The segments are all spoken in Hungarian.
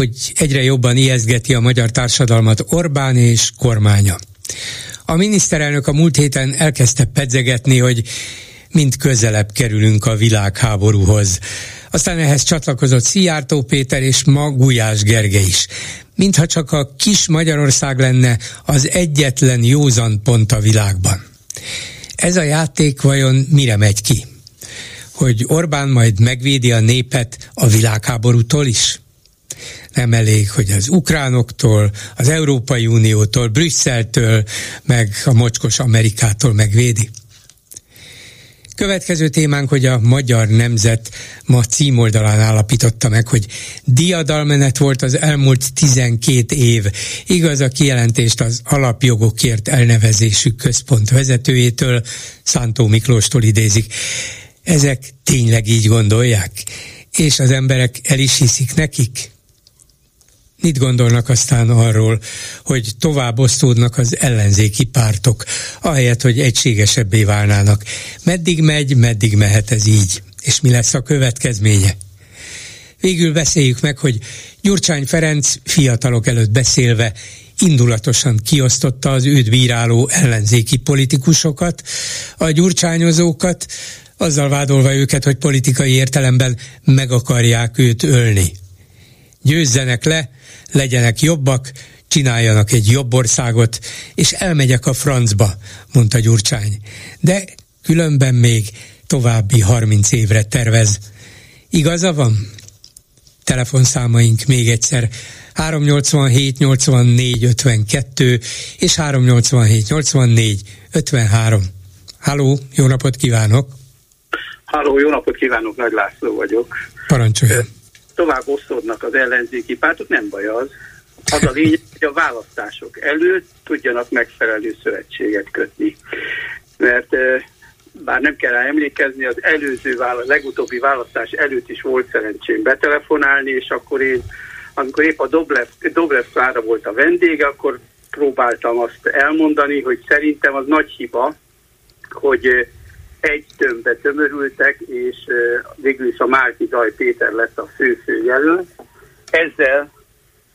hogy egyre jobban ijesztgeti a magyar társadalmat Orbán és kormánya. A miniszterelnök a múlt héten elkezdte pedzegetni, hogy mind közelebb kerülünk a világháborúhoz. Aztán ehhez csatlakozott Szijjártó Péter és ma Gulyás Gerge is. Mintha csak a kis Magyarország lenne az egyetlen józan pont a világban. Ez a játék vajon mire megy ki? Hogy Orbán majd megvédi a népet a világháborútól is? Nem elég, hogy az ukránoktól, az Európai Uniótól, Brüsszeltől, meg a mocskos Amerikától megvédi. Következő témánk, hogy a Magyar Nemzet ma címoldalán állapította meg, hogy diadalmenet volt az elmúlt 12 év. Igaz a kijelentést az alapjogokért elnevezésű központ vezetőjétől, Szántó Miklóstól idézik. Ezek tényleg így gondolják? És az emberek el is hiszik nekik? Mit gondolnak aztán arról, hogy tovább osztódnak az ellenzéki pártok, ahelyett, hogy egységesebbé válnának? Meddig megy, meddig mehet ez így? És mi lesz a következménye? Végül beszéljük meg, hogy Gyurcsány Ferenc fiatalok előtt beszélve indulatosan kiosztotta az őt bíráló ellenzéki politikusokat, a gyurcsányozókat, azzal vádolva őket, hogy politikai értelemben meg akarják őt ölni. Győzzenek le, legyenek jobbak, csináljanak egy jobb országot, és elmegyek a francba, mondta Gyurcsány. De különben még további 30 évre tervez. Igaza van? Telefonszámaink még egyszer 387 84 52 és 387 84 53. Háló, jó napot kívánok! Háló, jó napot kívánok, Nagy László vagyok. Parancsoljon! Tovább osztódnak az ellenzéki pártok, nem baj az. Az a lényeg, hogy a választások előtt tudjanak megfelelő szövetséget kötni. Mert bár nem kell emlékezni, az előző válasz, legutóbbi választás előtt is volt szerencsém betelefonálni, és akkor én, amikor épp a Doblev, Doblev Klára volt a vendége, akkor próbáltam azt elmondani, hogy szerintem az nagy hiba, hogy egy tömbbe tömörültek, és végül is a Márki Daj Péter lett a fő-fő jelölt. Ezzel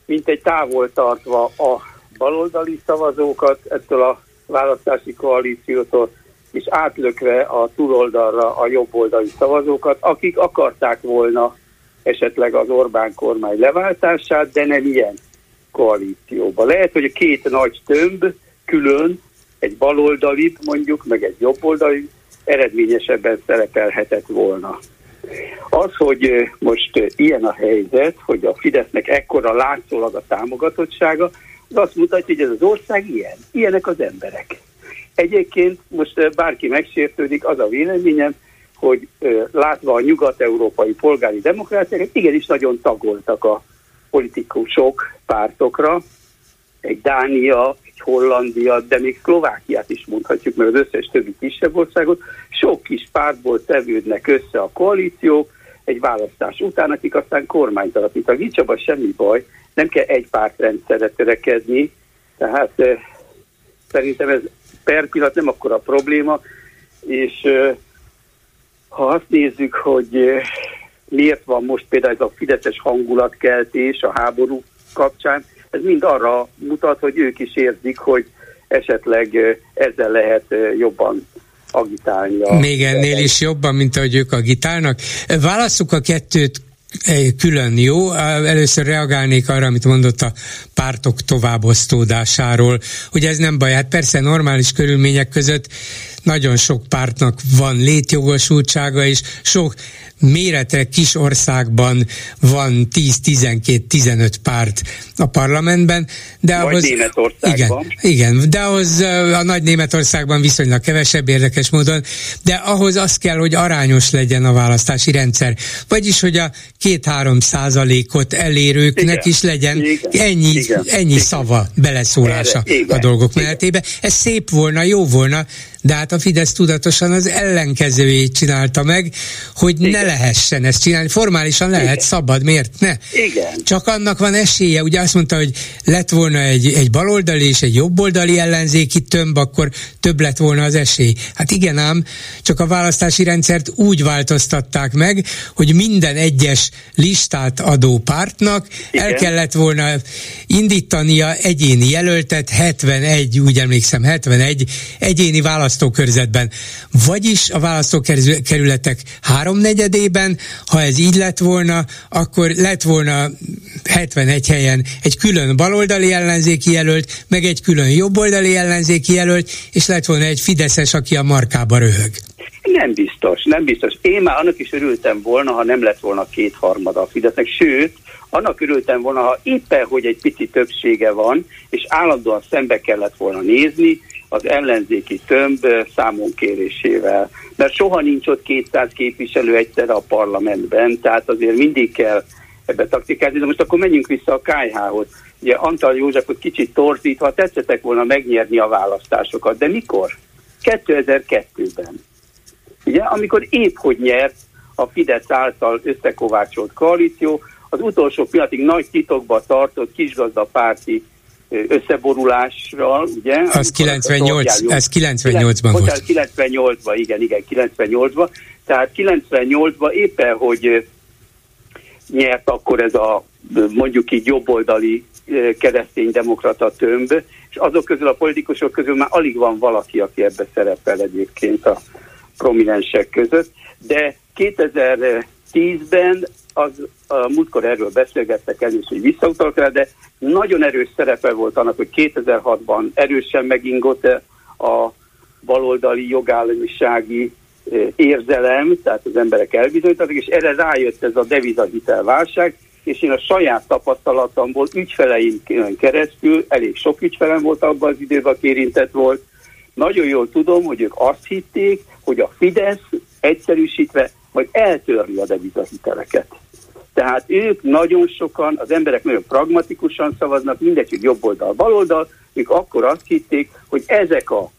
mint egy távol tartva a baloldali szavazókat ettől a választási koalíciótól, és átlökve a túloldalra a jobboldali szavazókat, akik akarták volna esetleg az Orbán kormány leváltását, de nem ilyen koalícióba. Lehet, hogy a két nagy tömb külön, egy baloldali mondjuk, meg egy jobboldali eredményesebben szerepelhetett volna. Az, hogy most ilyen a helyzet, hogy a Fidesznek ekkora látszólag a támogatottsága, az azt mutatja, hogy ez az ország ilyen. Ilyenek az emberek. Egyébként most bárki megsértődik, az a véleményem, hogy látva a nyugat-európai polgári demokráciákat, igenis nagyon tagoltak a politikusok pártokra. Egy Dánia, Hollandia, de még Szlovákiát is mondhatjuk, mert az összes többi kisebb országot, sok kis pártból tevődnek össze a koalíciók, egy választás után, akik aztán kormányt alapítanak. Nincs abban semmi baj, nem kell egy pártrendszerre törekedni, tehát eh, szerintem ez per pillanat nem akkora probléma, és eh, ha azt nézzük, hogy eh, miért van most például ez a fideszes hangulatkeltés a háború kapcsán, ez mind arra mutat, hogy ők is érzik, hogy esetleg ezzel lehet jobban agitálni. A Még ennél is jobban, mint ahogy ők agitálnak. Válasszuk a kettőt külön jó. Először reagálnék arra, amit mondott a pártok továbbosztódásáról, hogy ez nem baj. Hát persze normális körülmények között nagyon sok pártnak van létjogosultsága, és sok méretre kis országban van 10-12-15 párt a parlamentben, de Vagy ahhoz... Németországban. Igen, igen, de ahhoz a nagy Németországban viszonylag kevesebb érdekes módon, de ahhoz az kell, hogy arányos legyen a választási rendszer. Vagyis, hogy a két-három százalékot elérőknek igen, is legyen igen, ennyi, igen, ennyi igen. szava, beleszólása Erre, igen, a dolgok igen. menetébe. Ez szép volna, jó volna, de hát a Fidesz tudatosan az ellenkezőjét csinálta meg, hogy Igen. ne lehessen ezt csinálni. Formálisan lehet, Igen. szabad, miért ne? Igen. Csak annak van esélye, ugye azt mondta, hogy lett volna egy, egy baloldali és egy jobboldali ellenzéki tömb, akkor több lett volna az esély. Hát igen ám, csak a választási rendszert úgy változtatták meg, hogy minden egyes listát adó pártnak igen. el kellett volna indítania egyéni jelöltet, 71, úgy emlékszem, 71 egyéni választási választókörzetben. Vagyis a választókerületek háromnegyedében, ha ez így lett volna, akkor lett volna 71 helyen egy külön baloldali ellenzéki jelölt, meg egy külön jobboldali ellenzéki jelölt, és lett volna egy Fideszes, aki a markába röhög. Nem biztos, nem biztos. Én már annak is örültem volna, ha nem lett volna kétharmada a Fidesznek, sőt, annak örültem volna, ha éppen, hogy egy pici többsége van, és állandóan szembe kellett volna nézni, az ellenzéki tömb számon kérésével. Mert soha nincs ott 200 képviselő egyszerre a parlamentben, tehát azért mindig kell ebbe taktikázni. De most akkor menjünk vissza a KH-hoz. Ugye Antal Józsefot kicsit torzítva tetszettek volna megnyerni a választásokat. De mikor? 2002-ben. Ugye, amikor épp hogy nyert a Fidesz által összekovácsolt koalíció, az utolsó pillanatig nagy titokba tartott kisgazdapárti összeborulással, ugye? Az 98, ez 98-ban volt. 98-ban, igen, igen, 98-ban. Tehát 98-ban éppen, hogy nyert akkor ez a mondjuk így jobboldali kereszténydemokrata tömb, és azok közül a politikusok közül már alig van valaki, aki ebbe szerepel egyébként a prominensek között, de 2010-ben az a múltkor erről beszélgettek el, és hogy visszautalok rá, de nagyon erős szerepe volt annak, hogy 2006-ban erősen megingott a baloldali jogállamisági eh, érzelem, tehát az emberek elbizonyítottak, és erre rájött ez a devizahitelválság, és én a saját tapasztalatomból ügyfeleim keresztül, elég sok ügyfelem volt abban az időben, aki érintett volt, nagyon jól tudom, hogy ők azt hitték, hogy a Fidesz egyszerűsítve majd eltörli a devizahiteleket. Tehát ők nagyon sokan, az emberek nagyon pragmatikusan szavaznak, mindegy, hogy jobb oldal, bal oldal, ők akkor azt hitték, hogy ezek a,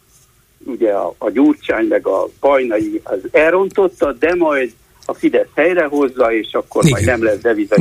ugye a, a gyurcsány meg a bajnai az elrontotta, de majd a Fidesz helyrehozza, és akkor Igen. majd nem lesz deviza.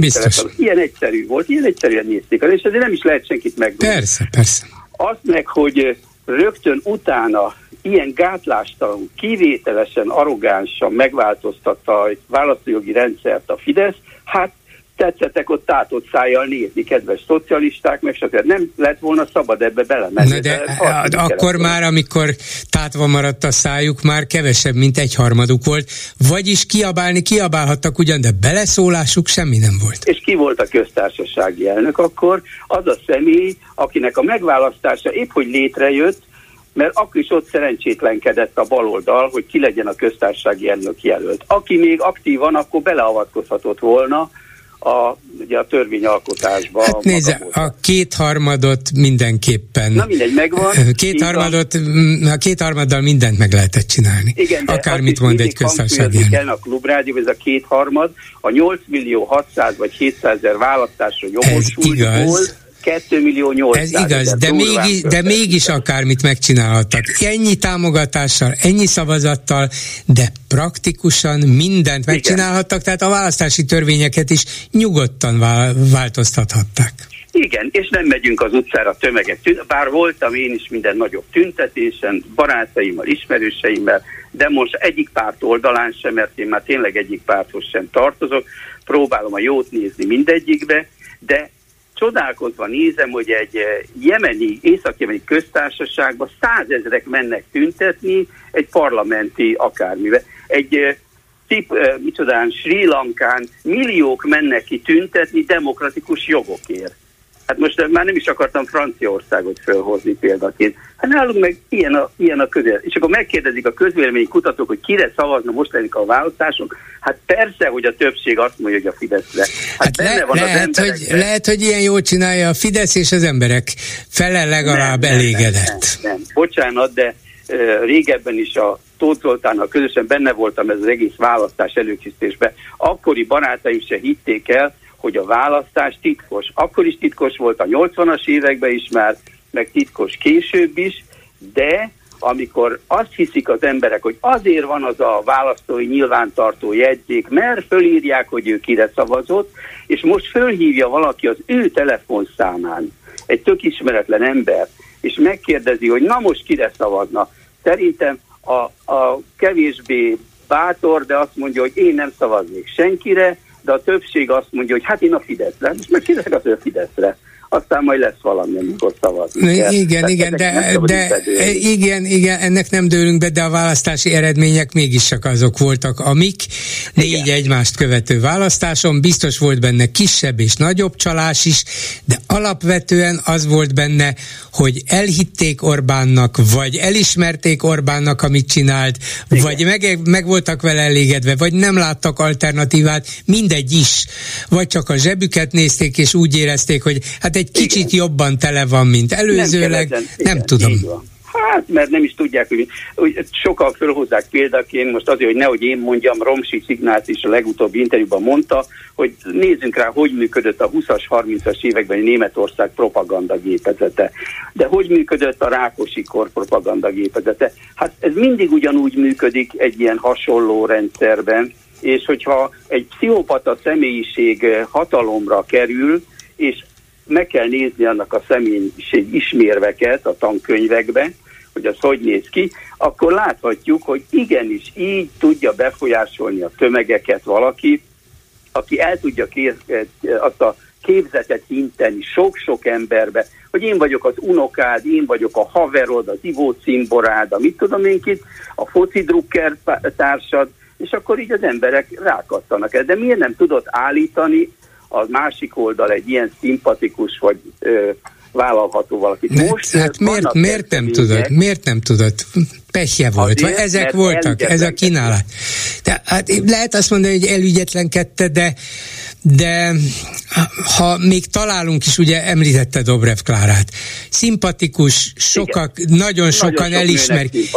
Ilyen egyszerű volt, ilyen egyszerűen nézték el, és ezért nem is lehet senkit megdobni. Persze, persze. Azt meg, hogy rögtön utána ilyen gátlástalan, kivételesen arrogánsan megváltoztatta a választójogi rendszert a Fidesz, hát tetszettek ott tátott szájjal nézni, kedves szocialisták, meg stb. Nem lett volna szabad ebbe belemenni. Na de, de akkor már, amikor tátva maradt a szájuk, már kevesebb, mint egy harmaduk volt. Vagyis kiabálni kiabálhattak ugyan, de beleszólásuk semmi nem volt. És ki volt a köztársasági elnök akkor? Az a személy, akinek a megválasztása épp hogy létrejött, mert akkor is ott szerencsétlenkedett a baloldal, hogy ki legyen a köztársasági elnök jelölt. Aki még aktívan, akkor beleavatkozhatott volna a, ugye a törvényalkotásba. Hát nézze, a kétharmadot mindenképpen. Na mindegy, megvan. Kétharmadot, a kétharmaddal mindent meg lehetett csinálni. Igen, Akármit mond egy köztársasági elnök. a klubrádió, ez a kétharmad, a 8 millió 600 vagy 700 ezer választásra jogosultból 2 millió 800 Ez igaz, de, mégis, de mégis akármit megcsinálhattak. Ennyi támogatással, ennyi szavazattal, de praktikusan mindent megcsinálhattak, tehát a választási törvényeket is nyugodtan változtathatták. Igen, és nem megyünk az utcára tömegek tűnt, bár voltam én is minden nagyobb tüntetésen, barátaimmal, ismerőseimmel, de most egyik párt oldalán sem, mert én már tényleg egyik párthoz sem tartozok, próbálom a jót nézni mindegyikbe, de csodálkozva nézem, hogy egy eh, jemeni, észak-jemeni köztársaságban százezrek mennek tüntetni egy parlamenti akármivel. Egy eh, tip, eh, micsodán, Sri Lankán milliók mennek ki tüntetni demokratikus jogokért. Hát most már nem is akartam Franciaországot felhozni példaként. Hát nálunk meg ilyen a, ilyen a közel. És akkor megkérdezik a közvélemény kutatók, hogy kire szavazna most lennék a választások. Hát persze, hogy a többség azt mondja, hogy a Fideszre. Hát, hát le, van lehet, hogy, lehet, hogy ilyen jól csinálja a Fidesz, és az emberek fele legalább nem, elégedett. Nem, nem, nem. Bocsánat, de uh, régebben is a Tóth Zoltánnal közösen benne voltam ez az egész választás előkészítésben. Akkori barátaim se hitték el, hogy a választás titkos. Akkor is titkos volt a 80-as években is már, meg titkos később is, de amikor azt hiszik az emberek, hogy azért van az a választói nyilvántartó jegyzék, mert fölírják, hogy ő kire szavazott, és most fölhívja valaki az ő telefonszámán, egy tök ismeretlen ember, és megkérdezi, hogy na most kire szavazna. Szerintem a, a kevésbé bátor, de azt mondja, hogy én nem szavaznék senkire, de a többség azt mondja, hogy hát én a Fideszre, most meg kérlek az ő Fideszre aztán majd lesz valami, amikor szavazni Igen, Igen, igen, de, de igen, igen, ennek nem dőlünk be, de a választási eredmények mégis csak azok voltak, amik négy igen. egymást követő választáson, biztos volt benne kisebb és nagyobb csalás is, de alapvetően az volt benne, hogy elhitték Orbánnak, vagy elismerték Orbánnak, amit csinált, igen. vagy meg, meg voltak vele elégedve, vagy nem láttak alternatívát, mindegy is. Vagy csak a zsebüket nézték, és úgy érezték, hogy hát egy egy kicsit Igen. jobban tele van, mint előzőleg. Nem, nem tudom. Hát, mert nem is tudják, hogy, hogy sokan fölhozzák példaként, most azért, hogy nehogy én mondjam, Romsi Ignác is a legutóbbi interjúban mondta, hogy nézzünk rá, hogy működött a 20-as, 30-as években Németország propagandagépezete. De hogy működött a Rákosi kor propagandagépezete? Hát ez mindig ugyanúgy működik egy ilyen hasonló rendszerben, és hogyha egy pszichopata személyiség hatalomra kerül, és meg kell nézni annak a személyiség ismérveket a tankönyvekben, hogy az hogy néz ki, akkor láthatjuk, hogy igenis így tudja befolyásolni a tömegeket valaki, aki el tudja kéz, azt a képzetet hinteni sok-sok emberbe, hogy én vagyok az unokád, én vagyok a haverod, az ivó cimborád, a mit tudom én kit, a foci drukker társad, és akkor így az emberek rákattanak. De miért nem tudott állítani a másik oldal egy ilyen szimpatikus vagy ö, vállalható valakit. Ne, Most hát miért, miért nem tudod? Miért nem tudod? Pehje volt, Azért, ezek voltak, ez a kínálat. De, hát lehet azt mondani, hogy elügyetlenkedte, de de ha még találunk is, ugye említette Dobrev Klárát, szimpatikus, sokak, Igen. nagyon sokan nagyon sok elismerik,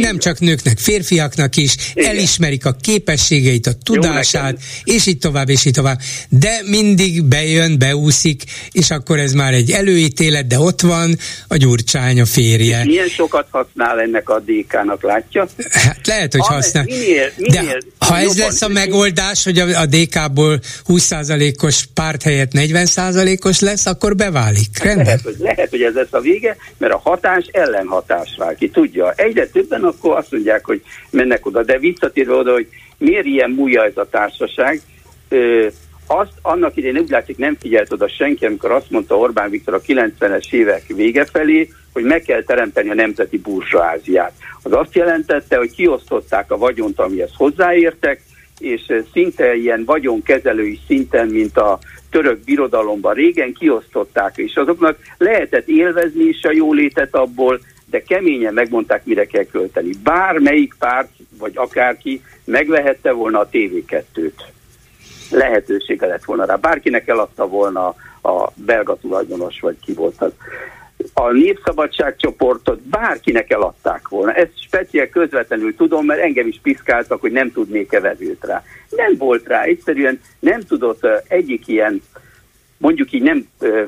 nem csak nőknek, férfiaknak is, Igen. elismerik a képességeit, a tudását, és így tovább, és így tovább. De mindig bejön, beúszik, és akkor ez már egy előítélet, de ott van a gyurcsány, a férje. És milyen sokat használ ennek a DK-nak, látja? Hát lehet, hogy használ. Minél, minél de ha ez lesz a megoldás, hogy a, a DK-ból 20 20%-os párt helyett 40%-os lesz, akkor beválik. Rendben? Lehet, hogy, lehet, hogy ez lesz a vége, mert a hatás ellenhatás vál ki. Tudja, egyre többen akkor azt mondják, hogy mennek oda, de visszatérve oda, hogy miért ilyen múlja ez a társaság, ö, azt annak idején úgy látszik nem figyelt oda senki, amikor azt mondta Orbán Viktor a 90-es évek vége felé, hogy meg kell teremteni a nemzeti burzsóáziát. Az azt jelentette, hogy kiosztották a vagyont, amihez hozzáértek, és szinte ilyen vagyonkezelői szinten, mint a török birodalomban régen kiosztották, és azoknak lehetett élvezni is a jólétet abból, de keményen megmondták, mire kell költeni. Bármelyik párt, vagy akárki megvehette volna a TV2-t. Lehetősége lett volna rá. Bárkinek eladta volna a belga tulajdonos, vagy ki volt az a népszabadságcsoportot bárkinek eladták volna. Ezt speciál közvetlenül tudom, mert engem is piszkáltak, hogy nem tudnék-e rá. Nem volt rá, egyszerűen nem tudott egyik ilyen mondjuk így nem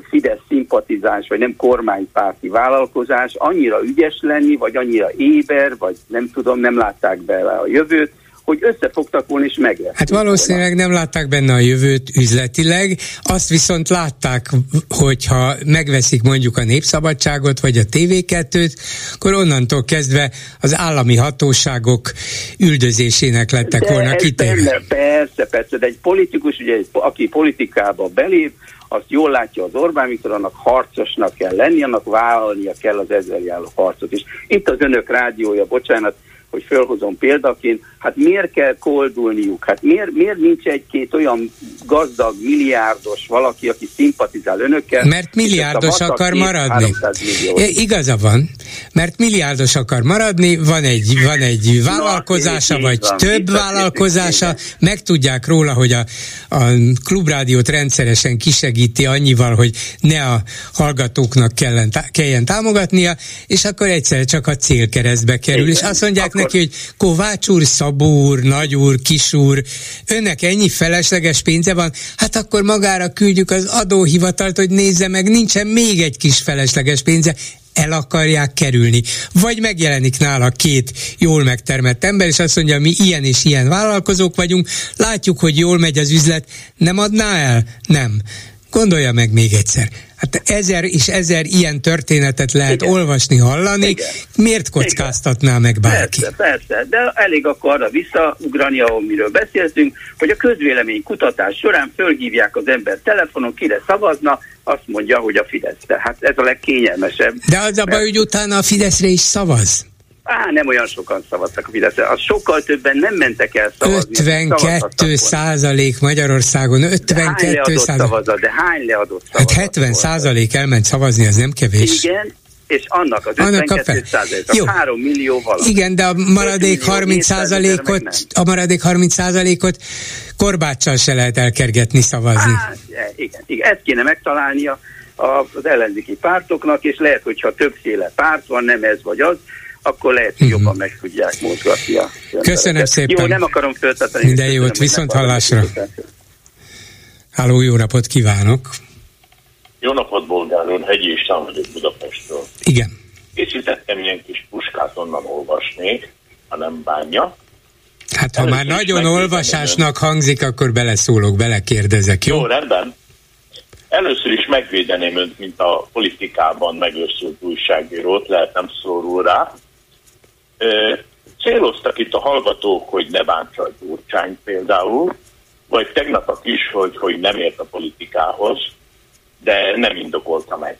Fidesz szimpatizáns, vagy nem kormánypárti vállalkozás annyira ügyes lenni, vagy annyira éber, vagy nem tudom, nem látták bele a jövőt, hogy összefogtak volna és meg Hát valószínűleg volna. nem látták benne a jövőt üzletileg, azt viszont látták, hogyha megveszik mondjuk a Népszabadságot vagy a TV2-t, akkor onnantól kezdve az állami hatóságok üldözésének lettek de volna kitéve. Persze, persze, de egy politikus, ugye, aki politikába belép, azt jól látja az Orbán Viktor, annak harcosnak kell lenni, annak vállalnia kell az ezzel járó harcot is. Itt az önök rádiója, bocsánat, hogy fölhozom példaként, Hát miért kell koldulniuk? Hát miért, miért nincs egy-két olyan gazdag, milliárdos valaki, aki szimpatizál önökkel? Mert milliárdos akar maradni. Igaza van, mert milliárdos akar maradni, van egy, van egy vállalkozása, Na, vagy van, több vállalkozása, meg tudják róla, hogy a, a klubrádiót rendszeresen kisegíti annyival, hogy ne a hallgatóknak kellen, kelljen támogatnia, és akkor egyszer csak a célkeresztbe kerül, Igen. és azt mondják akkor... neki, hogy Kovács úr, Szabó úr, Nagy úr, Kis úr, önnek ennyi felesleges pénze van, hát akkor magára küldjük az adóhivatalt, hogy nézze meg, nincsen még egy kis felesleges pénze, el akarják kerülni. Vagy megjelenik nála két jól megtermett ember, és azt mondja, mi ilyen és ilyen vállalkozók vagyunk, látjuk, hogy jól megy az üzlet, nem adná el? Nem. Gondolja meg még egyszer. Hát ezer és ezer ilyen történetet lehet Igen. olvasni, hallani. Igen. Miért kockáztatná Igen. meg bárki? Persze, persze, de elég akkor arra visszaugrani, ahol miről beszéltünk, hogy a közvélemény kutatás során fölhívják az ember telefonon, kire szavazna, azt mondja, hogy a Fidesz. Tehát ez a legkényelmesebb. De az a baj, hogy utána a Fideszre is szavaz. Á, nem olyan sokan szavaztak a Fideszre. Az sokkal többen nem mentek el szavazni. 52 százalék Magyarországon, 52 százalék. De hány leadott szavazat? Hát 70 százalék elment szavazni, az nem kevés. Igen, és annak az annak 52 százalék, 3 millió valami. Igen, de a maradék 30 százalékot, a maradék 30 százalékot korbáccsal se lehet elkergetni szavazni. Á, igen, igen, ezt kéne megtalálnia az ellenzéki pártoknak, és lehet, hogyha többféle párt van, nem ez vagy az, akkor lehet, hogy jobban mhm. meg tudják mozgatni a Köszönöm szépen. Jó, nem akarom föltetni. Minden jót, viszont hallásra. Háló, jó napot kívánok! Jó napot, Bolgár úr, Hegyi István vagyok Budapestről. Igen. Készítettem ilyen kis puskát, onnan olvasnék, ha nem bánja. Hát ha Először már nagyon olvasásnak ön... hangzik, akkor beleszólok, belekérdezek, jó? Jó, rendben. Először is megvédeném önt, mint a politikában megőrzött újságírót, lehet nem szorul rá. Céloztak itt a hallgatók, hogy ne bántsa a gyurcsány például, vagy tegnap is, hogy, hogy nem ért a politikához, de nem indokolta meg.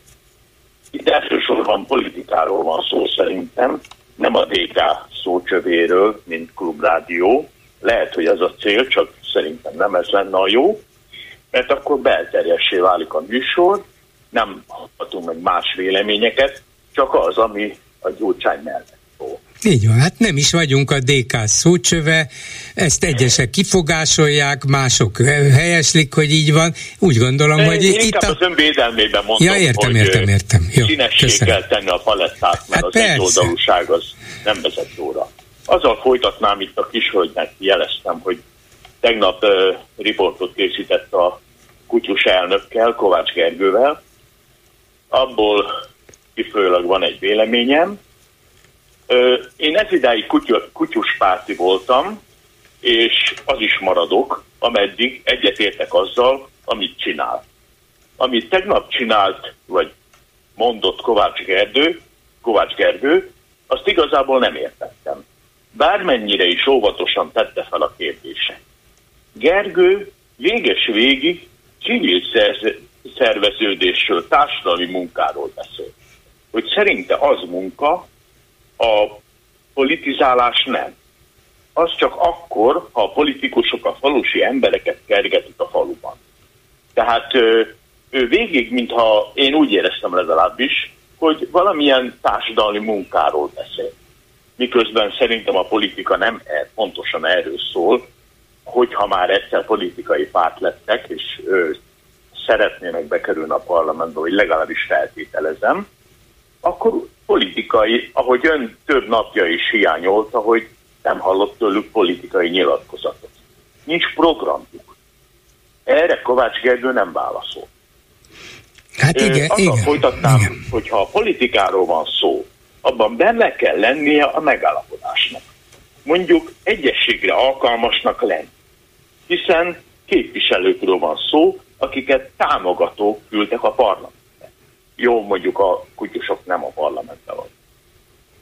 Itt elsősorban politikáról van szó szerintem, nem a DK szócsövéről, mint klubrádió. Lehet, hogy ez a cél, csak szerintem nem ez lenne a jó, mert akkor belterjessé válik a műsor, nem hallhatunk meg más véleményeket, csak az, ami a gyurcsány mellett. Így van, hát nem is vagyunk a DK szócsöve, ezt egyesek kifogásolják, mások helyeslik, hogy így van. Úgy gondolom, hogy Én itt a... az önvédelmében mondom, ja, értem, hogy értem, értem. Jó, színesség kell tenni a palettát, mert hát az persze. egyoldalúság az nem vezet jóra. Azzal folytatnám itt a kishölgynek, jeleztem, hogy tegnap uh, riportot készített a kutyus elnökkel, Kovács Gergővel. Abból kifolyólag van egy véleményem, én ez idáig kutyus párti voltam, és az is maradok, ameddig egyetértek azzal, amit csinál. Amit tegnap csinált, vagy mondott Kovács Gergő, Kovács Gergő, azt igazából nem értettem. Bármennyire is óvatosan tette fel a kérdése. Gergő véges végig civil szerveződésről, társadalmi munkáról beszél. Hogy szerinte az munka, a politizálás nem. Az csak akkor, ha a politikusok a falusi embereket kergetik a faluban. Tehát ő, ő végig, mintha én úgy éreztem legalábbis, hogy valamilyen társadalmi munkáról beszél. Miközben szerintem a politika nem er, pontosan erről szól, hogyha már egyszer politikai párt lettek, és ő, szeretnének bekerülni a parlamentbe, vagy legalábbis feltételezem, akkor politikai, ahogy ön több napja is hiányolta, hogy nem hallott tőlük politikai nyilatkozatot. Nincs programjuk. Erre Kovács Gergő nem válaszol. Hát igen, Azzal igen, folytatnám, igen. hogyha a politikáról van szó, abban benne kell lennie a megállapodásnak. Mondjuk egyességre alkalmasnak lenni. Hiszen képviselőkről van szó, akiket támogatók küldtek a parlament jó, mondjuk a kutyusok nem a parlamentben van.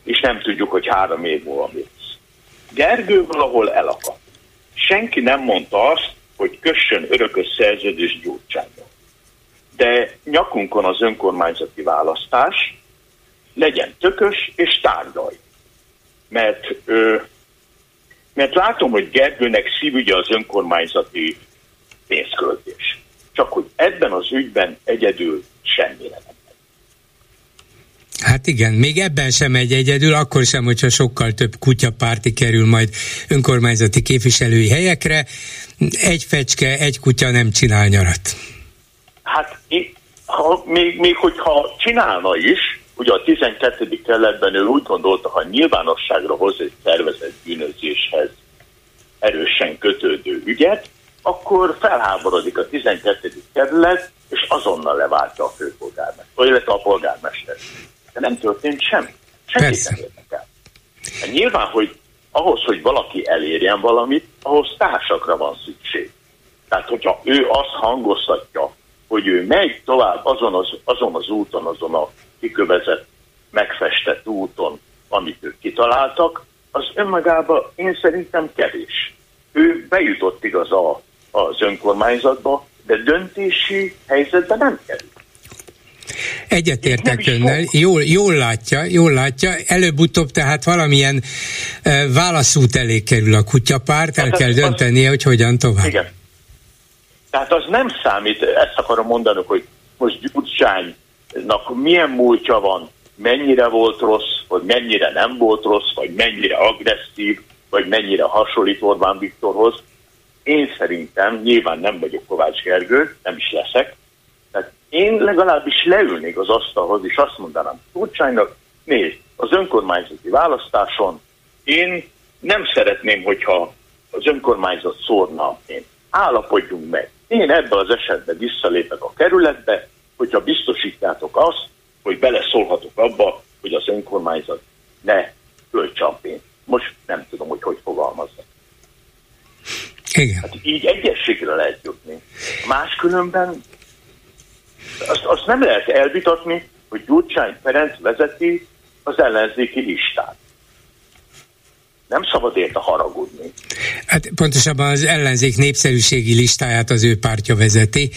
És nem tudjuk, hogy három év múlva mi lesz. Gergő valahol elakadt. Senki nem mondta azt, hogy kössön örökös szerződés gyurcsányra. De nyakunkon az önkormányzati választás, legyen tökös és tárgyalj. Mert ö, Mert látom, hogy Gergőnek szívügye az önkormányzati pénzköltés. Csak hogy ebben az ügyben egyedül semmire nem. Hát igen, még ebben sem megy egyedül, akkor sem, hogyha sokkal több kutyapárti kerül majd önkormányzati képviselői helyekre. Egy fecske, egy kutya nem csinál nyarat. Hát ha, még, még hogyha csinálna is, ugye a 12. kerületben ő úgy gondolta, ha nyilvánosságra hoz egy szervezett bűnözéshez erősen kötődő ügyet, akkor felháborodik a 12. kerület, és azonnal leváltja a főpolgármester, illetve a polgármester. De nem történt semmi. Senki nem érnek el. Hát nyilván, hogy ahhoz, hogy valaki elérjen valamit, ahhoz társakra van szükség. Tehát, hogyha ő azt hangoztatja, hogy ő megy tovább azon az, azon az úton, azon a kikövezett, megfestett úton, amit ők kitaláltak, az önmagában én szerintem kevés. Ő bejutott igaz a, az önkormányzatba, de döntési helyzetben nem kerül. Egyetértek önnel, jól, jól látja, jól látja, előbb-utóbb tehát valamilyen e, válaszút elé kerül a kutyapárt, el hát kell döntenie, hogy hogyan tovább. Igen. Tehát az nem számít, ezt akarom mondani, hogy most Gyurcsánynak milyen múltja van, mennyire volt rossz, vagy mennyire nem volt rossz, vagy mennyire agresszív, vagy mennyire hasonlít Orbán Viktorhoz. Én szerintem, nyilván nem vagyok Kovács Gergő, nem is leszek, én legalábbis leülnék az asztalhoz, és azt mondanám Gyurcsánynak, nézd, az önkormányzati választáson én nem szeretném, hogyha az önkormányzat szórna én. Állapodjunk meg. Én ebbe az esetben visszalépek a kerületbe, hogyha biztosítjátok azt, hogy beleszólhatok abba, hogy az önkormányzat ne költse a pénzt. Most nem tudom, hogy hogy fogalmazza. Igen. Hát így egyességre lehet jutni. Máskülönben azt, azt nem lehet elvitatni, hogy Gyurcsány Ferenc vezeti az ellenzéki listát nem szabad érte haragudni. Hát pontosabban az ellenzék népszerűségi listáját az ő pártja vezeti.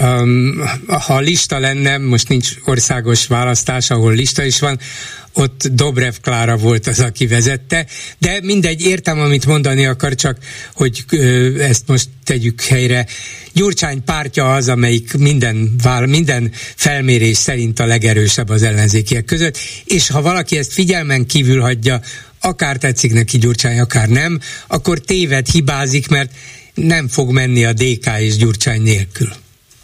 Um, ha lista lenne, most nincs országos választás, ahol lista is van, ott Dobrev Klára volt az, aki vezette, de mindegy, értem, amit mondani akar, csak hogy ö, ezt most tegyük helyre. Gyurcsány pártja az, amelyik minden, minden felmérés szerint a legerősebb az ellenzékiek között, és ha valaki ezt figyelmen kívül hagyja, akár tetszik neki Gyurcsány, akár nem, akkor téved, hibázik, mert nem fog menni a DK és Gyurcsány nélkül.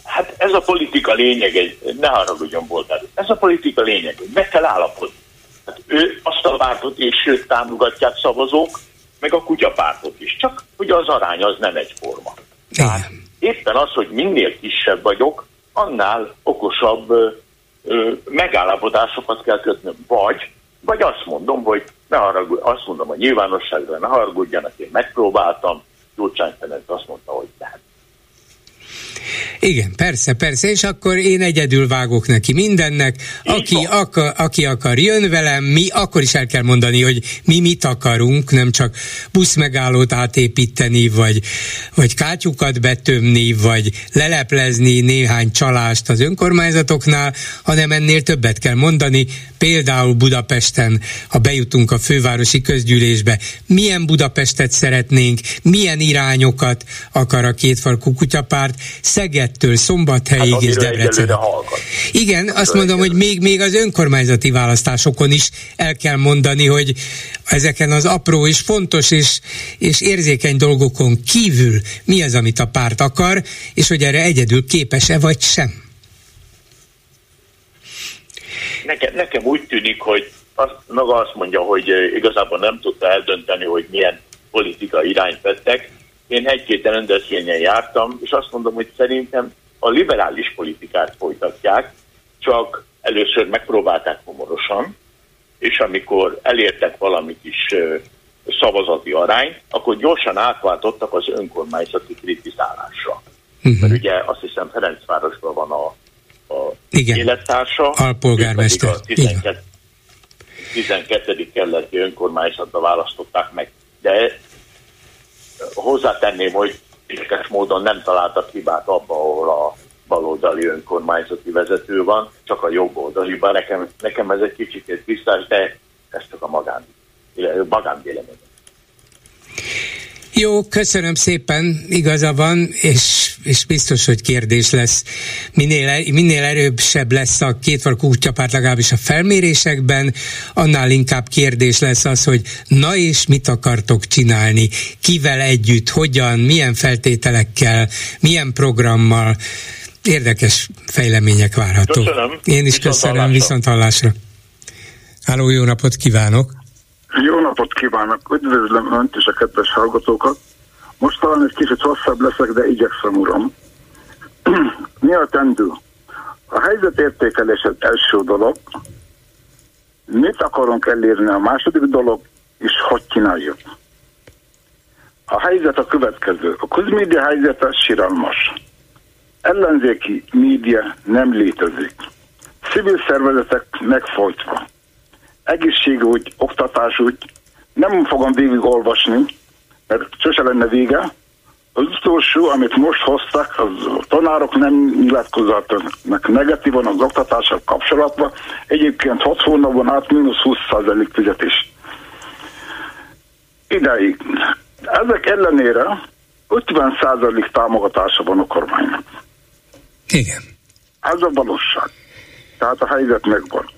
Hát ez a politika lényeg, ne haragudjon voltál. Ez a politika lényeg, hogy meg kell állapodni. Hát ő azt a pártot és őt támogatják szavazók, meg a kutyapártot is. Csak ugye az arány az nem egyforma. Tehát éppen az, hogy minél kisebb vagyok, annál okosabb ö, ö, megállapodásokat kell kötnöm. Vagy, vagy azt mondom, hogy ne haragudj, azt mondom a nyilvánosságra, ne haragudjanak, én megpróbáltam, Gyurcsány Ferenc azt mondta, hogy lehet. Igen, persze, persze, és akkor én egyedül vágok neki mindennek, aki akar, aki akar jön velem, mi akkor is el kell mondani, hogy mi mit akarunk, nem csak buszmegállót átépíteni, vagy, vagy kátyukat betömni, vagy leleplezni néhány csalást az önkormányzatoknál, hanem ennél többet kell mondani, például Budapesten, ha bejutunk a fővárosi közgyűlésbe, milyen Budapestet szeretnénk, milyen irányokat akar a kétfarkú kutyapárt, Szegettől Szombathelyig hát, és Debrecen. Igen, azt mondom, hogy még, még az önkormányzati választásokon is el kell mondani, hogy ezeken az apró és fontos és, és érzékeny dolgokon kívül mi az, amit a párt akar, és hogy erre egyedül képes-e vagy sem. Nekem, nekem úgy tűnik, hogy az, maga azt mondja, hogy igazából nem tudta eldönteni, hogy milyen politika irányt vettek, én egy-két rendezvényen jártam, és azt mondom, hogy szerintem a liberális politikát folytatják, csak először megpróbálták humorosan, és amikor elértek valami kis szavazati arány, akkor gyorsan átváltottak az önkormányzati kritizálásra. Uh-huh. Mert ugye azt hiszem Ferencvárosban van a, a Igen. élettársa, alpolgármester. A 12, 12. kerületi önkormányzatba választották meg. De hozzátenném, hogy érdekes módon nem találtak hibát abba, ahol a baloldali önkormányzati vezető van, csak a jobb oldaliban. Nekem, nekem ez egy kicsit tisztás, de ez csak a magán, magánvéleményem. Jó, köszönöm szépen, igaza van, és, és biztos, hogy kérdés lesz. Minél, minél erősebb lesz a kétfarkú útjapárt legalábbis a felmérésekben, annál inkább kérdés lesz az, hogy na és mit akartok csinálni, kivel együtt, hogyan, milyen feltételekkel, milyen programmal. Érdekes fejlemények várhatók. Köszönöm. Én is Viszont köszönöm, hallásra. viszont hallásra. Háló, jó napot kívánok! Jó napot kívánok! Üdvözlöm Önt és a kedves hallgatókat! Most talán egy kicsit hosszabb leszek, de igyekszem, uram. Mi a tendő? A helyzetértékelés az első dolog. Mit akarunk elérni a második dolog, és hogy csináljuk? A helyzet a következő. A közmédia helyzete siralmas. Ellenzéki média nem létezik. Civil szervezetek megfolytva egészségügy, oktatásügy, nem fogom végig olvasni, mert sose lenne vége. Az utolsó, amit most hoztak, az a tanárok nem nyilatkozatnak negatívan az oktatással kapcsolatban. Egyébként 6 hónapon át mínusz 20% fizetés. Ideig. Ezek ellenére 50% támogatása van a kormánynak. Igen. Ez a valóság. Tehát a helyzet megvan.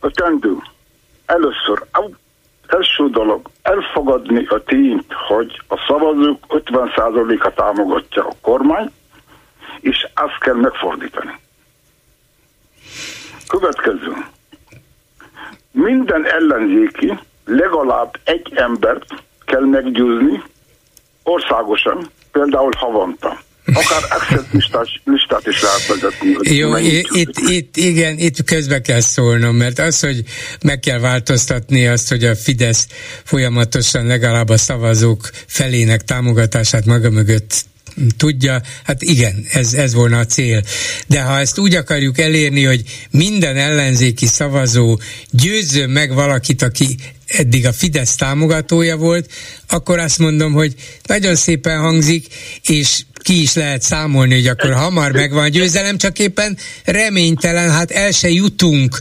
A tendő. Először, első dolog, elfogadni a tényt, hogy a szavazók 50%-a támogatja a kormány, és azt kell megfordítani. Következő. Minden ellenzéki legalább egy embert kell meggyőzni országosan, például havonta. Akár Excel listát, listát is lehet vezetni. Jó, itt, itt, igen, itt közbe kell szólnom, mert az, hogy meg kell változtatni azt, hogy a Fidesz folyamatosan legalább a szavazók felének támogatását maga mögött tudja, hát igen, ez, ez volna a cél. De ha ezt úgy akarjuk elérni, hogy minden ellenzéki szavazó győzzön meg valakit, aki eddig a Fidesz támogatója volt, akkor azt mondom, hogy nagyon szépen hangzik, és ki is lehet számolni, hogy akkor hamar megvan a győzelem, csak éppen reménytelen, hát el se jutunk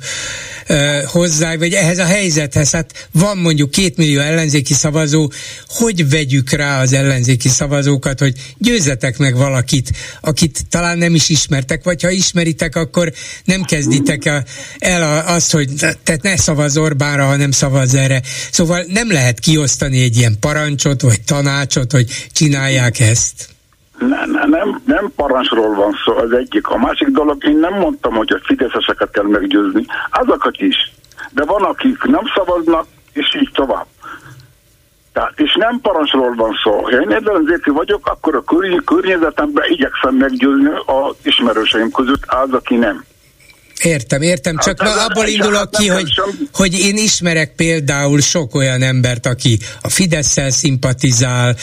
uh, hozzá, vagy ehhez a helyzethez. Hát van mondjuk két millió ellenzéki szavazó, hogy vegyük rá az ellenzéki szavazókat, hogy győzzetek meg valakit, akit talán nem is ismertek, vagy ha ismeritek, akkor nem kezditek el, azt, hogy te ne szavaz Orbánra, hanem szavaz erre. Szóval nem lehet kiosztani egy ilyen parancsot, vagy tanácsot, hogy csinálják ezt. Ne, ne, nem, nem parancsról van szó, az egyik. A másik dolog, én nem mondtam, hogy a fideszeseket kell meggyőzni, azokat is. De van, akik nem szavaznak, és így tovább. Tehát, és nem parancsról van szó. Ha én ellenzéki vagyok, akkor a körny- környezetemben igyekszem meggyőzni az ismerőseim között az, aki nem. Értem, értem, csak Hát, na, hát, abból hát, indulok hát ki, hogy, sem- hogy én ismerek például sok olyan embert, aki a Fidesz-szel szimpatizál,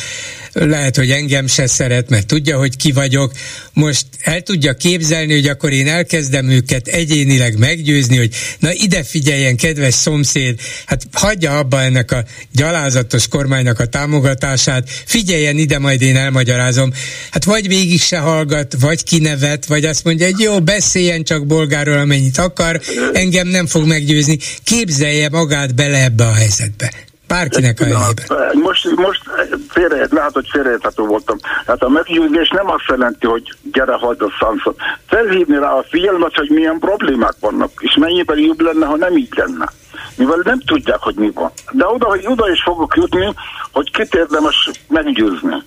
lehet, hogy engem se szeret, mert tudja, hogy ki vagyok. Most el tudja képzelni, hogy akkor én elkezdem őket egyénileg meggyőzni, hogy na ide figyeljen, kedves szomszéd, hát hagyja abba ennek a gyalázatos kormánynak a támogatását, figyeljen ide, majd én elmagyarázom. Hát vagy végig se hallgat, vagy kinevet, vagy azt mondja, hogy jó, beszéljen csak bolgáról, amennyit akar, engem nem fog meggyőzni. Képzelje magát bele ebbe a helyzetbe. Bárkinek a helyébe. Most, most félre, lehet, hogy félreérthető voltam. Hát a meggyőzés nem azt jelenti, hogy gyere, hagyd a szanszot. Felhívni rá a figyelmet, hogy milyen problémák vannak, és mennyiben jobb lenne, ha nem így lenne. Mivel nem tudják, hogy mi van. De oda, hogy oda is fogok jutni, hogy kit érdemes meggyőzni.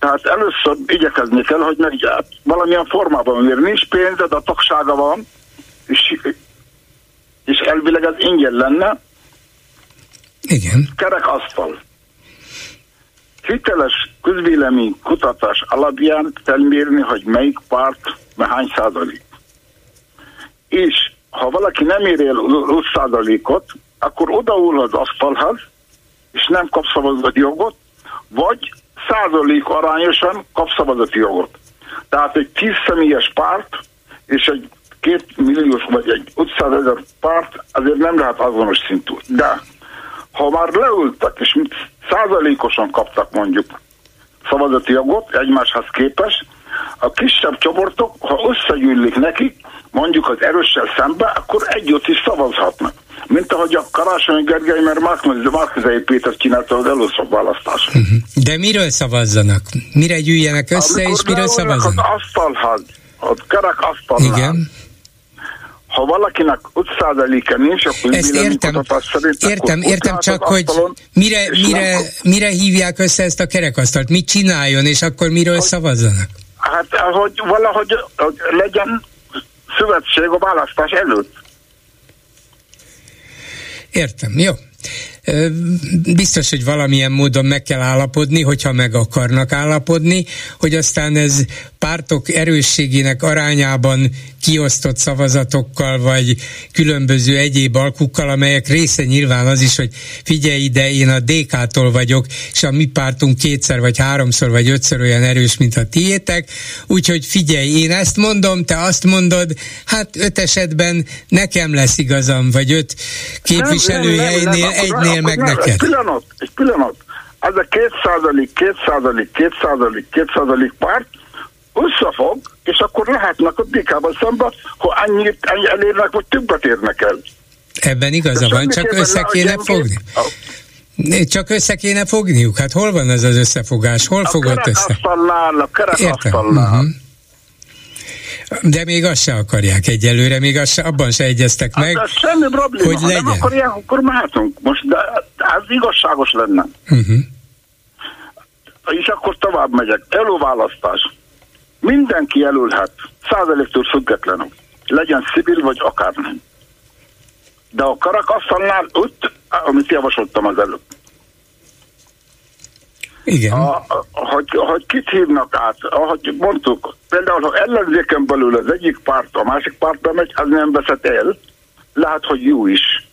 Tehát először igyekezni kell, hogy meg, hát valamilyen formában, mert nincs pénzed, a tagsága van, és, és elvileg ez ingyen lenne, Igen. kerek asztal. Hiteles közvélemény kutatás alapján felmérni, hogy melyik párt hány százalék. És ha valaki nem ér el 20 százalékot, akkor odaúl az asztalhoz, és nem kap szavazati jogot, vagy százalék arányosan kap szavazati jogot. Tehát egy 10 személyes párt és egy két milliós vagy egy 500 ezer párt azért nem lehet azonos szintű. De ha már leültek, és százalékosan kaptak mondjuk szavazati jogot egymáshoz képest, a kisebb csoportok, ha összegyűlik nekik, mondjuk az erőssel szembe, akkor együtt is szavazhatnak. Mint ahogy a Karácsony Gergely, mert Márkizai Péter csinálta az először választást. Uh-huh. De miről szavazzanak? Mire gyűjjenek össze, Amikor és miről szavazzanak? az asztalhoz, a kerek asztalnál. Igen ha valakinek 5%-a nincs, akkor Ezt értem, szerint, értem, értem csak, hogy mire, mire, nem... mire hívják össze ezt a kerekasztalt, mit csináljon, és akkor miről hogy, szavazzanak? Hát, hogy valahogy hogy legyen szövetség a választás előtt. Értem, jó. Biztos, hogy valamilyen módon meg kell állapodni, hogyha meg akarnak állapodni, hogy aztán ez pártok erősségének arányában kiosztott szavazatokkal, vagy különböző egyéb alkukkal, amelyek része nyilván az is, hogy figyelj ide, én a DK-tól vagyok, és a mi pártunk kétszer, vagy háromszor, vagy ötször olyan erős, mint a tiétek, úgyhogy figyelj, én ezt mondom, te azt mondod, hát öt esetben nekem lesz igazam, vagy öt képviselőhelynél egynél meg neked. Egy pillanat, egy pillanat. Ez a két százalék, két százalék, két százalék, két százalék párt, összefog, és akkor lehetnek a DK-ban szemben, ha annyit annyi elérnek, vagy többet érnek el. Ebben igaza van, csak össze kéne fogni. Csak össze kéne fogniuk? Hát hol van ez az összefogás? Hol a fogott össze? A kerekasztalnál. Uh-huh. De még azt se akarják egyelőre, még azt se, abban se egyeztek meg, hát, semmi probléma. hogy ha legyen. nem akarják, akkor mehetünk. Most de ez igazságos lenne. Uh-huh. És akkor tovább megyek. Előválasztás. Mindenki jelölhet, százaléktől függetlenül. Legyen civil vagy akármi. De a karakasztalnál ott, amit javasoltam az előbb. Igen. A, hogy, hogy kit hívnak át, ahogy mondtuk, például ha ellenzéken belül az egyik párt a másik pártba megy, az nem veszett el, lehet, hogy jó is.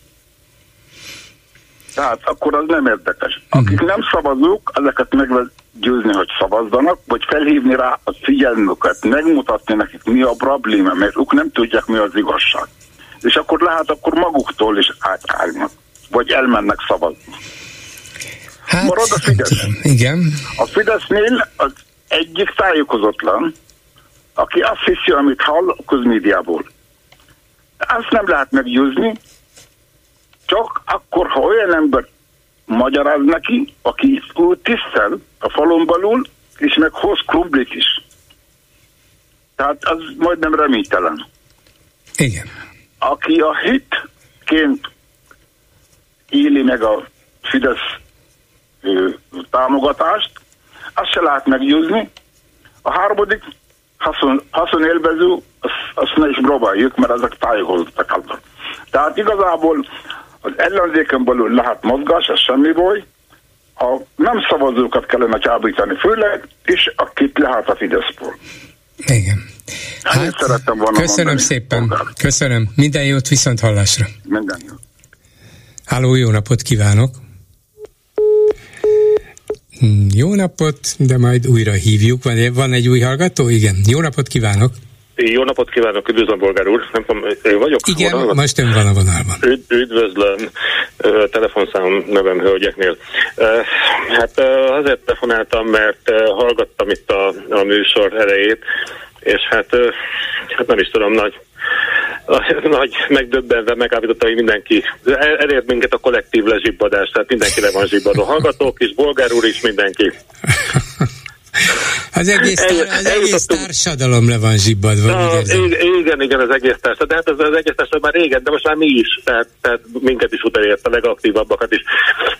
Tehát akkor az nem érdekes. Akik uh-huh. nem szavazók, ezeket meg győzni, hogy szavazzanak, vagy felhívni rá a figyelmüket, megmutatni nekik mi a probléma, mert ők nem tudják mi az igazság. És akkor lehet, akkor maguktól is átállnak, vagy elmennek szavazni. Hát, Marad a Fidesz. Igen. A Fidesznél az egyik tájékozatlan, aki azt hiszi, amit hall a közmédiából. Azt nem lehet meggyőzni, csak akkor, ha olyan ember magyaráz neki, aki úgy tisztel a falon belül, és meg hoz krumplit is. Tehát az majdnem reménytelen. Igen. Aki a hitként éli meg a Fidesz támogatást, azt se lehet meggyőzni. A harmadik haszon, haszonélvező, azt, azt ne is próbáljuk, mert ezek tájékozottak. Tehát igazából az ellenzéken belül lehet mozgás, ez semmi baj. A nem szavazókat kellene csábítani, főleg, és akit lehet a Fideszból. Igen. Hát, szerettem volna köszönöm mondani. szépen, köszönöm. Minden jót, viszont hallásra. Minden jót. Háló, jó napot kívánok! Hmm, jó napot, de majd újra hívjuk. Van, van egy új hallgató? Igen. Jó napot kívánok! Jó napot kívánok, üdvözlöm, Bolgár úr. Nem tudom, én vagyok? Igen, vonalban? most ön van a vonalban. Üd, üdvözlöm, telefonszám nevem hölgyeknél. Hát azért telefonáltam, mert hallgattam itt a, a műsor elejét, és hát, hát nem is tudom, nagy nagy megdöbbenve megállapította, hogy mindenki elért minket a kollektív lezsibbadás, tehát mindenki le van zsibbadó. Hallgatók is, bolgár úr is, mindenki. Az egész, tár, az egész társadalom le van zsibbadva. Na, igen, igen, az egész társadalom. De hát az, az egész társadalom már régen, de most már mi is, tehát, tehát minket is utolért, a legaktívabbakat is.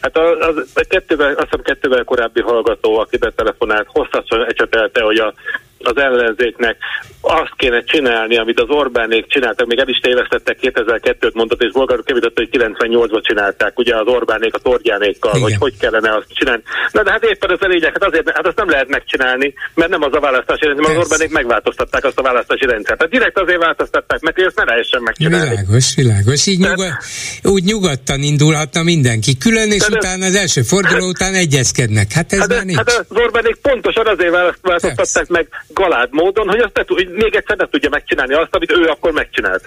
Hát az, az, a kettővel, azt hiszem kettővel korábbi hallgató, aki betelefonált, hosszasan ecsetelte, hogy a az ellenzéknek azt kéne csinálni, amit az Orbánék csináltak, még el is tévesztettek 2002-t mondott, és Bolgárok kivitatta, hogy 98-ban csinálták, ugye az Orbánék a Tordjánékkal, Igen. hogy hogy kellene azt csinálni. Na de hát éppen ez a lényeg, hát azért, hát azt nem lehet megcsinálni, mert nem az a választási rendszer, mert az Orbánék megváltoztatták azt a választási rendszert. Tehát direkt azért változtatták meg, hogy ezt ne lehessen megcsinálni. Világos, világos. Így Tehát, úgy nyugodtan indulhatna mindenki. Külön és utána az első forduló után egyezkednek. Hát ez hát, már nincs. Hát az Orbánék pontosan azért változtatták meg galád módon, hogy azt ne, hogy még egyszer ne tudja megcsinálni azt, amit ő akkor megcsinált.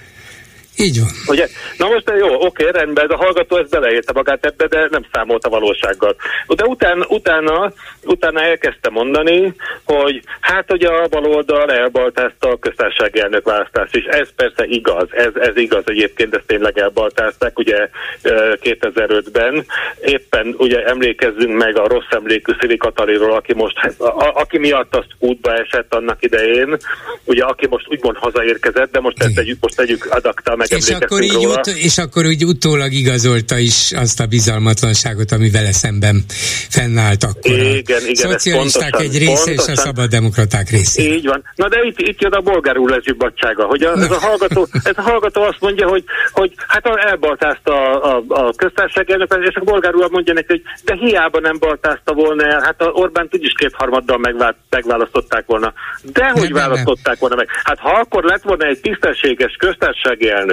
Így van. Ugye? Na most jó, oké, rendben, de a hallgató ezt beleérte magát ebbe, de nem számolt a valósággal. De utána, utána, utána elkezdte mondani, hogy hát hogy a baloldal elbaltázta a köztársasági elnök választást is. Ez persze igaz, ez, ez igaz egyébként, ezt tényleg elbaltázták, ugye 2005-ben. Éppen ugye emlékezzünk meg a rossz emlékű Szili Kataliról, aki most, a, aki miatt azt útba esett annak idején, ugye aki most úgymond hazaérkezett, de most ezt tegyük, most tegyük adakta meg és akkor, így ut- és akkor úgy utólag igazolta is azt a bizalmatlanságot, ami vele szemben fennállt akkor. Igen, igen, szocialisták pontosan, egy része pontosan. és a szabaddemokraták része. Így van. Na de itt, itt jön a bolgárul lezsibadsága, hogy a, ez, a hallgató, ez a hallgató azt mondja, hogy, hogy hát elbaltázta a, a, a köztársaság elnök, és a bolgárul mondja neki, hogy de hiába nem baltázta volna el, hát a Orbánt úgyis kétharmaddal megvá, megválasztották volna. Dehogy Nem, nem, választották nem. volna meg. Hát ha akkor lett volna egy tisztességes köztársasági elnök,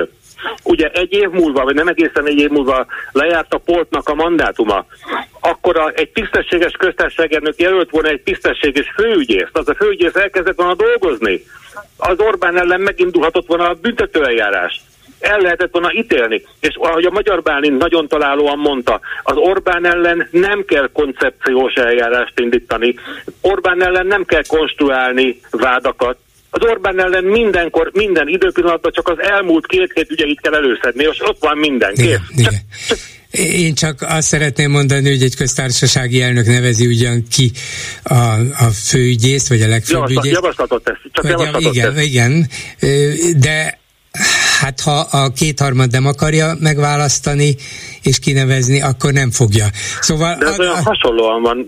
ugye egy év múlva, vagy nem egészen egy év múlva lejárt a poltnak a mandátuma, akkor a, egy tisztességes köztársaságelnök jelölt volna egy tisztességes főügyészt, az a főügyész elkezdett volna dolgozni. Az Orbán ellen megindulhatott volna a büntetőeljárás el lehetett volna ítélni. És ahogy a Magyar Bálint nagyon találóan mondta, az Orbán ellen nem kell koncepciós eljárást indítani, Orbán ellen nem kell konstruálni vádakat, az Orbán ellen mindenkor, minden időpillanatban csak az elmúlt két hét ügyeit kell előszedni, és ott van minden. Kész. Igen, igen. Én csak azt szeretném mondani, hogy egy köztársasági elnök nevezi ugyan ki a, a főügyész, vagy a legfőbb Javaslat, ügyész. javaslatot tesz. Csak javaslatot igen, tesz. igen, de hát ha a kétharmad nem akarja megválasztani és kinevezni, akkor nem fogja. Szóval De ez a, olyan a, hasonlóan van,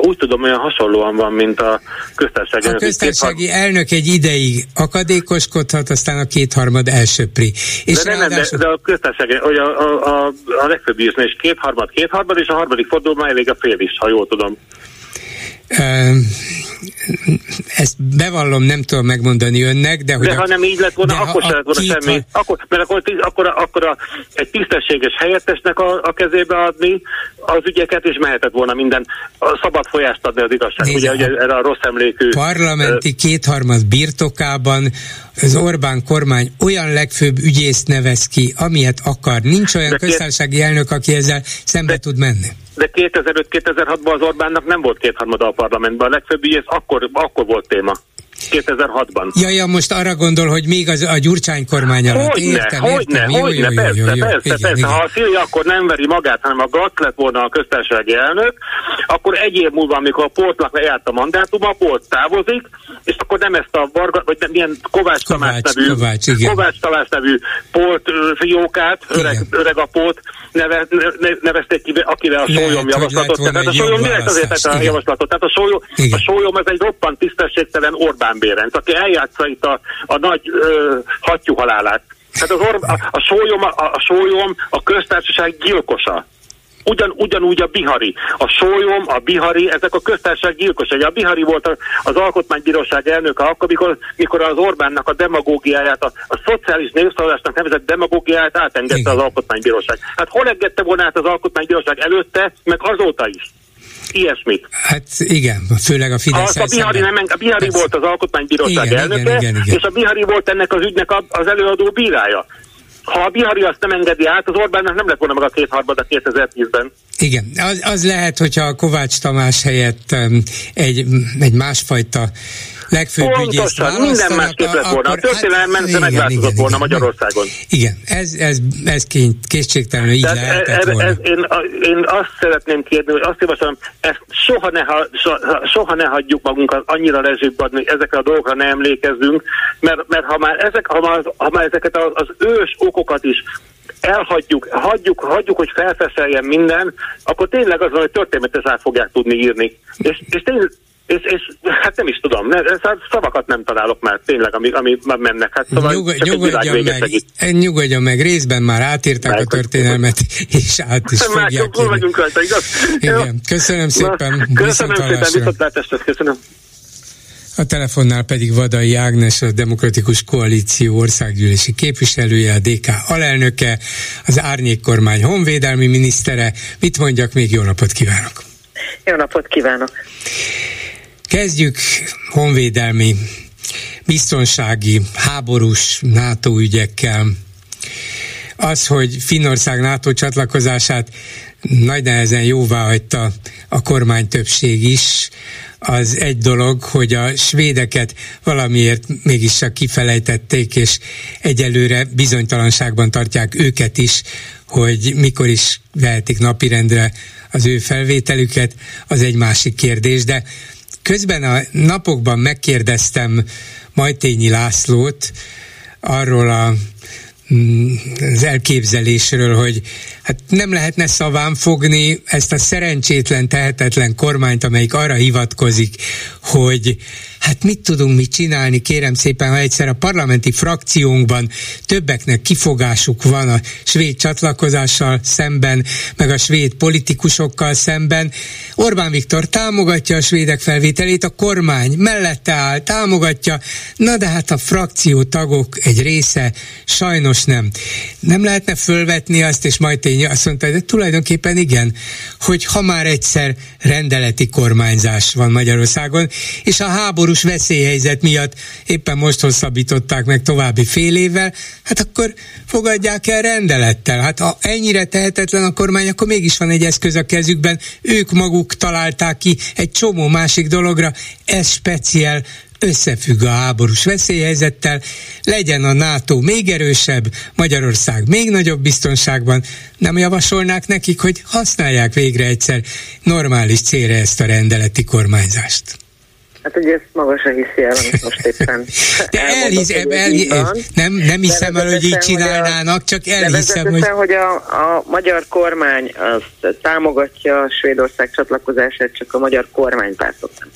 úgy tudom, olyan hasonlóan van, mint a köztársasági a elnök. köztársasági elnök egy ideig akadékoskodhat, aztán a kétharmad elsöpri. És de, nem, nem, de, ráadásul- de a köztársasági, hogy a, a, a, a legfőbb írni, és kétharmad, kétharmad, és a harmadik fordulóban elég a fél is, ha jól tudom. Ö, ezt bevallom, nem tudom megmondani önnek, de hogy De a, ha nem így lett volna, akkor ha se a lett volna két semmi. ha- Akkor, mert akkor, akkor, akkor a, egy tisztességes helyettesnek a, a kezébe adni az ügyeket, és mehetett volna minden a szabad folyást adni az igazság. Nézze, Ugye, ugye erre a rossz emlékű... parlamenti kétharmad birtokában az Orbán kormány olyan legfőbb ügyészt nevez ki, amilyet akar. Nincs olyan De köztársasági elnök, aki ezzel szembe De- tud menni. De 2005-2006-ban az Orbánnak nem volt kétharmada a parlamentben. A legfőbb ügyész akkor, akkor volt téma. 2006-ban. Ja, ja, most arra gondol, hogy még az, a Gyurcsány kormány alatt. Hogyne, értem, hogyne, értem. Jó, hogyne, jó, jó, persze, jó, jó. persze, Igen, persze. igen. Ha a Szili akkor nem veri magát, hanem a Gatz lett volna a köztársasági elnök, akkor egy év múlva, amikor a Portnak lejárt a mandátuma, a Port távozik, és akkor nem ezt a Varga, vagy nem, milyen Kovács, Tamás Kovács, nevű, Kovács, igen. Kovács Tamás nevű Port fiókát, öreg, Igen. öreg apót neve, ne, nevezték ki, akivel a sólyom javaslatot. Tehát a sólyom direkt azért a javaslatot. Tehát a sólyom, a sólyom ez egy roppant tisztességtelen Orbán Bérenc, aki eljátsza itt a, a nagy ö, hattyú halálát. Tehát az Orb, a, a, sólyom, a, a sólyom a köztársaság gyilkosa. Ugyan, ugyanúgy a Bihari. A sólyom, a Bihari, ezek a köztársaság gyilkosai. A Bihari volt az alkotmánybíróság elnöke akkor, mikor, mikor az Orbánnak a demagógiáját, a, a szociális népszavazásnak nevezett demagógiáját átengedte Igen. az alkotmánybíróság. Hát hol engedte volna át az alkotmánybíróság előtte, meg azóta is? Ilyesmit. Hát igen, főleg a Fidesz. azt a Bihari, nem, a Bihari Persze. volt az alkotmánybíróság Igen, elnöke, igen, igen, igen. és a Bihari volt ennek az ügynek az előadó bírája. Ha a Bihari azt nem engedi át, az Orbánnak nem lett volna meg a kétharmada 2010-ben. Igen, az, az lehet, hogyha a Kovács Tamás helyett egy, egy másfajta legfőbb ügyészt Pontosan, minden lett volna. A történelem mente igen, megváltozott volna igen, Magyarországon. Igen, ez, ez, ez kény, készségtelenül így Tehát lehetett e- e- volna. ez, én, én azt szeretném kérni, hogy azt javaslom, ezt soha ne, ha, soha, soha ne hagyjuk magunkat annyira lezsébbe adni, hogy ezekre a dolgokra ne emlékezzünk, mert, mert ha, már ezek, ha, már, ha már ezeket az, az ős okokat is elhagyjuk, hagyjuk, hagyjuk, hogy felfeszeljen minden, akkor tényleg az van, hogy történetet át fogják tudni írni. És, és tényleg, és, és hát nem is tudom, ne, ez- hát szavakat nem találok már tényleg, ami, ami már mennek. Hát szóval Nyugod, nyugodjon, meg, nyugodjon meg, részben már átírták a Meg- történelmet, és át is Már fogják írni. vagyunk rajta, igaz? Igen, köszönöm szépen, Na, Köszönöm szépen, viszontlátásra, köszönöm. A telefonnál pedig Vadai Ágnes, a Demokratikus Koalíció országgyűlési képviselője, a DK alelnöke, az Árnyék kormány honvédelmi minisztere. Mit mondjak még? Jó napot kívánok! Jó napot kívánok! Kezdjük honvédelmi, biztonsági, háborús NATO ügyekkel. az, hogy Finnország NATO csatlakozását nagy nehezen jóvá hagyta a kormány többség is, az egy dolog, hogy a svédeket valamiért mégis csak kifelejtették, és egyelőre bizonytalanságban tartják őket is, hogy mikor is vehetik napirendre az ő felvételüket, az egy másik kérdés, de közben a napokban megkérdeztem Majtényi Lászlót arról a mm, az elképzelésről, hogy hát nem lehetne szaván fogni ezt a szerencsétlen, tehetetlen kormányt, amelyik arra hivatkozik, hogy hát mit tudunk mit csinálni, kérem szépen, ha egyszer a parlamenti frakciónkban többeknek kifogásuk van a svéd csatlakozással szemben, meg a svéd politikusokkal szemben. Orbán Viktor támogatja a svédek felvételét, a kormány mellette áll, támogatja, na de hát a frakció tagok egy része sajnos nem. Nem lehetne fölvetni azt, és majd tény azt mondta, de tulajdonképpen igen, hogy ha már egyszer rendeleti kormányzás van Magyarországon, és a háborús veszélyhelyzet miatt éppen most hosszabbították meg további fél évvel, hát akkor fogadják el rendelettel. Hát ha ennyire tehetetlen a kormány, akkor mégis van egy eszköz a kezükben, ők maguk találták ki egy csomó másik dologra, ez speciál összefügg a háborús veszélyhelyzettel, legyen a NATO még erősebb, Magyarország még nagyobb biztonságban, nem javasolnák nekik, hogy használják végre egyszer normális célra ezt a rendeleti kormányzást? Hát ugye ezt maga se hiszi el, amit most éppen De elhisz, el, el, nem, nem hiszem el, hogy így csinálnának, csak elhiszem, hogy... hogy a, a magyar kormány azt támogatja Svédország csatlakozását, csak a magyar kormánypártok nem.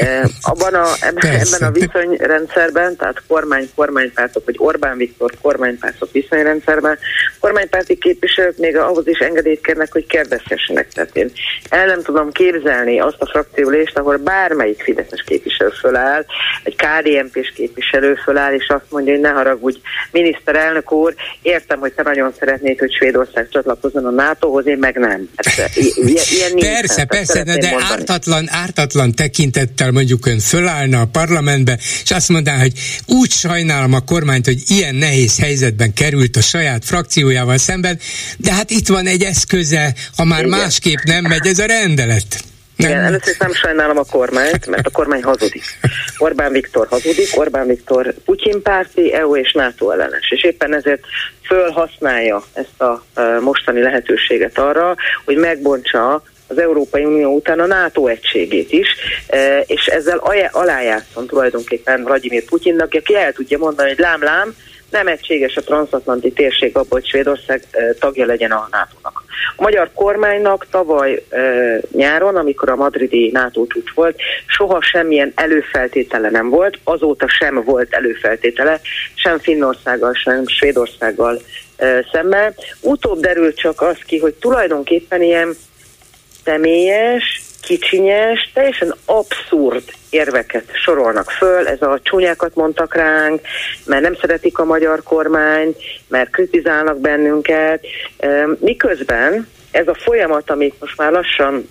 E, abban a, ebben, ebben a viszonyrendszerben, tehát kormány-kormánypártok, vagy Orbán Viktor kormánypártok viszonyrendszerben, kormánypárti képviselők még ahhoz is engedélyt kérnek, hogy kérdezhessenek. Tehát én el nem tudom képzelni azt a frakciólést, ahol bármelyik Fideszes képviselő föláll, egy KDNP-s képviselő föláll, és azt mondja, hogy ne haragudj, miniszterelnök úr, értem, hogy te nagyon szeretnéd, hogy Svédország csatlakozzon a NATO-hoz, én meg nem. Hát, ilyen nincs, persze, persze, de, de ártatlan, ártatlan tekintettel mondjuk ön fölállna a parlamentbe, és azt mondaná, hogy úgy sajnálom a kormányt, hogy ilyen nehéz helyzetben került a saját frakciójával szemben, de hát itt van egy eszköze, ha már Igen. másképp nem megy ez a rendelet. Nem. Igen, először is nem sajnálom a kormányt, mert a kormány hazudik. Orbán Viktor hazudik, Orbán Viktor Putyin párti, EU és NATO ellenes, és éppen ezért fölhasználja ezt a mostani lehetőséget arra, hogy megbontsa az Európai Unió után a NATO egységét is, és ezzel alájátszom tulajdonképpen Vladimir Putyinnak, aki el tudja mondani, hogy lám-lám, nem egységes a transatlanti térség abban, hogy Svédország tagja legyen a NATO-nak. A magyar kormánynak tavaly e, nyáron, amikor a madridi NATO csúcs volt, soha semmilyen előfeltétele nem volt, azóta sem volt előfeltétele, sem Finnországgal, sem Svédországgal e, szemben. Utóbb derült csak az ki, hogy tulajdonképpen ilyen személyes, kicsinyes, teljesen abszurd érveket sorolnak föl, ez a csúnyákat mondtak ránk, mert nem szeretik a magyar kormányt, mert kritizálnak bennünket, miközben ez a folyamat, amit most már lassan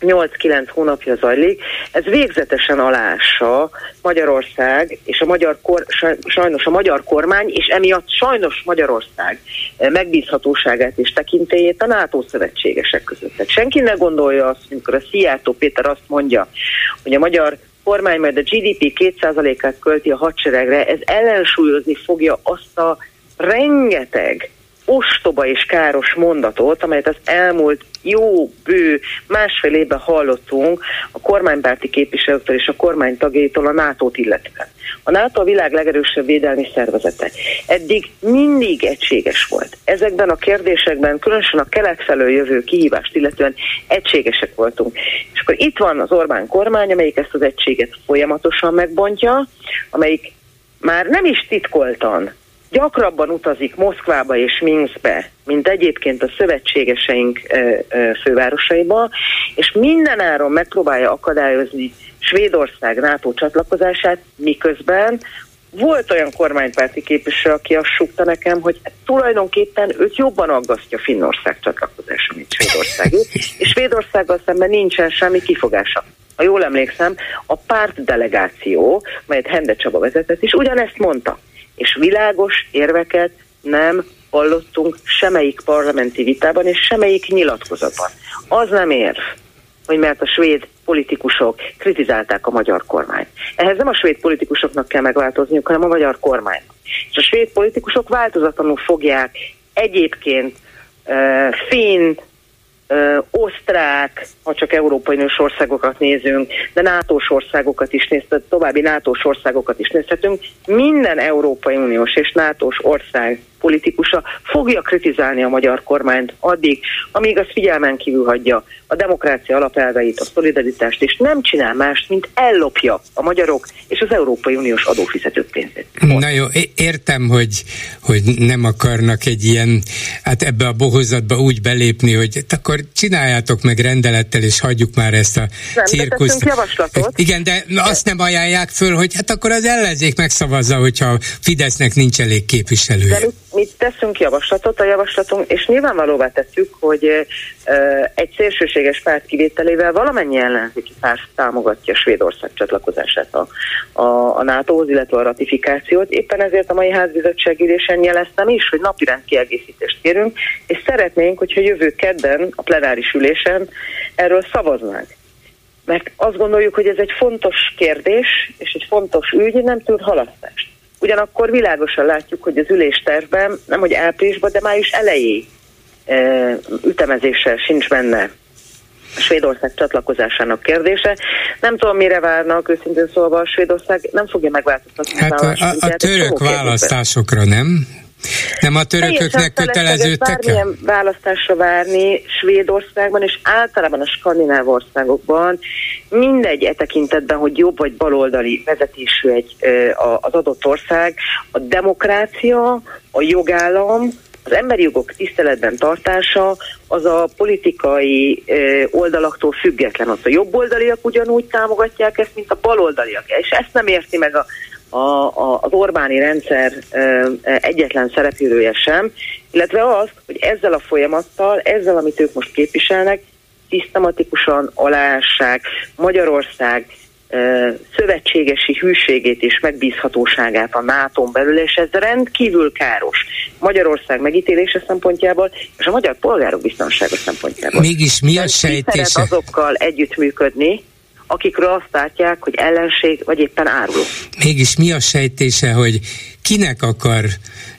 8-9 hónapja zajlik, ez végzetesen alássa Magyarország és a magyar kor, sajnos a magyar kormány, és emiatt sajnos Magyarország megbízhatóságát és tekintélyét a NATO szövetségesek között. Tehát senki ne gondolja azt, amikor a Szijjártó Péter azt mondja, hogy a magyar kormány majd a GDP 2%-át költi a hadseregre, ez ellensúlyozni fogja azt a rengeteg ostoba és káros mondatot, amelyet az elmúlt jó, bő, másfél évben hallottunk a kormánypárti képviselőktől és a kormány tagjaitól a NATO-t illetve. A NATO a világ legerősebb védelmi szervezete. Eddig mindig egységes volt. Ezekben a kérdésekben, különösen a kelet felől jövő kihívást, illetően egységesek voltunk. És akkor itt van az Orbán kormány, amelyik ezt az egységet folyamatosan megbontja, amelyik már nem is titkoltan gyakrabban utazik Moszkvába és Minskbe, mint egyébként a szövetségeseink fővárosaiba, és mindenáron megpróbálja akadályozni Svédország NATO csatlakozását, miközben volt olyan kormánypárti képviselő, aki azt súgta nekem, hogy tulajdonképpen őt jobban aggasztja Finnország csatlakozása, mint Svédország. És Svédországgal szemben nincsen semmi kifogása. Ha jól emlékszem, a párt delegáció, melyet Hende Csaba vezetett, is ugyanezt mondta és világos érveket nem hallottunk semmelyik parlamenti vitában és semmelyik nyilatkozatban. Az nem érv, hogy mert a svéd politikusok kritizálták a magyar kormányt. Ehhez nem a svéd politikusoknak kell megváltozniuk, hanem a magyar kormány. És a svéd politikusok változatlanul fogják egyébként uh, finn, osztrák, ha csak Európai Nős országokat nézünk, de nato országokat is nézhetünk, további nato országokat is nézhetünk, minden Európai Uniós és nato ország politikusa fogja kritizálni a magyar kormányt addig, amíg az figyelmen kívül hagyja a demokrácia alapelveit, a szolidaritást, és nem csinál mást, mint ellopja a magyarok és az Európai Uniós adófizetők pénzét. Na jó, értem, hogy, hogy nem akarnak egy ilyen, hát ebbe a bohozatba úgy belépni, hogy hát akkor csináljátok meg rendelettel, és hagyjuk már ezt a nem, cirkuszt. javaslatot. Igen, de azt nem ajánlják föl, hogy hát akkor az ellenzék megszavazza, hogyha Fidesznek nincs elég képviselője. De mi teszünk javaslatot, a javaslatunk, és nyilvánvalóvá tettük, hogy egy szélsőséges párt kivételével valamennyi ellenzéki párt támogatja Svédország csatlakozását a, a, a NATO-hoz, illetve a ratifikációt. Éppen ezért a mai házbizottság ülésen jeleztem is, hogy napirend kiegészítést kérünk, és szeretnénk, hogyha jövő kedden a plenáris ülésen erről szavaznánk mert azt gondoljuk, hogy ez egy fontos kérdés, és egy fontos ügy, nem tud halasztást. Ugyanakkor világosan látjuk, hogy az üléstervben nem hogy áprilisban, de május elejé e, ütemezéssel sincs benne a Svédország csatlakozásának kérdése. Nem tudom, mire várnak, őszintén szólva a Svédország nem fogja megváltoztatni. Hát a, a, a török választásokra nem? Nem a törököknek köteleződtek bármilyen választásra várni Svédországban és általában a skandináv országokban mindegy e tekintetben, hogy jobb vagy baloldali vezetésű egy, az adott ország, a demokrácia, a jogállam, az emberi jogok tiszteletben tartása az a politikai oldalaktól független. Ott a jobboldaliak ugyanúgy támogatják ezt, mint a baloldaliak. És ezt nem érti meg a a, a, az Orbáni rendszer egyetlen szereplője sem, illetve az, hogy ezzel a folyamattal, ezzel, amit ők most képviselnek, szisztematikusan aláássák Magyarország szövetségesi hűségét és megbízhatóságát a nato belül, és ez rendkívül káros Magyarország megítélése szempontjából, és a magyar polgárok biztonsága szempontjából. Mégis mi a sejtése? azokkal együttműködni, akikről azt látják, hogy ellenség vagy éppen áruló. Mégis mi a sejtése, hogy kinek akar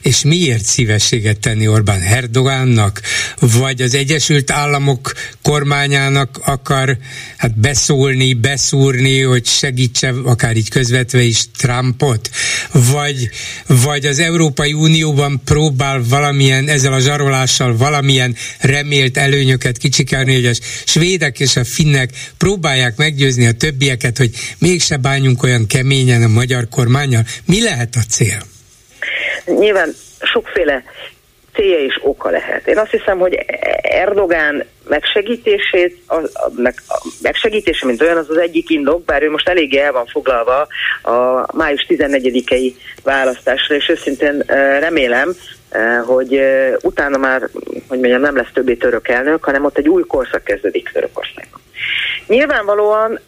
és miért szívességet tenni Orbán Erdogánnak, vagy az Egyesült Államok kormányának akar hát beszólni, beszúrni, hogy segítse akár így közvetve is Trumpot, vagy, vagy az Európai Unióban próbál valamilyen, ezzel a zsarolással valamilyen remélt előnyöket kicsikelni, hogy a svédek és a finnek próbálják meggyőzni a többieket, hogy mégse bánjunk olyan keményen a magyar kormányjal. Mi lehet a cél? Nyilván sokféle célja és oka lehet. Én azt hiszem, hogy Erdogán megsegítését, a, a, meg, a megsegítése, mint olyan, az az egyik indok, bár ő most eléggé el van foglalva a május 14-i választásra, és őszintén remélem, hogy utána már, hogy mondjam, nem lesz többé török elnök, hanem ott egy új korszak kezdődik Törökországban. Nyilvánvalóan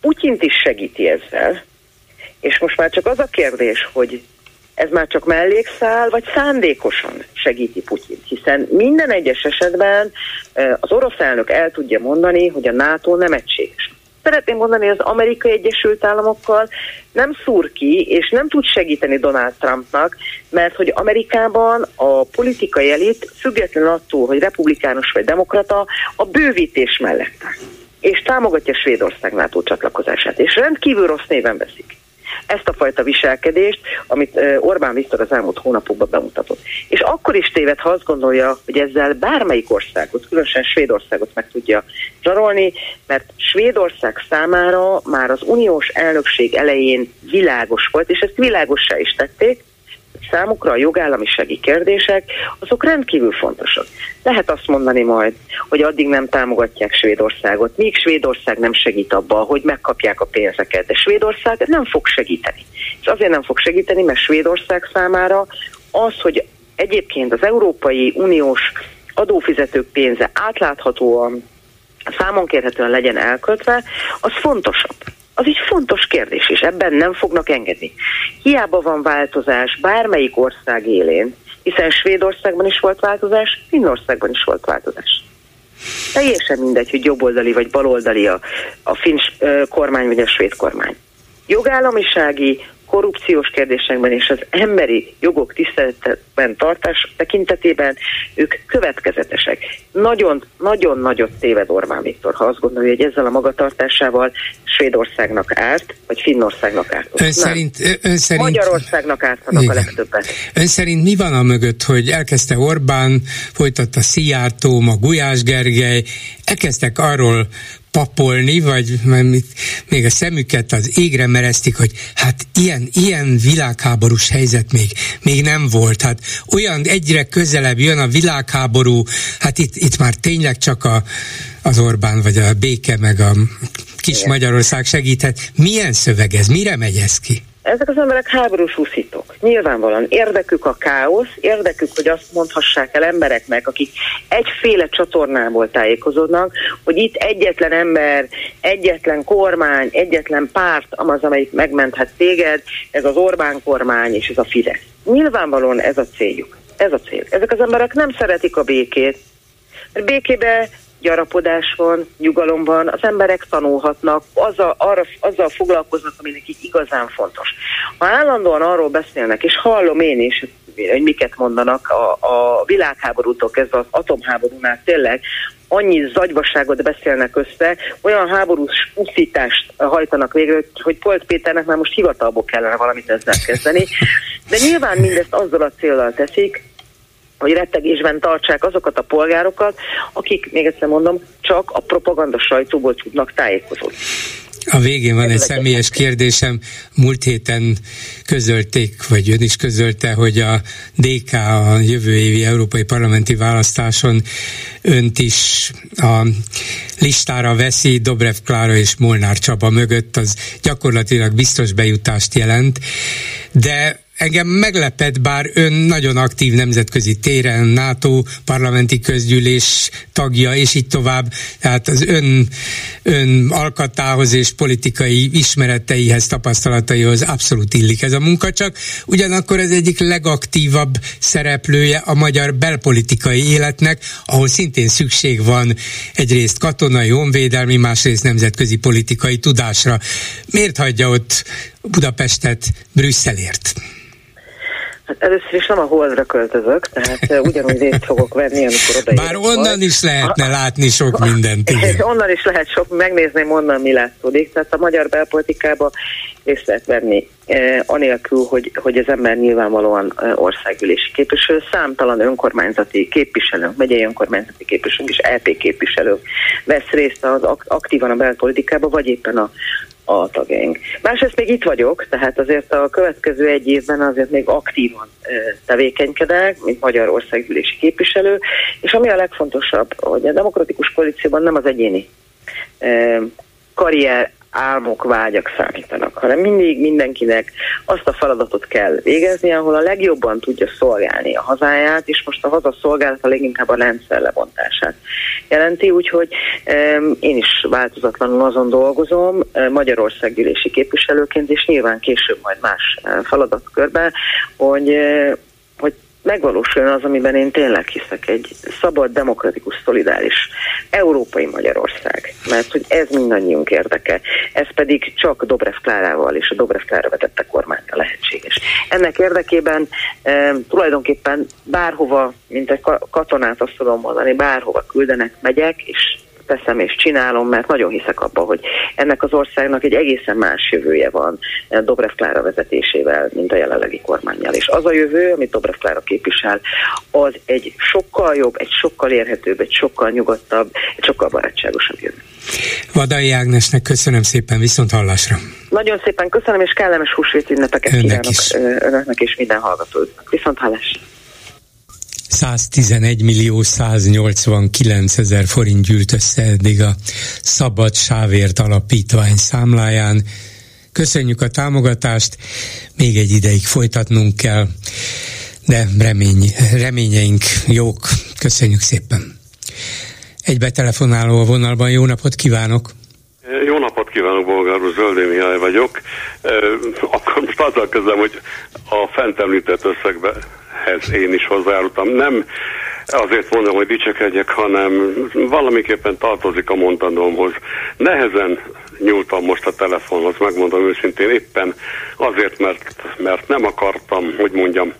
Putyint is segíti ezzel, és most már csak az a kérdés, hogy ez már csak mellékszál, vagy szándékosan segíti Putyint, hiszen minden egyes esetben az orosz elnök el tudja mondani, hogy a NATO nem egységes. Szeretném mondani, hogy az Amerikai Egyesült Államokkal nem szúr ki, és nem tud segíteni Donald Trumpnak, mert hogy Amerikában a politikai elit, függetlenül attól, hogy republikánus vagy demokrata, a bővítés mellett és támogatja Svédország NATO csatlakozását, és rendkívül rossz néven veszik ezt a fajta viselkedést, amit Orbán Viktor az elmúlt hónapokban bemutatott. És akkor is téved, ha azt gondolja, hogy ezzel bármelyik országot, különösen Svédországot meg tudja zsarolni, mert Svédország számára már az uniós elnökség elején világos volt, és ezt világossá is tették, számukra a jogállamisági kérdések, azok rendkívül fontosak. Lehet azt mondani majd, hogy addig nem támogatják Svédországot, míg Svédország nem segít abba, hogy megkapják a pénzeket, de Svédország nem fog segíteni. És azért nem fog segíteni, mert Svédország számára az, hogy egyébként az Európai Uniós adófizetők pénze átláthatóan, számon kérhetően legyen elköltve, az fontosabb az egy fontos kérdés, és ebben nem fognak engedni. Hiába van változás bármelyik ország élén, Hiszen Svédországban is volt változás, Finnországban is volt változás. Teljesen mindegy, hogy jobboldali vagy baloldali a, a finn kormány vagy a svéd kormány. Jogállamisági, korrupciós kérdésekben és az emberi jogok tiszteletben tartás tekintetében ők következetesek. Nagyon, nagyon nagyot téved Orbán Viktor, ha azt gondolja, hogy ezzel a magatartásával Svédországnak árt, vagy Finnországnak árt. Ön szerint, ön szerint, Magyarországnak ártanak igen. a legtöbbet. Ön szerint mi van a mögött, hogy elkezdte Orbán, folytatta Szijjártó, ma Gulyás Gergely, elkezdtek arról papolni, vagy még a szemüket az égre mereztik, hogy hát ilyen, ilyen világháborús helyzet még, még nem volt. Hát olyan egyre közelebb jön a világháború, hát itt, itt már tényleg csak a, az Orbán, vagy a béke, meg a kis Igen. Magyarország segíthet. Milyen szöveg ez? Mire megy ez ki? Ezek az emberek háborús úszítók. Nyilvánvalóan érdekük a káosz, érdekük, hogy azt mondhassák el embereknek, akik egyféle csatornából tájékozódnak, hogy itt egyetlen ember, egyetlen kormány, egyetlen párt az, amelyik megmenthet téged, ez az Orbán kormány és ez a Fidesz. Nyilvánvalóan ez a céljuk. Ez a cél. Ezek az emberek nem szeretik a békét, mert békébe gyarapodás van, nyugalom van, az emberek tanulhatnak, azzal, arra, azzal foglalkoznak, ami nekik igazán fontos. Ha állandóan arról beszélnek, és hallom én is, hogy miket mondanak a, a világháborútól kezdve az atomháborúnál tényleg, annyi zagyvasságot beszélnek össze, olyan háborús uszítást hajtanak végre, hogy Polt Péternek már most hivatalból kellene valamit ezzel kezdeni. De nyilván mindezt azzal a célral teszik, hogy rettegésben tartsák azokat a polgárokat, akik, még egyszer mondom, csak a propaganda sajtóból tudnak tájékozódni. A végén van egy személyes kérdésem. Múlt héten közölték, vagy ön is közölte, hogy a DK a jövő évi európai parlamenti választáson önt is a listára veszi Dobrev Klára és Molnár Csaba mögött, az gyakorlatilag biztos bejutást jelent, de engem meglepett, bár ön nagyon aktív nemzetközi téren, NATO parlamenti közgyűlés tagja, és így tovább, tehát az ön, ön alkatához és politikai ismereteihez, tapasztalataihoz abszolút illik ez a munka, csak ugyanakkor ez egyik legaktívabb szereplője a magyar belpolitikai életnek, ahol szintén szükség van egyrészt katonai, honvédelmi, másrészt nemzetközi politikai tudásra. Miért hagyja ott Budapestet Brüsszelért? Hát először is nem a holdra költözök, tehát ugyanúgy részt fogok venni, amikor oda Bár onnan majd. is lehetne a, látni sok mindent. Igen. onnan is lehet sok, megnézném onnan mi látszódik. Tehát a magyar belpolitikába részt lehet venni, eh, anélkül, hogy, hogy az ember nyilvánvalóan eh, országgyűlési képviselő, számtalan önkormányzati képviselőnk, megyei önkormányzati képviselőnk és LP képviselők vesz részt az aktívan a belpolitikába, vagy éppen a, a tagjaink. Másrészt még itt vagyok, tehát azért a következő egy évben azért még aktívan tevékenykedek, mint Magyarország gyűlési képviselő, és ami a legfontosabb, hogy a demokratikus koalícióban nem az egyéni karrier álmok, vágyak számítanak, hanem mindig mindenkinek azt a feladatot kell végezni, ahol a legjobban tudja szolgálni a hazáját, és most a haza szolgálata leginkább a rendszer lebontását jelenti, úgyhogy én is változatlanul azon dolgozom, Magyarország gyűlési képviselőként, és nyilván később majd más feladatkörben, hogy hogy megvalósuljon az, amiben én tényleg hiszek, egy szabad, demokratikus, szolidáris európai Magyarország. Mert hogy ez mindannyiunk érdeke. Ez pedig csak Dobrev Klárával és a Dobrev Klára vetette kormánya lehetséges. Ennek érdekében e, tulajdonképpen bárhova, mint egy katonát azt tudom mondani, bárhova küldenek, megyek, és teszem és csinálom, mert nagyon hiszek abba, hogy ennek az országnak egy egészen más jövője van eh, Dobrev Klára vezetésével, mint a jelenlegi kormányjal. És az a jövő, amit Dobrev Klára képvisel, az egy sokkal jobb, egy sokkal érhetőbb, egy sokkal nyugodtabb, egy sokkal barátságosabb jövő. Vadai Ágnesnek köszönöm szépen, viszont hallásra. Nagyon szépen köszönöm, és kellemes húsvét ünnepeket Önnek kívánok is. Eh, önöknek és minden hallgatóknak. Viszont hallásra. 111 millió 189 ezer forint gyűlt össze eddig a Szabad Sávért Alapítvány számláján. Köszönjük a támogatást, még egy ideig folytatnunk kell, de remény, reményeink jók. Köszönjük szépen. Egy betelefonáló a vonalban, jó napot kívánok! Jó napot kívánok, Bolgár úr, Zöldé Mihály vagyok. Akkor most azzal kezdem, hogy a fent említett összegbehez én is hozzájárultam. Nem azért mondom, hogy dicsekedjek, hanem valamiképpen tartozik a mondandómhoz. Nehezen nyúltam most a telefonhoz, megmondom őszintén, éppen azért, mert, mert nem akartam, hogy mondjam,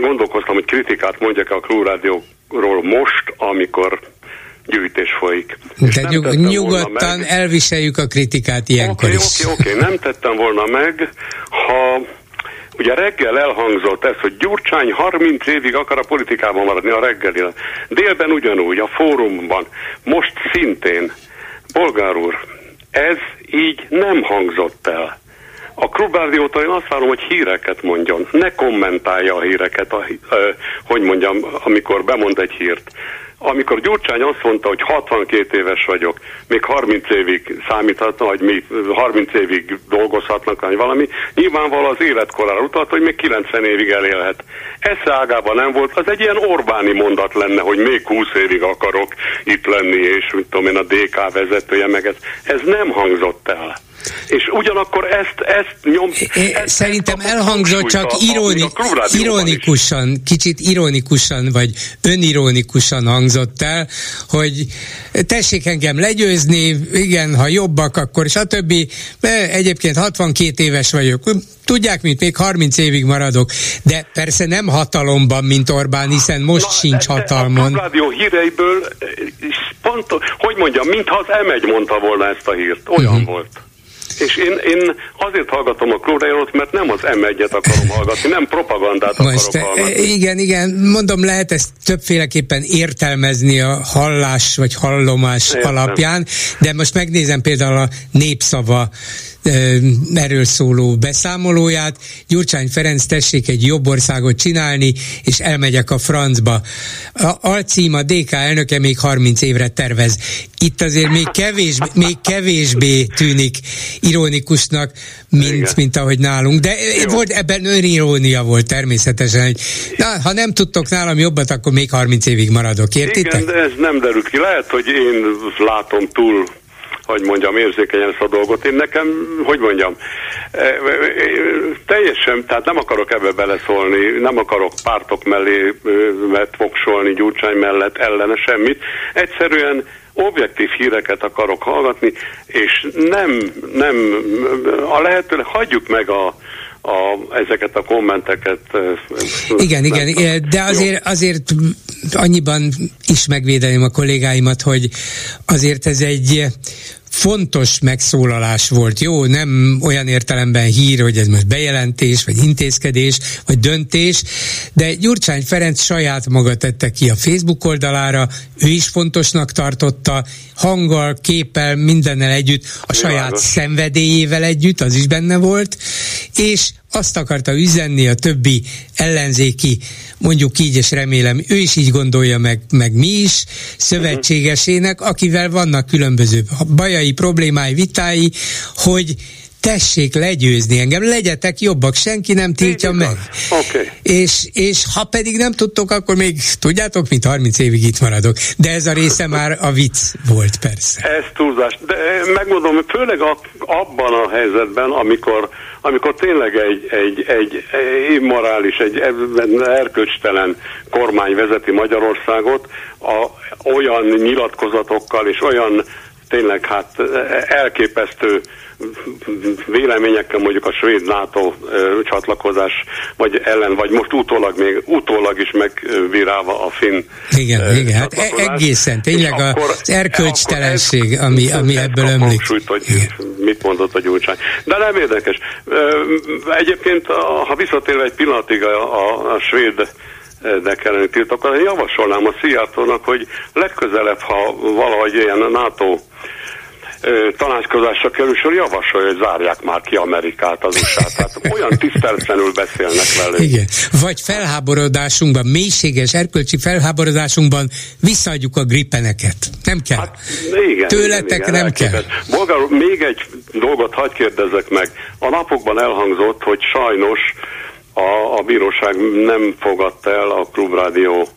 gondolkoztam, hogy kritikát mondjak a Klubrádióról most, amikor gyűjtés folyik. De nyug, nyugodtan meg, elviseljük a kritikát ilyenkor okay, is. Oké, okay, oké, okay. nem tettem volna meg, ha Ugye reggel elhangzott ez, hogy Gyurcsány 30 évig akar a politikában maradni a reggeli. Délben ugyanúgy, a fórumban. Most szintén, bolgár úr, ez így nem hangzott el. A Klubrádiótól én azt várom, hogy híreket mondjon, ne kommentálja a híreket, a, ö, hogy mondjam, amikor bemond egy hírt. Amikor Gyurcsány azt mondta, hogy 62 éves vagyok, még 30 évig számíthatna, hogy mi 30 évig dolgozhatnak, vagy valami, nyilvánvaló az életkorára utalt, hogy még 90 évig elélhet. Esze ágában nem volt, az egy ilyen Orbáni mondat lenne, hogy még 20 évig akarok itt lenni, és mit tudom én, a DK vezetője, meg ez, ez nem hangzott el. És ugyanakkor ezt, ezt nyom... Ezt, Szerintem elhangzott csak ironi, ironikusan, kicsit ironikusan, vagy önironikusan hangzott el, hogy tessék engem legyőzni, igen, ha jobbak, akkor stb. Egyébként 62 éves vagyok, tudják, mint még 30 évig maradok, de persze nem hatalomban, mint Orbán, hiszen most Na, sincs hatalmon. A rádió híreiből, pont, hogy mondjam, mintha az M1 mondta volna ezt a hírt, olyan uh-huh. volt. És én, én azért hallgatom a Klórajót, mert nem az M1-et akarom hallgatni, nem propagandát Most, akarok hallgatni. Igen, igen, mondom, lehet ezt többféleképpen értelmezni a hallás vagy hallomás Értem. alapján, de most megnézem például a népszava erről szóló beszámolóját. Gyurcsány Ferenc tessék egy jobb országot csinálni, és elmegyek a francba. A alcím a DK elnöke még 30 évre tervez. Itt azért még, kevés, még kevésbé tűnik ironikusnak, mint, mint ahogy nálunk. De Jó. volt ebben önirónia volt természetesen, hogy na, ha nem tudtok nálam jobbat, akkor még 30 évig maradok, értitek? Igen, de ez nem derül ki. Lehet, hogy én látom túl hogy mondjam, érzékenyen ezt a dolgot. Én nekem, hogy mondjam, e, e, e, teljesen, tehát nem akarok ebbe beleszólni, nem akarok pártok mellé mert voksolni Gyurcsány mellett ellene semmit. Egyszerűen objektív híreket akarok hallgatni, és nem, nem, a lehető, hagyjuk meg a, a, ezeket a kommenteket. Igen, igen, de azért, azért annyiban is megvédeném a kollégáimat, hogy azért ez egy fontos megszólalás volt, jó, nem olyan értelemben hír, hogy ez most bejelentés, vagy intézkedés, vagy döntés, de Gyurcsány Ferenc saját maga tette ki a Facebook oldalára, ő is fontosnak tartotta, hanggal, képpel, mindennel együtt, a saját szenvedélyével együtt, az is benne volt, és azt akarta üzenni a többi ellenzéki, mondjuk így, és remélem ő is így gondolja meg, meg mi is, szövetségesének, akivel vannak különböző bajai, problémái, vitái, hogy tessék legyőzni engem, legyetek jobbak, senki nem tiltja Így meg. Okay. És, és ha pedig nem tudtok, akkor még tudjátok, mint 30 évig itt maradok. De ez a része már a vicc volt, persze. Ez túlzás. De eh, megmondom, főleg a, abban a helyzetben, amikor, amikor tényleg egy, egy, egy immorális, egy erkölcstelen kormány vezeti Magyarországot, a, olyan nyilatkozatokkal és olyan tényleg hát elképesztő véleményekkel mondjuk a svéd NATO csatlakozás vagy ellen, vagy most utólag még utólag is megvirálva a finn Igen, igen, hát e- egészen, tényleg az erkölcstelenség, ami, ami ebből ömlik. Hangsúlyt, hogy igen. mit mondott a Gyurcsány. De nem érdekes. Egyébként, ha visszatérve egy pillanatig a, a, a svéd de kellene tiltakozni. Javasolnám a Szijjártónak, hogy legközelebb, ha valahogy ilyen NATO tanácskozásra kerül sor, javasolja, hogy zárják már ki Amerikát, az usa Tehát olyan tiszteletlenül beszélnek velünk. Igen. Vagy felháborodásunkban, mélységes erkölcsi felháborodásunkban visszaadjuk a gripeneket. Nem kell. Hát, igen, Tőletek igen, nem kell. Bolgár, még egy dolgot hagyd kérdezzek meg. A napokban elhangzott, hogy sajnos a, a bíróság nem fogadta el a klubrádió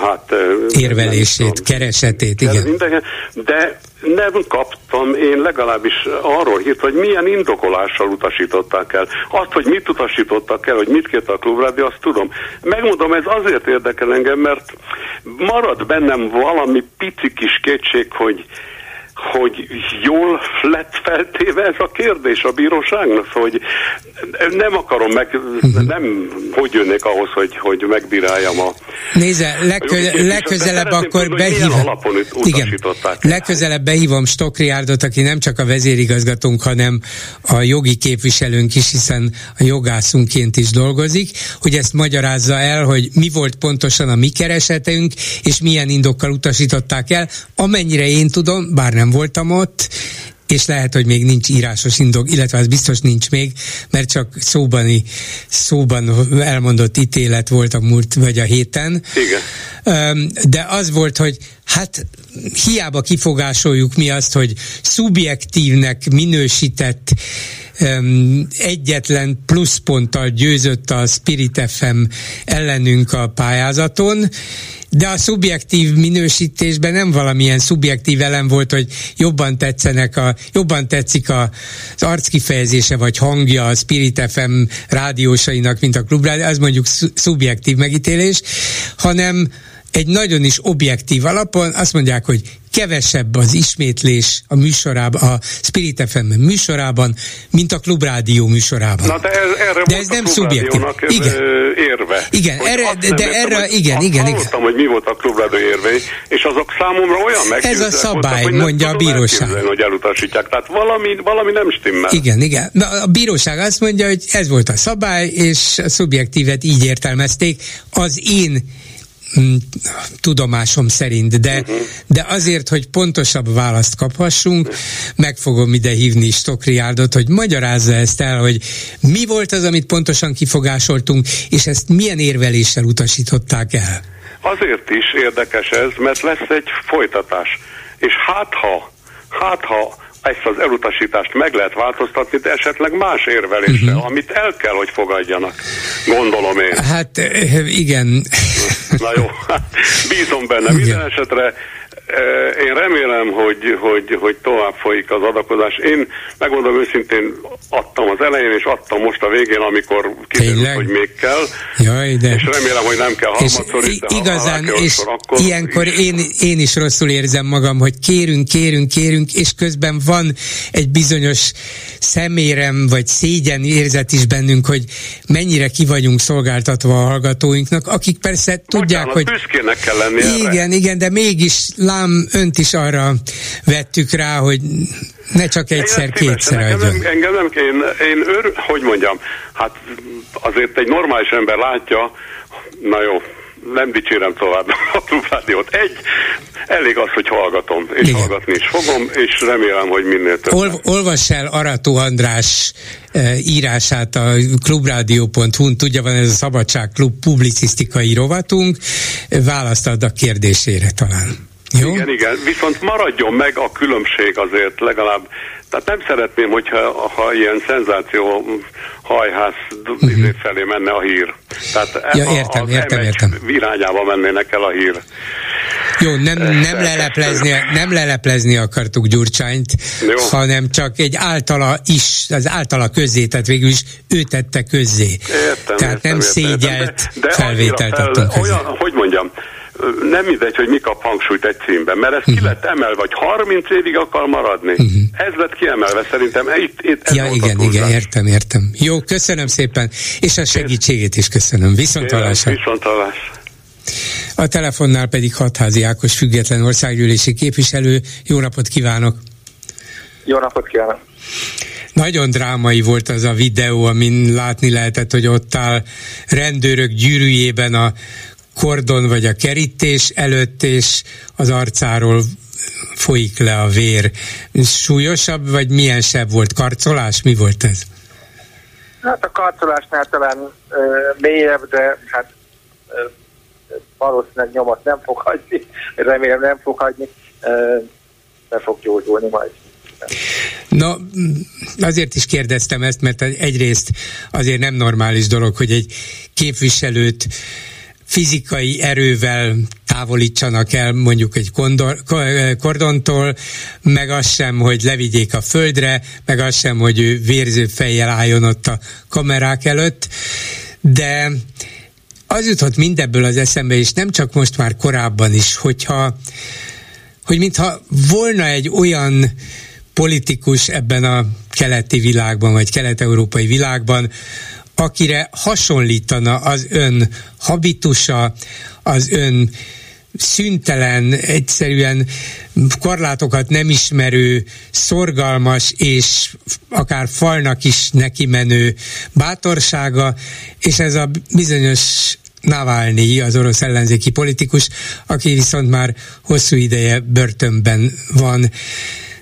hát... Érvelését, tudom, keresetét, igen. De nem kapta olvastam én legalábbis arról hírt, hogy milyen indokolással utasították el. Azt, hogy mit utasítottak el, hogy mit kérte a klubrádió, azt tudom. Megmondom, ez azért érdekel engem, mert marad bennem valami pici kis kétség, hogy hogy jól lett feltéve ez a kérdés a bíróságnak, hogy nem akarom meg, nem hogy jönnék ahhoz, hogy, hogy megbíráljam a... Nézze, legkö, legközelebb akkor behívom... Igen, legközelebb behívom Stokriárdot, aki nem csak a vezérigazgatónk, hanem a jogi képviselőnk is, hiszen a jogászunként is dolgozik, hogy ezt magyarázza el, hogy mi volt pontosan a mi keresetünk, és milyen indokkal utasították el. Amennyire én tudom, bár nem voltam ott, és lehet, hogy még nincs írásos indok, illetve az biztos nincs még, mert csak szóbani, szóban elmondott ítélet volt a múlt vagy a héten. Igen. De az volt, hogy hát hiába kifogásoljuk mi azt, hogy szubjektívnek minősített egyetlen pluszponttal győzött a Spirit FM ellenünk a pályázaton, de a szubjektív minősítésben nem valamilyen szubjektív elem volt, hogy jobban tetszenek a, jobban tetszik a, az arckifejezése vagy hangja a Spirit FM rádiósainak, mint a klubrádió, az mondjuk szubjektív megítélés, hanem egy nagyon is objektív alapon azt mondják, hogy kevesebb az ismétlés a műsorában, a Spirit FM műsorában, mint a Klubrádió műsorában. Na de ez, erre de ez nem szubjektív. Igen. érve. Igen, erre, de, de erre, hogy, igen, igen, igen. hogy mi volt a Klubrádió érve, és azok számomra olyan Ez a szabály, voltak, mondja a bíróság. hogy elutasítják. Tehát valami, valami nem stimmel. Igen, igen. Na, a bíróság azt mondja, hogy ez volt a szabály, és a szubjektívet így értelmezték. Az én tudomásom szerint, de, de azért, hogy pontosabb választ kaphassunk, meg fogom ide hívni Stokriárdot, hogy magyarázza ezt el, hogy mi volt az, amit pontosan kifogásoltunk, és ezt milyen érveléssel utasították el. Azért is érdekes ez, mert lesz egy folytatás. És hát ha, hát ha ezt az elutasítást meg lehet változtatni, de esetleg más érveléssel, uh-huh. amit el kell, hogy fogadjanak. Gondolom én. Hát eh, igen. Na jó, bízom benne. Minden esetre én remélem, hogy, hogy, hogy tovább folyik az adakozás. Én megmondom őszintén, adtam az elején, és adtam most a végén, amikor kiderült, hogy még kell. Jaj, de... És remélem, hogy nem kell harmadszor is, de igazán, ha és akkor ilyenkor én, én is rosszul érzem magam, hogy kérünk, kérünk, kérünk, és közben van egy bizonyos szemérem, vagy szégyen érzet is bennünk, hogy mennyire ki vagyunk szolgáltatva a hallgatóinknak, akik persze tudják, Bocsánat, hogy... kell lenni Igen, erre. igen, de mégis lám önt is arra vettük rá, hogy ne csak egyszer-kétszer adjon. Engem, engem nem, én, én ör, hogy mondjam, hát azért egy normális ember látja, na jó, nem dicsérem tovább a klubrádiót. Egy, elég az, hogy hallgatom, és Igen. hallgatni is fogom, és remélem, hogy minél több. Ol, olvass el Arató András e, írását a klubrádió.hu-n, tudja, van ez a Szabadság Klub publicisztikai rovatunk, választ ad a kérdésére talán. Jó? Igen, igen, viszont maradjon meg a különbség azért legalább, tehát nem szeretném, hogyha ha ilyen szenzáció hajház uh-huh. felé menne a hír. Tehát ja, értem, az értem, értem. irányába mennének el a hír. Jó, nem, nem, leleplezni, nem leleplezni akartuk Gyurcsányt, Jó. hanem csak egy általa is, az általa közzé, tehát végül is ő tette közzé. Értem, tehát értem, nem értem, szégyelt de, de felvételt adtunk olyan, hogy mondjam, nem mindegy, hogy mi kap hangsúlyt egy címben, mert ez uh-huh. ki mhm. lett emelve, vagy 30 évig akar maradni. Uh-huh. Ez lett kiemelve szerintem. Itt, itt ja, igen, igen, értem, értem. Jó, köszönöm szépen, és a segítségét is köszönöm. Viszontalásra. Viszontalás. A telefonnál pedig Hatházi Ákos független országgyűlési képviselő. Jó napot kívánok! Jó napot kívánok! Nagyon drámai volt az a videó, amin látni lehetett, hogy ott áll rendőrök gyűrűjében a kordon vagy a kerítés előtt, és az arcáról folyik le a vér. Súlyosabb, vagy milyen sebb volt? Karcolás? Mi volt ez? Hát a karcolásnál talán ö, mélyebb, de hát ö, valószínűleg nyomot nem fog hagyni, remélem nem fog hagyni, ö, be fog gyógyulni majd. Na, azért is kérdeztem ezt, mert egyrészt azért nem normális dolog, hogy egy képviselőt fizikai erővel távolítsanak el mondjuk egy kondor, kordontól, meg az sem, hogy levigyék a földre, meg az sem, hogy ő vérző fejjel álljon ott a kamerák előtt, de az jutott mindebből az eszembe, és nem csak most már korábban is, hogyha hogy mintha volna egy olyan politikus ebben a keleti világban, vagy kelet-európai világban, akire hasonlítana az ön habitusa, az ön szüntelen, egyszerűen korlátokat nem ismerő, szorgalmas és akár falnak is neki menő bátorsága, és ez a bizonyos Navalnyi, az orosz ellenzéki politikus, aki viszont már hosszú ideje börtönben van.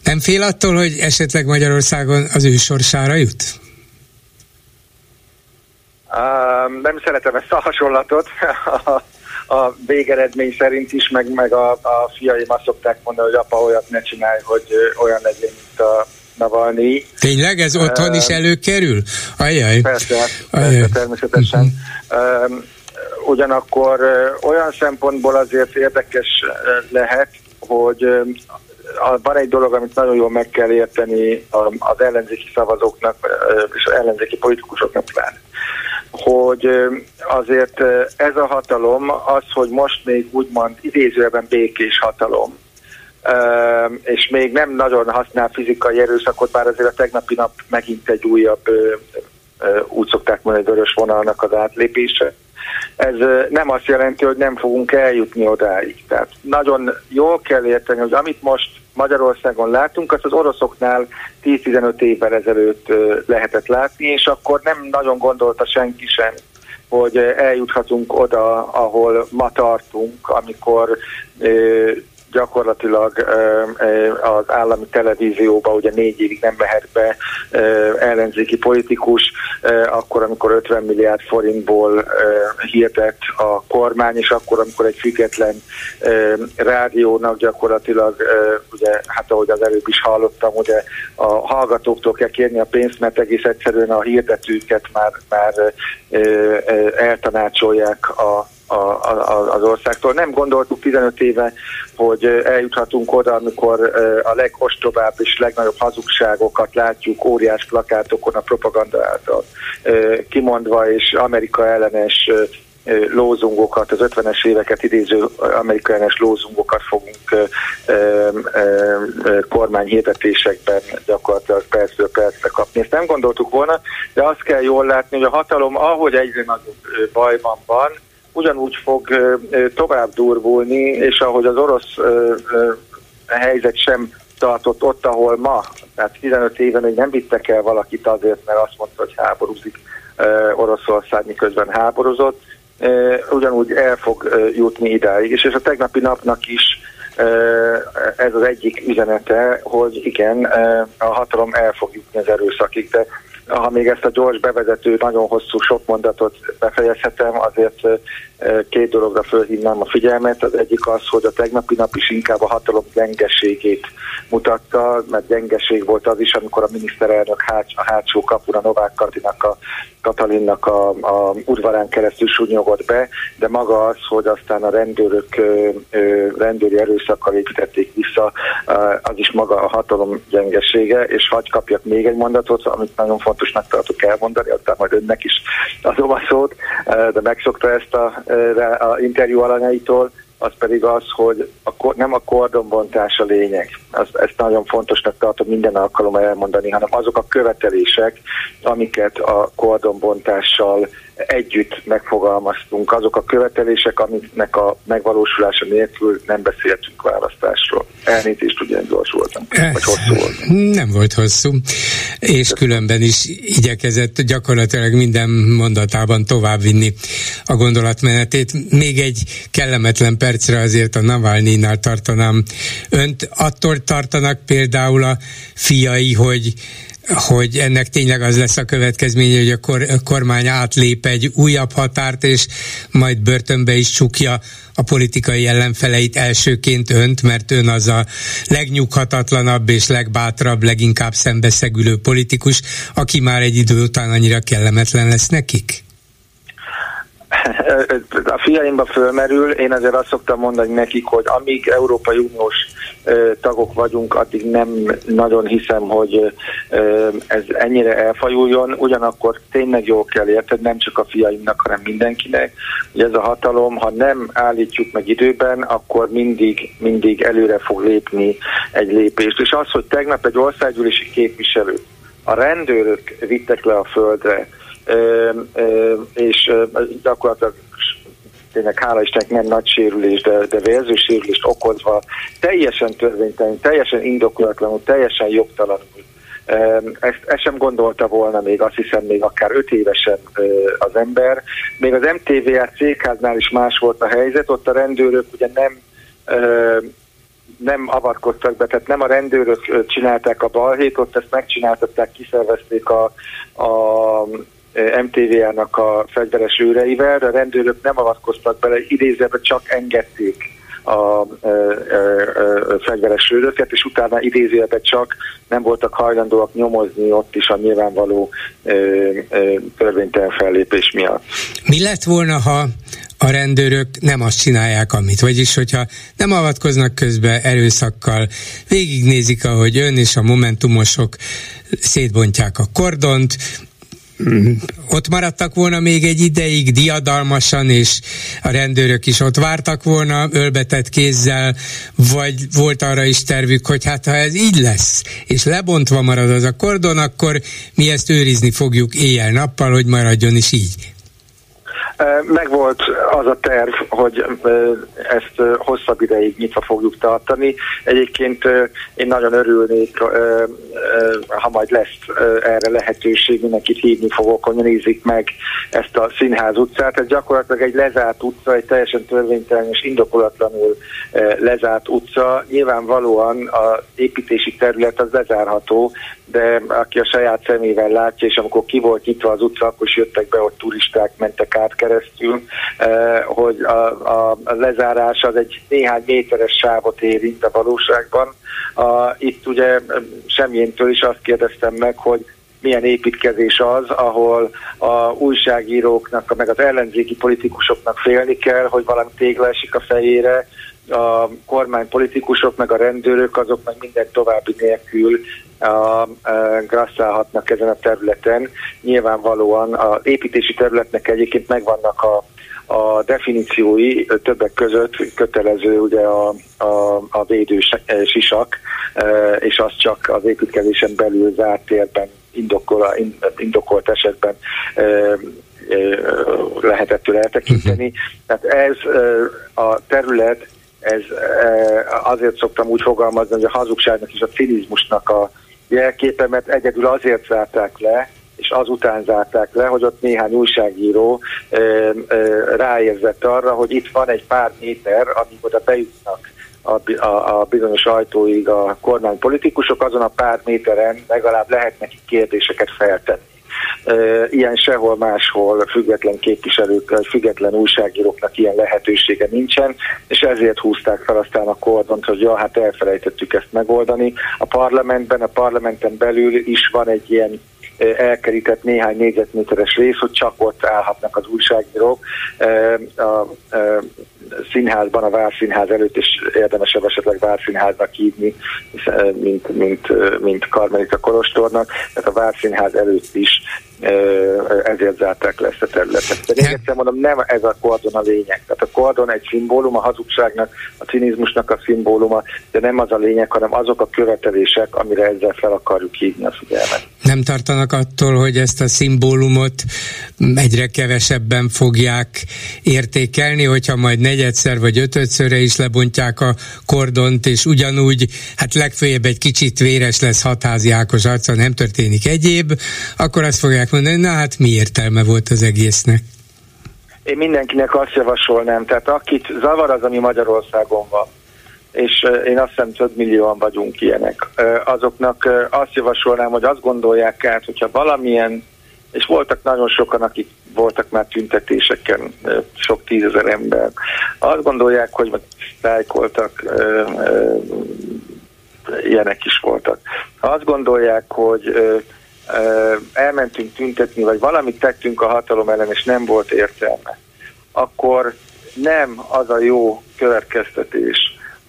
Nem fél attól, hogy esetleg Magyarországon az ő sorsára jut? Uh, nem szeretem ezt a hasonlatot. a végeredmény szerint is, meg, meg a, a fiaim azt szokták mondani, hogy apa olyat ne csinálj, hogy olyan legyen, mint a Navalnyi. Tényleg ez otthon is előkerül? Ajaj. Persze, Ajaj. persze természetesen. Uh, ugyanakkor olyan szempontból azért érdekes lehet, hogy van egy dolog, amit nagyon jól meg kell érteni az ellenzéki szavazóknak és az ellenzéki politikusoknak pláne hogy azért ez a hatalom az, hogy most még úgymond idézőben békés hatalom, és még nem nagyon használ fizikai erőszakot, bár azért a tegnapi nap megint egy újabb, úgy szokták mondani, vörös vonalnak az átlépése. Ez nem azt jelenti, hogy nem fogunk eljutni odáig. Tehát nagyon jól kell érteni, hogy amit most Magyarországon látunk, azt az oroszoknál 10-15 évvel ezelőtt lehetett látni, és akkor nem nagyon gondolta senki sem, hogy eljuthatunk oda, ahol ma tartunk, amikor gyakorlatilag az állami televízióba ugye négy évig nem mehet be ellenzéki politikus, akkor, amikor 50 milliárd forintból hirdett a kormány, és akkor, amikor egy független rádiónak gyakorlatilag, ugye, hát ahogy az előbb is hallottam, ugye a hallgatóktól kell kérni a pénzt, mert egész egyszerűen a hirdetőket már, már eltanácsolják a a, a, az országtól. Nem gondoltuk 15 éve, hogy eljuthatunk oda, amikor a legostobább és legnagyobb hazugságokat látjuk óriás plakátokon a propaganda által kimondva, és Amerika ellenes lózungokat, az 50-es éveket idéző Amerika ellenes lózungokat fogunk kormányhirdetésekben gyakorlatilag percről percre kapni. Ezt nem gondoltuk volna, de azt kell jól látni, hogy a hatalom, ahogy egyre nagyobb bajban van, ugyanúgy fog tovább durvulni, és ahogy az orosz helyzet sem tartott ott, ahol ma, tehát 15 éve még nem vittek el valakit azért, mert azt mondta, hogy háborúzik Oroszország, miközben háborúzott, ugyanúgy el fog jutni idáig. És, és a tegnapi napnak is ez az egyik üzenete, hogy igen, a hatalom el fog jutni az erőszakig, de ha még ezt a gyors bevezető, nagyon hosszú sok mondatot befejezhetem, azért két dologra fölhívnám a figyelmet. Az egyik az, hogy a tegnapi nap is inkább a hatalom gyengeségét mutatta, mert gyengeség volt az is, amikor a miniszterelnök háts, a hátsó kapura Novák Katinak a Katalinnak a, a udvarán keresztül súnyogott be, de maga az, hogy aztán a rendőrök rendőri erőszakkal építették vissza, az is maga a hatalom gyengesége, és hagy kapjak még egy mondatot, amit nagyon fontosnak tartok elmondani, aztán majd önnek is adom a szót, de megszokta ezt a, a interjú alanyaitól, az pedig az, hogy a, nem a kordonbontás a lényeg. Azt, ezt nagyon fontosnak tartom minden alkalommal elmondani, hanem azok a követelések, amiket a kordonbontással együtt megfogalmaztunk, azok a követelések, amiknek a megvalósulása nélkül nem beszéltünk választásról. Elnézést, ugye gyors voltam, vagy hosszú volt. Nem volt hosszú, és különben is igyekezett gyakorlatilag minden mondatában továbbvinni a gondolatmenetét. Még egy kellemetlen percre azért a Navalnyi-nál tartanám önt. Attól tartanak például a fiai, hogy hogy ennek tényleg az lesz a következménye, hogy a, kor, a kormány átlép egy újabb határt, és majd börtönbe is csukja a politikai ellenfeleit elsőként önt, mert ön az a legnyughatatlanabb és legbátrabb, leginkább szembeszegülő politikus, aki már egy idő után annyira kellemetlen lesz nekik? A fiaimba fölmerül, én azért azt szoktam mondani nekik, hogy amíg Európai Uniós tagok vagyunk, addig nem nagyon hiszem, hogy ez ennyire elfajuljon, ugyanakkor tényleg jól kell érted, nem csak a fiaimnak, hanem mindenkinek, hogy ez a hatalom, ha nem állítjuk meg időben, akkor mindig, mindig előre fog lépni egy lépést. És az, hogy tegnap egy országgyűlési képviselő a rendőrök vittek le a földre, és gyakorlatilag tényleg hála Istennek nem nagy sérülés, de, de vérző sérülést okozva, teljesen törvénytelen, teljesen indokolatlanul, teljesen jogtalanul. Ezt, ezt sem gondolta volna még, azt hiszem még akár öt évesen az ember. Még az MTVR cégháznál is más volt a helyzet, ott a rendőrök ugye nem nem avatkoztak be, tehát nem a rendőrök csinálták a balhét, ott ezt megcsináltatták, kiszervezték a, a MTV-nak a fegyveres őreivel, de a rendőrök nem avatkoztak bele, idézőben csak engedték a, a, a, a fegyveres őröket, és utána idézőjelben csak nem voltak hajlandóak nyomozni ott is a nyilvánvaló ö, ö, törvénytelen fellépés miatt. Mi lett volna, ha a rendőrök nem azt csinálják, amit. Vagyis, hogyha nem avatkoznak közbe erőszakkal, végignézik, ahogy ön és a momentumosok szétbontják a kordont, ott maradtak volna még egy ideig diadalmasan, és a rendőrök is ott vártak volna ölbetett kézzel, vagy volt arra is tervük, hogy hát ha ez így lesz, és lebontva marad az a kordon, akkor mi ezt őrizni fogjuk éjjel-nappal, hogy maradjon is így. Megvolt az a terv, hogy ezt hosszabb ideig nyitva fogjuk tartani. Egyébként én nagyon örülnék, ha majd lesz erre lehetőség, mindenkit hívni fogok, hogy nézik meg ezt a Színház utcát. Ez gyakorlatilag egy lezárt utca, egy teljesen törvénytelen és indokolatlanul lezárt utca. Nyilvánvalóan az építési terület az lezárható, de aki a saját szemével látja, és amikor ki volt nyitva az utca, akkor is jöttek be, hogy turisták mentek át keresztül, eh, hogy a, a, lezárás az egy néhány méteres sávot érint a valóságban. A, itt ugye semmiéntől is azt kérdeztem meg, hogy milyen építkezés az, ahol a újságíróknak, meg az ellenzéki politikusoknak félni kell, hogy valami tégla esik a fejére, a kormánypolitikusok, meg a rendőrök, azok meg minden további nélkül a, grasszálhatnak ezen a területen. Nyilvánvalóan az építési területnek egyébként megvannak a, a definíciói többek között kötelező ugye a, a, a védő sisak, e, és az csak az építkezésen belül zárt térben indokol, indokolt esetben e, e, lehetett tőle eltekinteni. Mhm. Tehát ez a terület, ez azért szoktam úgy fogalmazni, hogy a hazugságnak és a cinizmusnak a jelképe, mert egyedül azért zárták le, és azután zárták le, hogy ott néhány újságíró ö, ö, ráérzett arra, hogy itt van egy pár méter, amíg oda bejutnak a, a, a bizonyos ajtóig a kormánypolitikusok, azon a pár méteren legalább lehet neki kérdéseket feltenni. Ilyen sehol máshol független képviselők, független újságíróknak ilyen lehetősége nincsen, és ezért húzták fel aztán a kordont, hogy ja, hát elfelejtettük ezt megoldani. A parlamentben, a parlamenten belül is van egy ilyen elkerített néhány négyzetméteres rész, hogy csak ott állhatnak az újságírók. A színházban, a Várszínház előtt is érdemesebb esetleg Várszínháznak hívni, mint, mint, mint Karmelita Kolostornak, tehát a Várszínház előtt is ezért zárták le ezt a területet. De még egyszer mondom, nem ez a kordon a lényeg. Tehát a kordon egy szimbólum, a hazugságnak, a cinizmusnak a szimbóluma, de nem az a lényeg, hanem azok a követelések, amire ezzel fel akarjuk hívni a figyelmet. Nem tartanak attól, hogy ezt a szimbólumot egyre kevesebben fogják értékelni, hogyha majd negyedszer vagy ötödszörre is lebontják a kordont, és ugyanúgy, hát legfőjebb egy kicsit véres lesz hatházi Ákos arca, nem történik egyéb, akkor azt fogják mondani, na hát mi értelme volt az egésznek? Én mindenkinek azt javasolnám, tehát akit zavar az, ami Magyarországon van, és én azt hiszem több millióan vagyunk ilyenek, azoknak azt javasolnám, hogy azt gondolják át, hogyha valamilyen, és voltak nagyon sokan, akik voltak már tüntetéseken, sok tízezer ember, azt gondolják, hogy sztrájkoltak, ilyenek is voltak. Ha azt gondolják, hogy elmentünk tüntetni, vagy valamit tettünk a hatalom ellen, és nem volt értelme, akkor nem az a jó következtetés,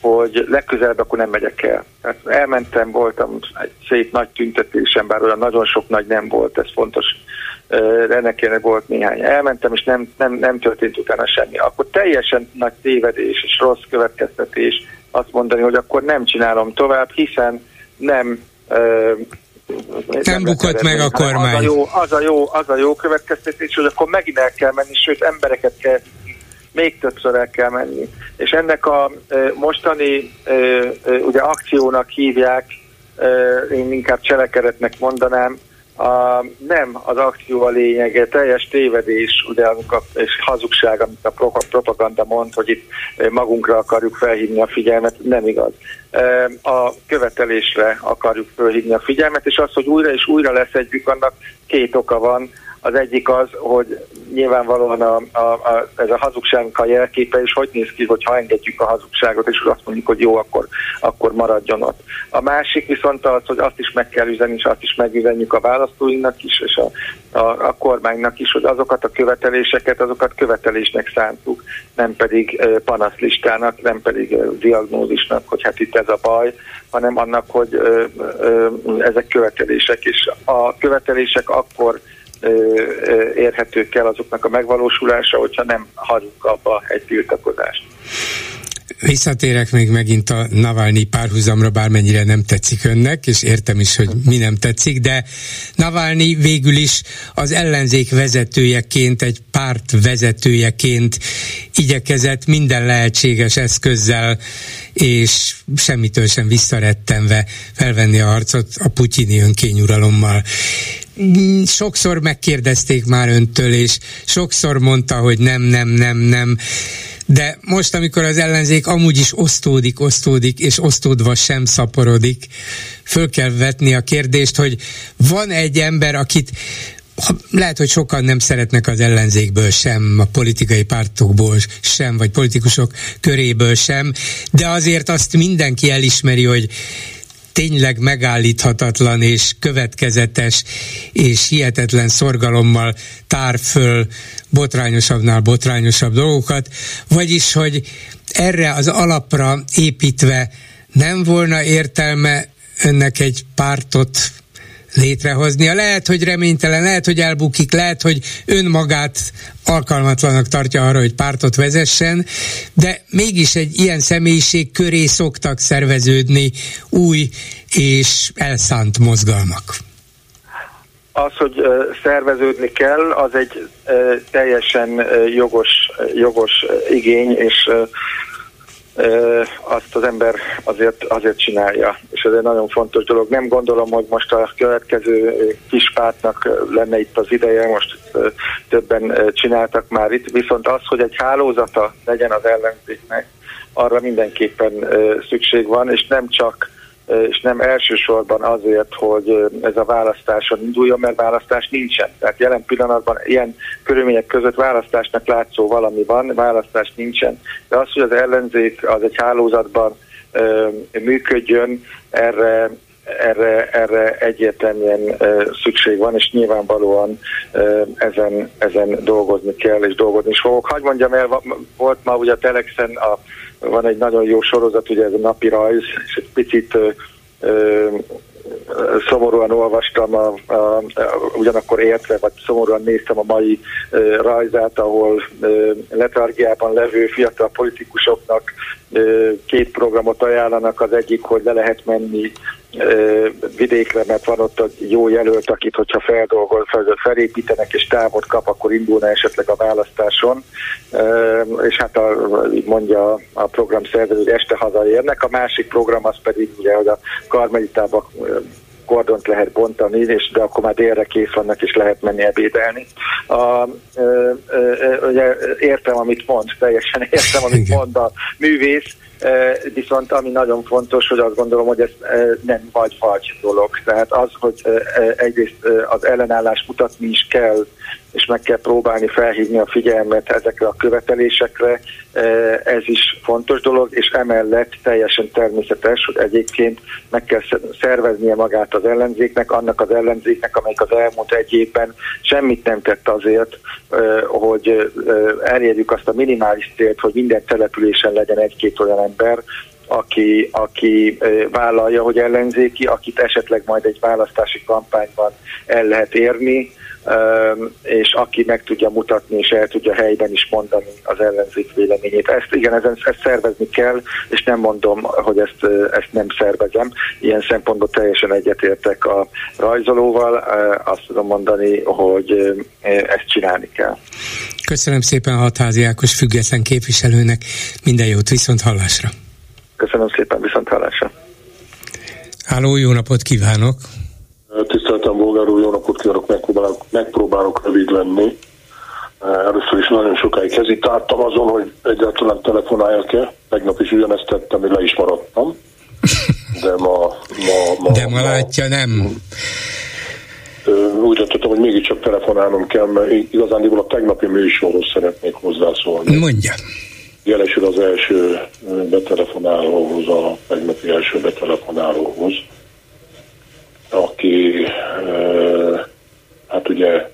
hogy legközelebb akkor nem megyek el. Tehát elmentem, voltam egy szép nagy tüntetésen, bár olyan nagyon sok nagy nem volt, ez fontos, ennek volt néhány. Elmentem, és nem, nem, nem történt utána semmi. Akkor teljesen nagy tévedés és rossz következtetés azt mondani, hogy akkor nem csinálom tovább, hiszen nem nem, bukott meg a kormány. Az a, jó, az, a jó, az a jó következtetés, hogy akkor megint el kell menni, sőt embereket kell még többször el kell menni. És ennek a mostani ugye akciónak hívják, én inkább cselekedetnek mondanám, a, nem az akció a lényege, teljes tévedés, ugye, a, és hazugság, amit a propaganda mond, hogy itt magunkra akarjuk felhívni a figyelmet, nem igaz. A követelésre akarjuk felhívni a figyelmet, és az, hogy újra és újra leszedjük, annak két oka van. Az egyik az, hogy nyilvánvalóan a, a, a, ez a hazugságnak a jelképe, és hogy néz ki, hogyha engedjük a hazugságot, és azt mondjuk, hogy jó, akkor, akkor maradjon ott. A másik viszont az, hogy azt is meg kell üzenni, és azt is megüzenjük a választóinknak is, és a, a, a kormánynak is, hogy azokat a követeléseket, azokat követelésnek szántuk, nem pedig panaszlistának, nem pedig diagnózisnak, hogy hát itt ez a baj, hanem annak, hogy ezek követelések, és a követelések akkor érhetők el azoknak a megvalósulása, hogyha nem hagyunk abba egy tiltakozást. Visszatérek még megint a Navalnyi párhuzamra, bármennyire nem tetszik önnek, és értem is, hogy mi nem tetszik, de Navalnyi végül is az ellenzék vezetőjeként, egy párt vezetőjeként igyekezett minden lehetséges eszközzel és semmitől sem visszarettenve felvenni a harcot a putyini önkényuralommal sokszor megkérdezték már öntől, és sokszor mondta, hogy nem, nem, nem, nem. De most, amikor az ellenzék amúgy is osztódik, osztódik, és osztódva sem szaporodik, föl kell vetni a kérdést, hogy van egy ember, akit lehet, hogy sokan nem szeretnek az ellenzékből sem, a politikai pártokból sem, vagy politikusok köréből sem, de azért azt mindenki elismeri, hogy tényleg megállíthatatlan és következetes és hihetetlen szorgalommal tár föl botrányosabbnál botrányosabb dolgokat, vagyis, hogy erre az alapra építve nem volna értelme önnek egy pártot létrehoznia. Lehet, hogy reménytelen, lehet, hogy elbukik, lehet, hogy önmagát alkalmatlanak tartja arra, hogy pártot vezessen, de mégis egy ilyen személyiség köré szoktak szerveződni új és elszánt mozgalmak. Az, hogy szerveződni kell, az egy teljesen jogos, jogos igény, és azt az ember azért, azért csinálja. És ez egy nagyon fontos dolog. Nem gondolom, hogy most a következő kis pártnak lenne itt az ideje, most többen csináltak már itt, viszont az, hogy egy hálózata legyen az ellenzéknek, arra mindenképpen szükség van, és nem csak és nem elsősorban azért, hogy ez a választáson induljon, mert választás nincsen. Tehát jelen pillanatban ilyen körülmények között választásnak látszó valami van, választás nincsen. De az, hogy az ellenzék az egy hálózatban működjön, erre erre, erre egyértelműen szükség van, és nyilvánvalóan ezen, ezen dolgozni kell, és dolgozni is fogok. Hagy mondjam el, volt ma ugye a Telexen a van egy nagyon jó sorozat, ugye ez a napi rajz, és egy picit szomorúan olvastam, a, a, a, ugyanakkor értve, vagy szomorúan néztem a mai ö, rajzát, ahol ö, letargiában levő fiatal politikusoknak ö, két programot ajánlanak. Az egyik, hogy le lehet menni vidékre, mert van ott egy jó jelölt, akit, hogyha feldolgoz, felépítenek és távot kap, akkor indulna esetleg a választáson. És hát a, így mondja a program szervező, hogy este hazaérnek. A másik program az pedig ugye, hogy a karmelitába kordont lehet bontani, és de akkor már délre kész vannak, és lehet menni ebédelni. A, ö, ö, ugye értem, amit mond, teljesen értem, amit mond a művész, Viszont ami nagyon fontos, hogy azt gondolom, hogy ez nem vagy-vagy dolog. Tehát az, hogy egyrészt az ellenállás mutatni is kell, és meg kell próbálni felhívni a figyelmet ezekre a követelésekre, ez is fontos dolog, és emellett teljesen természetes, hogy egyébként meg kell szerveznie magát az ellenzéknek, annak az ellenzéknek, amelyik az elmúlt egy évben semmit nem tett azért, hogy elérjük azt a minimális célt, hogy minden településen legyen egy-két olyan ember, aki, aki vállalja, hogy ellenzéki, akit esetleg majd egy választási kampányban el lehet érni, és aki meg tudja mutatni, és el tudja helyben is mondani az ellenzék véleményét. Ezt igen, ezen, ezt szervezni kell, és nem mondom, hogy ezt, ezt nem szervezem. Ilyen szempontból teljesen egyetértek a rajzolóval. Azt tudom mondani, hogy ezt csinálni kell. Köszönöm szépen Hatházi Ákos független képviselőnek. Minden jót, viszont hallásra. Köszönöm szépen, viszont hallásra. Háló, jó napot kívánok! Tiszteltem Bolgár úr, jó napot kívánok, megpróbálok, megpróbálok rövid lenni. Először is nagyon sokáig hezitáltam azon, hogy egyáltalán telefonáljak-e. Tegnap is ugyanezt tettem, hogy le is maradtam. De ma... ma, ma De ma, ma látja, nem. Úgy döntöttem, hogy mégiscsak telefonálnom kell, mert igazán a tegnapi műsorhoz szeretnék hozzászólni. Mondja. Jelesül az első betelefonálóhoz, a tegnapi első betelefonálóhoz aki hát ugye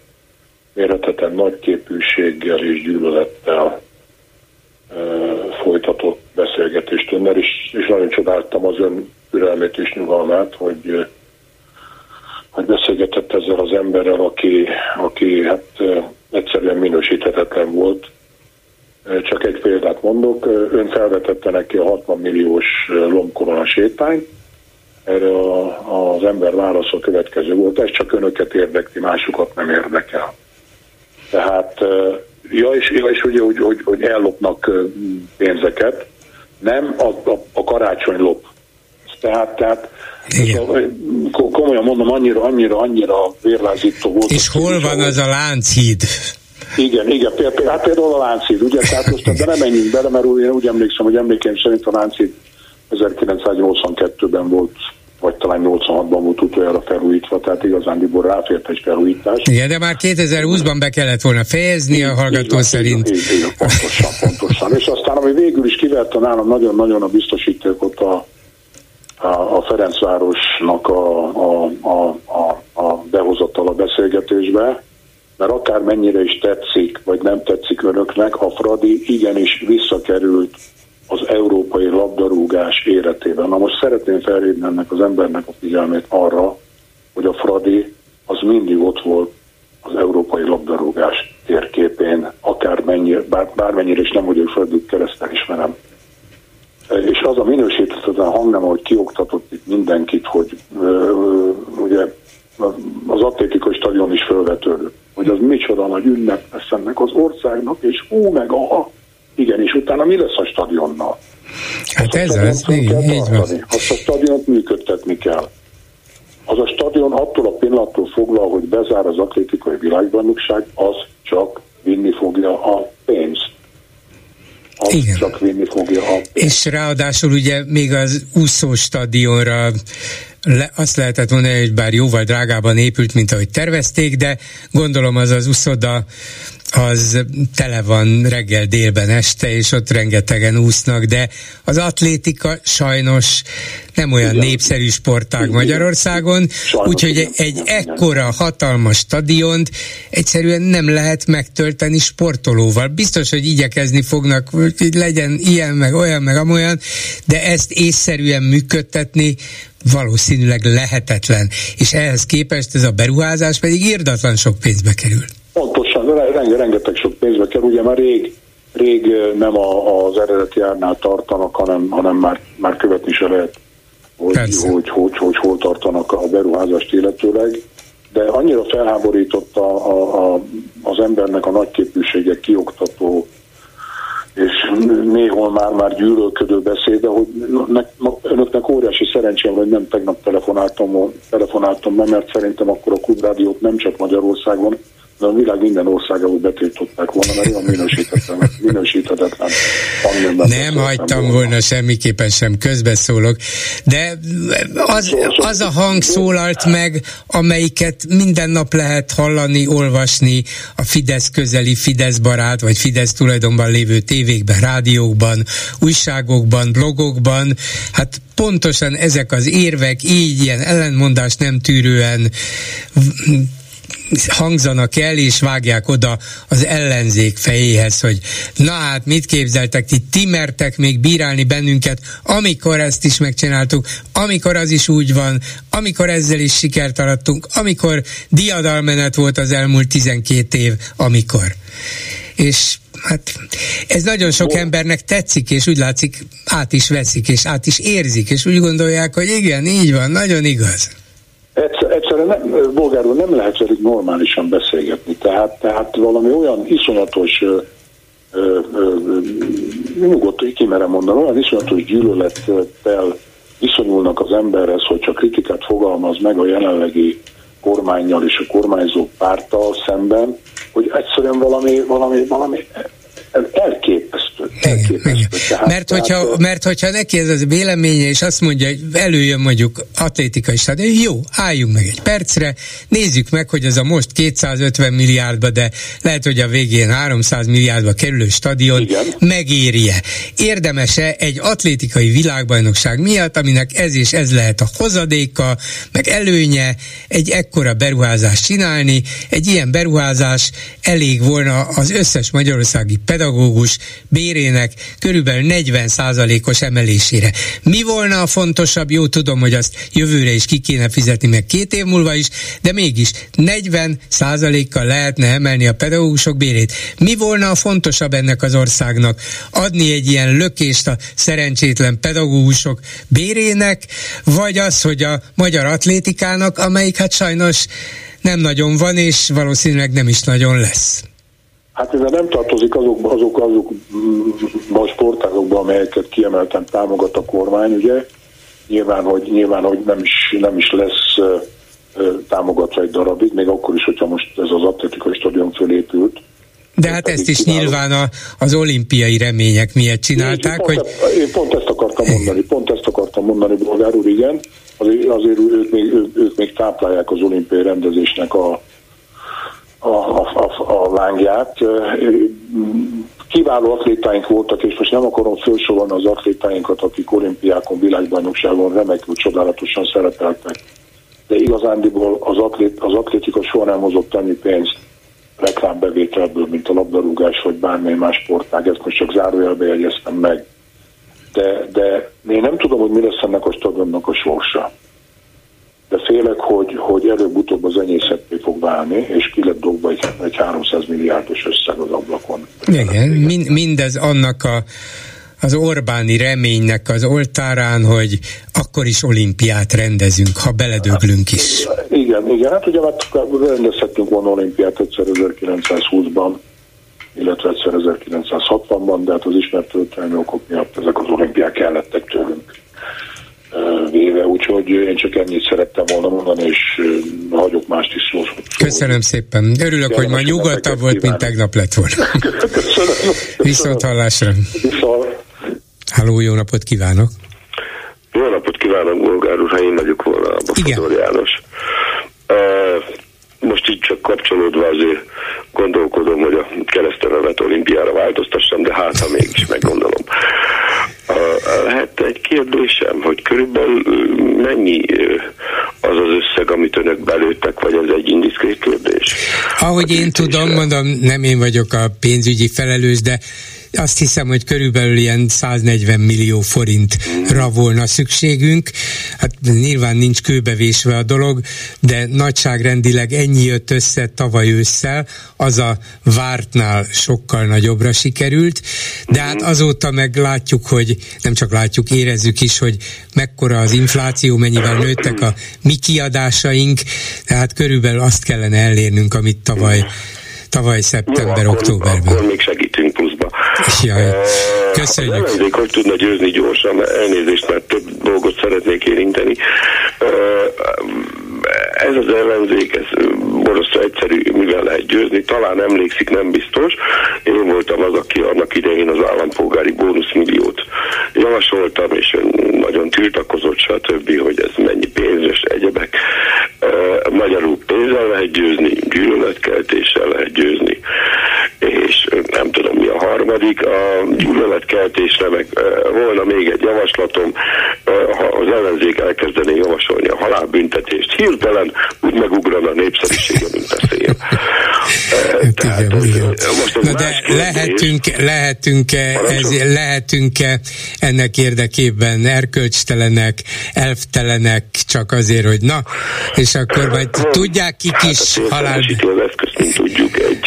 mérhetetlen nagy képűséggel és gyűlölettel folytatott beszélgetést önnel, és, és nagyon csodáltam az ön türelmét és nyugalmát, hogy, hogy beszélgetett ezzel az emberrel, aki, aki hát egyszerűen minősíthetetlen volt. Csak egy példát mondok, ön felvetette neki a 60 milliós lombkorona sétányt, erre a, az ember válasz a következő volt, ez csak önöket érdekli, másokat nem érdekel. Tehát, ja, és, ja, és ugye, hogy, hogy, hogy ellopnak pénzeket, nem a, a, a karácsony lop. Tehát, tehát a, komolyan mondom, annyira, annyira, annyira vérlázító volt. És hol van az a Lánchíd? Igen, igen, például, hát például a Lánchíd, ugye, tehát most de nem menjünk bele, mert úgy, én úgy emlékszem, hogy emlékeim szerint a Lánchíd 1982-ben volt vagy talán 86-ban volt utoljára felújítva, tehát igazándiból ráfért egy felújítás. Igen, de már 2020-ban be kellett volna fejezni a hallgató így, szerint. Így, így, így, pontosan, pontosan. És aztán, ami végül is kivette nálam nagyon-nagyon a biztosítékot a, a, a Ferencvárosnak a, a, a, a, a behozattal a beszélgetésbe, mert akár mennyire is tetszik, vagy nem tetszik önöknek, a Fradi igenis visszakerült labdarúgás életében. Na most szeretném felhívni ennek az embernek a figyelmét arra, hogy a Fradi az mindig ott volt az európai labdarúgás térképén, akár mennyi, bár, bármennyire is nem vagyok Fradi keresztel ismerem. És az a minősítetlen hangnem, hogy kioktatott itt mindenkit, hogy ö, ugye az atlétikai stadion is felvetődött, hogy az micsoda nagy ünnep lesz ennek az országnak, és ó meg a igen, és utána mi lesz a stadionnal? Hát ez az, igen, így van. Azt a stadiont működtetni kell. Az a stadion attól a pillanattól foglal, hogy bezár az atlétikai világbajnokság, az csak vinni fogja a pénzt. Az Igen. csak vinni fogja a pénzt. És ráadásul ugye még az úszó stadionra le, azt lehetett mondani, hogy bár jóval drágában épült, mint ahogy tervezték, de gondolom az az uszoda az tele van reggel, délben, este, és ott rengetegen úsznak, de az atlétika sajnos nem olyan Igen. népszerű sportág. Magyarországon, úgyhogy egy, ekkora hatalmas stadiont egyszerűen nem lehet megtölteni sportolóval. Biztos, hogy igyekezni fognak, hogy legyen ilyen, meg olyan, meg amolyan, de ezt észszerűen működtetni valószínűleg lehetetlen. És ehhez képest ez a beruházás pedig írdatlan sok pénzbe kerül. Pontosan, renge, rengeteg sok pénzbe kerül, ugye már rég, rég nem a, az eredeti árnál tartanak, hanem, hanem már, már követni se lehet, hogy, hogy, hogy, hogy, hogy hol tartanak a beruházást illetőleg. De annyira felháborított a, a, a, az embernek a nagy képűsége kioktató és néhol már már gyűlölködő beszéde, hogy önöknek óriási szerencsém, hogy nem tegnap telefonáltam, telefonáltam be, mert szerintem akkor a klubrádiót nem csak Magyarországon, de a világ minden országából betiltották volna, mert olyan minősítetlen, minősíthetetlen Nem hagytam volna. volna semmiképpen sem, közbeszólok, de az, az a hang szólalt meg, amelyiket minden nap lehet hallani, olvasni a Fidesz közeli, Fidesz barát, vagy Fidesz tulajdonban lévő tévékben, rádiókban, újságokban, blogokban, hát pontosan ezek az érvek így ilyen ellentmondás nem tűrően hangzanak el, és vágják oda az ellenzék fejéhez, hogy na hát mit képzeltek, ti, ti mertek még bírálni bennünket, amikor ezt is megcsináltuk, amikor az is úgy van, amikor ezzel is sikert arattunk, amikor diadalmenet volt az elmúlt 12 év, amikor. És hát ez nagyon sok embernek tetszik, és úgy látszik, át is veszik, és át is érzik, és úgy gondolják, hogy igen, így van, nagyon igaz. Egyszer, egyszerűen nem, bolgárul nem lehet velük normálisan beszélgetni, tehát, tehát valami olyan iszonyatos nyugodt kimerem mondani, olyan iszonyatos gyűlölettel viszonyulnak az emberhez, hogyha kritikát fogalmaz meg a jelenlegi kormányjal és a kormányzó párttal szemben, hogy egyszerűen valami, valami, valami elképesztő. elképesztő. Tehát, mert, hogyha, tehát, mert hogyha neki ez az véleménye, és azt mondja, hogy előjön mondjuk atlétikai stadion, jó, álljunk meg egy percre, nézzük meg, hogy ez a most 250 milliárdba, de lehet, hogy a végén 300 milliárdba kerülő stadion Igen. megérje. Érdemese egy atlétikai világbajnokság miatt, aminek ez és ez lehet a hozadéka, meg előnye, egy ekkora beruházást csinálni, egy ilyen beruházás elég volna az összes magyarországi pedagógus bérének körülbelül 40%-os emelésére. Mi volna a fontosabb? Jó, tudom, hogy azt jövőre is ki kéne fizetni, meg két év múlva is, de mégis 40%-kal lehetne emelni a pedagógusok bérét. Mi volna a fontosabb ennek az országnak? Adni egy ilyen lökést a szerencsétlen pedagógusok bérének, vagy az, hogy a magyar atlétikának, amelyik hát sajnos nem nagyon van, és valószínűleg nem is nagyon lesz. Hát ez nem tartozik azok, azok, azok a sportágokba, amelyeket kiemelten támogat a kormány, ugye. Nyilván, hogy, nyilván, hogy nem, is, nem is lesz támogatva egy darabig, még akkor is, hogyha most ez az atletikai stadion fölépült. De hát ezt is kívánok. nyilván a, az olimpiai remények miért csinálták, én, hogy... Pont, én pont ezt akartam mondani, pont ezt akartam mondani, Bolgár úr, igen. Azért, azért ők, még, ők, ők még táplálják az olimpiai rendezésnek a, a, a, a, a lángját. Kiváló atlétáink voltak, és most nem akarom felsorolni az atlétáinkat, akik olimpiákon, világbajnokságon remekül, csodálatosan szerepeltek. De igazándiból az, atlét, az atlétika soha nem hozott annyi pénzt reklámbevételből, mint a labdarúgás, vagy bármely más sportág. Ezt most csak zárójelbe jegyeztem meg. De, de én nem tudom, hogy mi lesz ennek a stadionnak a sorsa de félek, hogy, hogy előbb-utóbb az enyészetté fog válni, és ki lett dobva egy, egy 300 milliárdos összeg az ablakon. Igen, mind, mindez annak a az Orbáni reménynek az oltárán, hogy akkor is olimpiát rendezünk, ha beledöglünk is. Igen, igen, hát ugye mert rendezhetünk volna olimpiát egyszer 1920-ban, illetve egyszer 1960-ban, de hát az ismert történelmi okok miatt ezek az olimpiák kellettek tőlünk véve, úgyhogy én csak ennyit szerettem volna mondani, és hagyok mást is szó. Köszönöm szépen. Örülök, hogy ma nyugodtabb volt, mint tegnap lett volna. Köszönöm. Viszont hallásra. Viszont. Háló, jó napot kívánok! Jó napot kívánok, Bolgár úr, ha én vagyok volna a Bafador János. Uh, most így csak kapcsolódva azért gondolkodom, hogy a keresztenevet olimpiára változtassam, de hát ha mégis meggondolom. Lehet egy kérdésem, hogy körülbelül mennyi az az összeg, amit önök belőttek, vagy ez egy indiszkrét kérdés? Ahogy én tudom, mondom, nem én vagyok a pénzügyi felelős, de azt hiszem, hogy körülbelül ilyen 140 millió forintra volna szükségünk. Hát nyilván nincs kőbevésve a dolog, de nagyságrendileg ennyi jött össze tavaly ősszel, az a vártnál sokkal nagyobbra sikerült, de hát azóta meg látjuk, hogy nem csak látjuk, érezzük is, hogy mekkora az infláció, mennyivel nőttek a mi kiadásaink, tehát körülbelül azt kellene elérnünk, amit tavaly tavaly szeptember-októberben. Akkor még segítünk pluszba. Jaj, köszönjük. Az ellenzék hogy tudna győzni gyorsan, elnézést, mert több dolgot szeretnék érinteni. Ez az ellenzék, ez borzasztó egyszerű, mivel lehet győzni, talán emlékszik, nem biztos. Én voltam az, aki annak idején az állampolgári bónuszmilliót javasoltam, és nagyon tiltakozott, stb., hogy ez mennyi pénz, és egyebek. Magyarul pénzzel lehet győzni, gyűlöletkeltéssel lehet győzni, és nem tudom mi a harmadik, a gyűlöletkeltésre meg volna még egy javaslatom, ha az ellenzék elkezdené javasolni a halálbüntetést, hirtelen úgy megugrana a népszerűsége, mint a szél. Tehát, igen, igen. Most Na de lehetünk, lehetünk, ez, lehetünk ennek érdekében erkölcstelenek, elftelenek, csak azért, hogy na, és akkor majd tudják kik hát is halál... eszköz, mint tudjuk, nem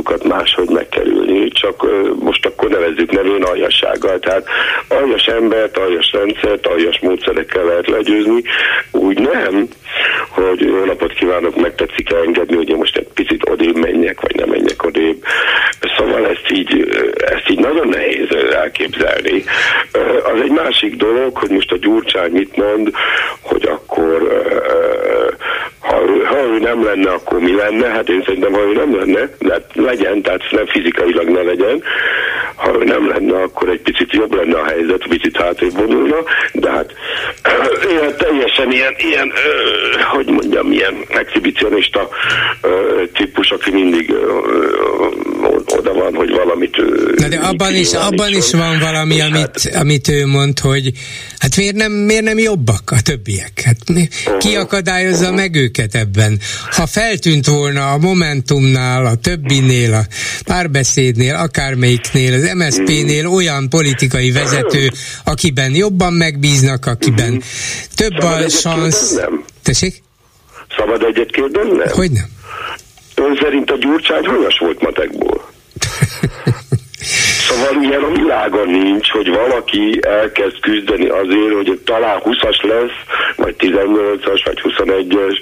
fiúkat máshogy megkerülni, csak most akkor nevezzük nevén aljassággal. Tehát aljas embert, aljas rendszert, aljas módszerekkel lehet legyőzni, úgy nem, hogy jó napot kívánok, megtetszik engedni, hogy én most egy picit odébb menjek, vagy nem menjek odébb. Szóval ezt így, ezt így nagyon nehéz elképzelni. Az egy másik dolog, hogy most a Gyurcsány mit mond, hogy akkor ha ő, ha ő nem lenne, akkor mi lenne? Hát én szerintem, ha ő nem lenne, de legyen, tehát nem fizikailag ne legyen, ha ő nem lenne, akkor egy picit jobb lenne a helyzet, picit hátrébb vonulna, de hát ilyen teljesen ilyen, ilyen hogy mondjam, ilyen exhibicionista típus, aki mindig oda van, hogy valamit... Na de abban is, abban is van valami, amit, hát, amit ő mond, hogy hát miért nem, miért nem jobbak a többiek? Hát mi, ki akadályozza uh-huh. meg őket ebben? Ha feltűnt volna a Momentumnál, a többinél, a párbeszédnél, akármelyiknél, az MSZP-nél olyan politikai vezető, akiben jobban megbíznak, akiben több a szansz... Tessék? Szabad egyet kérdeznem? Hogy nem? Ön szerint a Gyurcsány hanyas volt matekból? Szóval ilyen a világon nincs, hogy valaki elkezd küzdeni azért, hogy talán 20-as lesz, vagy 18-as, vagy 21-es,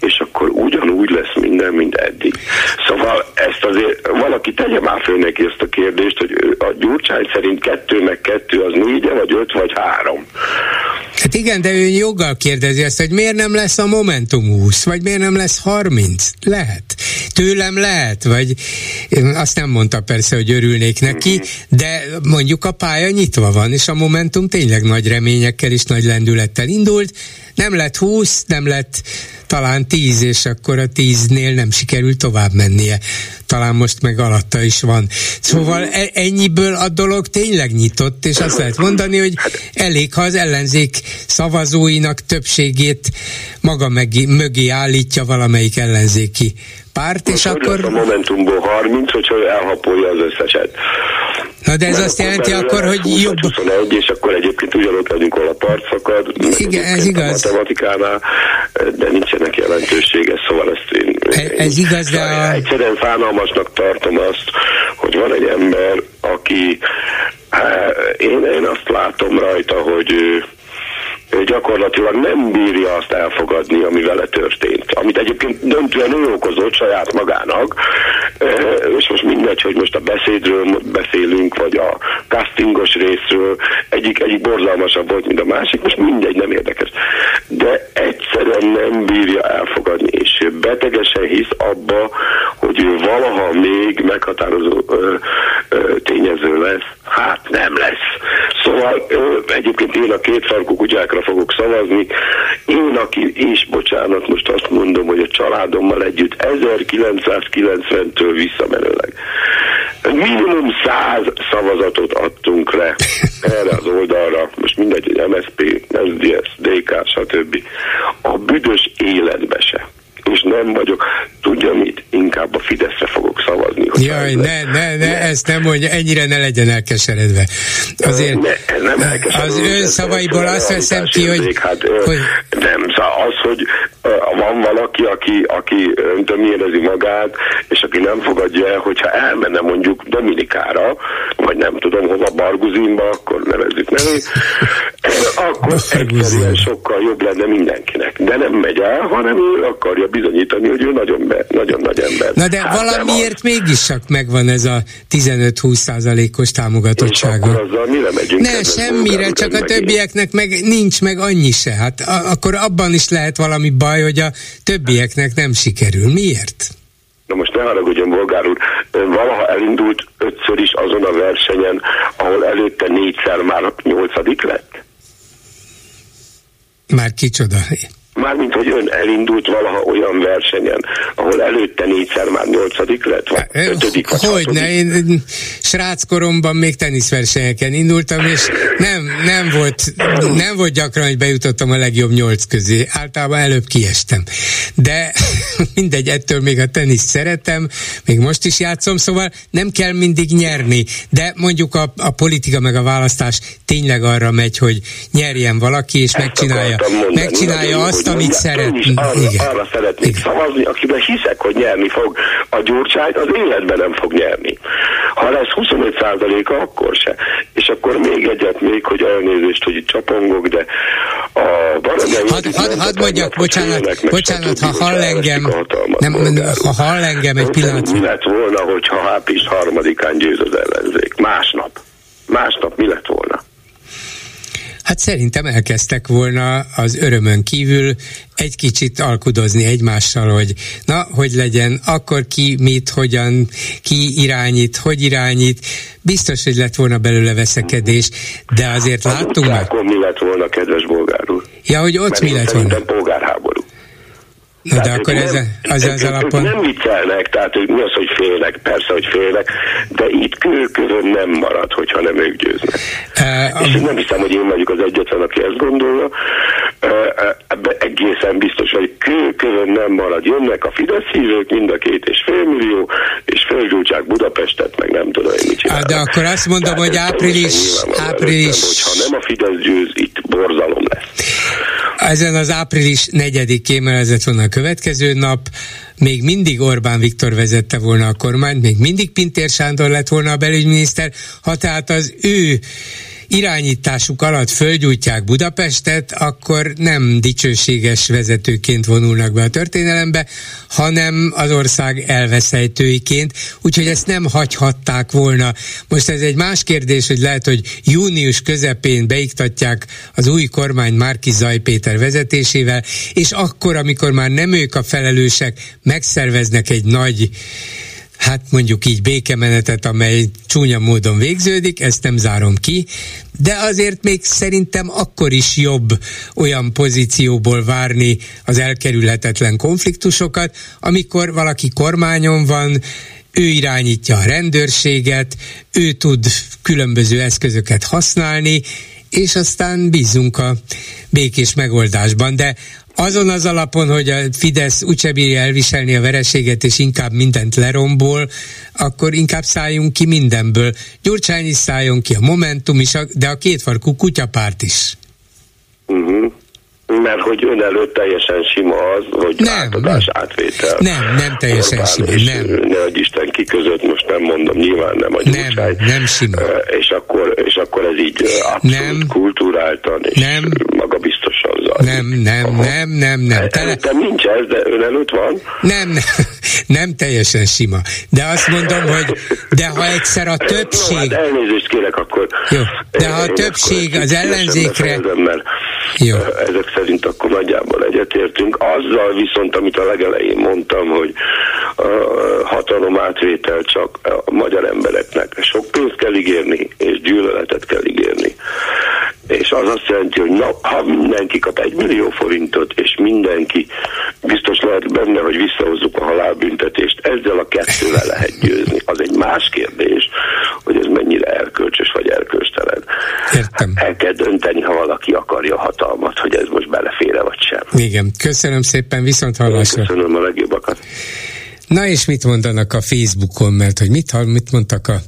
és akkor ugyanúgy lesz minden, mint eddig. Szóval ezt azért valaki tegye már föl neki ezt a kérdést, hogy a Gyurcsány szerint kettő meg kettő az négye, vagy öt, vagy három. Hát igen, de ő joggal kérdezi ezt, hogy miért nem lesz a Momentum 20, vagy miért nem lesz 30? Lehet. Tőlem lehet, vagy azt nem mondta persze, hogy örülnék neki, mm-hmm. De mondjuk a pálya nyitva van, és a Momentum tényleg nagy reményekkel és nagy lendülettel indult, nem lett 20, nem lett talán 10, és akkor a 10-nél nem sikerült tovább mennie. Talán most meg alatta is van. Szóval mhm. e- ennyiből a dolog tényleg nyitott, és azt lehet mondani, hogy elég, ha az ellenzék szavazóinak többségét maga mögé állítja valamelyik ellenzéki párt, és Most akkor... a Momentumból 30, hogyha elhapolja az összeset. Na de ez Mert azt jelenti akkor, hogy 20, jobb... 21, és akkor egyébként ugyanott legyünk, ahol a part szakad. Igen, ez igaz. A matematikánál, de nincsenek jelentősége, szóval ezt én... Ez, ez igaz, de a... Egyszerűen fánalmasnak tartom azt, hogy van egy ember, aki... Hát, én, én azt látom rajta, hogy ő gyakorlatilag nem bírja azt elfogadni, ami vele történt. Amit egyébként döntően ő okozott saját magának, és most mindegy, hogy most a beszédről beszélünk, vagy a castingos részről, egyik, egyik borzalmasabb volt, mint a másik, most mindegy, nem érdekes. De egyszerűen nem bírja elfogadni, és ő betegesen hisz abba, hogy ő valaha még meghatározó ö, ö, tényező lesz. Hát nem lesz. Szóval ö, egyébként én a két farkú kutyákra fogok szavazni. Én, aki, és bocsánat, most azt mondom, hogy a családommal együtt 1990-től visszamenőleg minimum 100 szavazatot adtunk le erre az oldalra, most mindegy, hogy MSZP, SZDSZ, DK, stb. A büdös életbe se és nem vagyok, tudja mit, inkább a Fideszre fogok szavazni. Jaj, ne, ne, ne, ezt nem mondja, ennyire ne legyen elkeseredve. Azért ne, nem az ön szavaiból azt veszem ki, hogy, hát, hogy... Nem, szóval az, hogy van valaki, aki, aki öntön érezi magát, és aki nem fogadja el, hogyha elmenne mondjuk Dominikára, vagy nem tudom hova, Barguzinba, akkor nevezzük nevét, akkor egyszerűen sokkal jobb lenne mindenkinek. De nem megy el, hanem ő akarja bizonyítani, hogy ő nagyon, be, nagyon nagy ember. Na de hát valamiért mégis csak megvan ez a 15-20 százalékos támogatottsága. És azzal mire megyünk? Ne, semmire, csak a többieknek meg nincs meg annyi se. Hát a, akkor abban is lehet valami baj, hogy a többieknek nem sikerül. Miért? Na most ne haragudjon, bolgár úr, valaha elindult ötször is azon a versenyen, ahol előtte négyszer már nyolcadik lett? Már kicsoda? Mármint, hogy ön elindult valaha olyan versenyen, ahol előtte négyszer már nyolcadik lett, vagy ötödik, vagy Hogy ne, én sráckoromban még teniszversenyeken indultam, és nem, nem, volt, nem volt gyakran, hogy bejutottam a legjobb nyolc közé. Általában előbb kiestem. De mindegy, ettől még a teniszt szeretem, még most is játszom, szóval nem kell mindig nyerni, de mondjuk a, a politika meg a választás tényleg arra megy, hogy nyerjen valaki, és Ezt megcsinálja, megcsinálja azt, azt, amit szeret. Arra, Igen. arra szeretnék Igen. szavazni, akiben hiszek, hogy nyerni fog. A gyurcsányt az életben nem fog nyerni. Ha lesz 25 a akkor se. És akkor még egyet még, hogy elnézést, hogy itt csapongok, de a Baranyi... Hadd had, had mondjak, bocsánat, bocsánat, ha hall engem, nem, ha hall engem egy pillanat. Mi lett volna, hogyha április harmadikán győz az ellenzék? Másnap mi lett volna? Hát szerintem elkezdtek volna az örömön kívül egy kicsit alkudozni egymással, hogy na, hogy legyen, akkor ki mit, hogyan, ki irányít, hogy irányít. Biztos, hogy lett volna belőle veszekedés, de azért láttunk már... Akkor mi lett volna, kedves bolgár úr? Ja, hogy ott Mert mi lett volna? De akkor ez, nem, az az alapon... Nem viccelnek, tehát ők mi az, hogy félnek, persze, hogy félnek, de itt kőkövön nem marad, hogyha nem ők győznek. Uh, És nem hiszem, hogy én vagyok az egyetlen, aki ezt gondolja. Uh, egészen biztos, hogy kőkövön nem marad. Jönnek a Fidesz hívők, mind a két és fél millió, és felgyújtsák Budapestet, meg nem tudom én mit csinálnak. De akkor azt mondom, tehát hogy április... április... Nem, hogyha nem a Fidesz győz, itt borzalom lesz. Ezen az április 4-én melezett volna a következő nap, még mindig Orbán Viktor vezette volna a kormányt, még mindig Pintér Sándor lett volna a belügyminiszter, ha tehát az ő irányításuk alatt földgyújtják Budapestet, akkor nem dicsőséges vezetőként vonulnak be a történelembe, hanem az ország elveszejtőiként, úgyhogy ezt nem hagyhatták volna. Most ez egy más kérdés, hogy lehet, hogy június közepén beiktatják az új kormány Márki Zaj Péter vezetésével, és akkor, amikor már nem ők a felelősek, megszerveznek egy nagy hát mondjuk így békemenetet, amely csúnya módon végződik, ezt nem zárom ki, de azért még szerintem akkor is jobb olyan pozícióból várni az elkerülhetetlen konfliktusokat, amikor valaki kormányon van, ő irányítja a rendőrséget, ő tud különböző eszközöket használni, és aztán bízunk a békés megoldásban. De azon az alapon, hogy a Fidesz úgyse bírja elviselni a vereséget, és inkább mindent lerombol, akkor inkább szálljunk ki mindenből. Gyurcsány is szálljon ki, a Momentum is, de a kétfarkú kutyapárt is. Uh-huh. Mert hogy ön előtt teljesen sima az, hogy nem, átadás, nem. átvétel. Nem, nem teljesen Orbán sima, és nem. Ne adj Isten ki között, most nem mondom, nyilván nem a gyurcsány. Nem, nem sima. És akkor, és akkor ez így abszolút nem. kultúráltan, és nem. magabiztos azzal. Nem, nem, Aha. nem, nem, nem. Tele... Te nincs ez, de ön előtt van? Nem, nem, nem teljesen sima. De azt mondom, hogy de ha egyszer a többség... No, hát elnézést kérek, akkor... Jó, de ha a többség az ellenzékre... Mert jó. Ezek szerint akkor nagyjából egyetértünk. Azzal viszont, amit a legelején mondtam, hogy a hatalom átvétel csak a magyar embereknek sok pénzt kell ígérni, és gyűlöletet kell ígérni. És az azt jelenti, hogy na, ha mindenki kap egy millió forintot, és mindenki biztos lehet benne, hogy visszahozzuk a halálbüntetést, ezzel a kettővel lehet győzni. Az egy más kérdés, hogy ez mennyire erkölcsös vagy erkölcstelen. Értem. El kell dönteni, ha valaki akarja hatalmat, hogy ez most belefére vagy sem. Igen, köszönöm szépen, viszont hallásra. Köszönöm a legjobbakat. Na és mit mondanak a Facebookon, mert hogy mit, mit mondtak a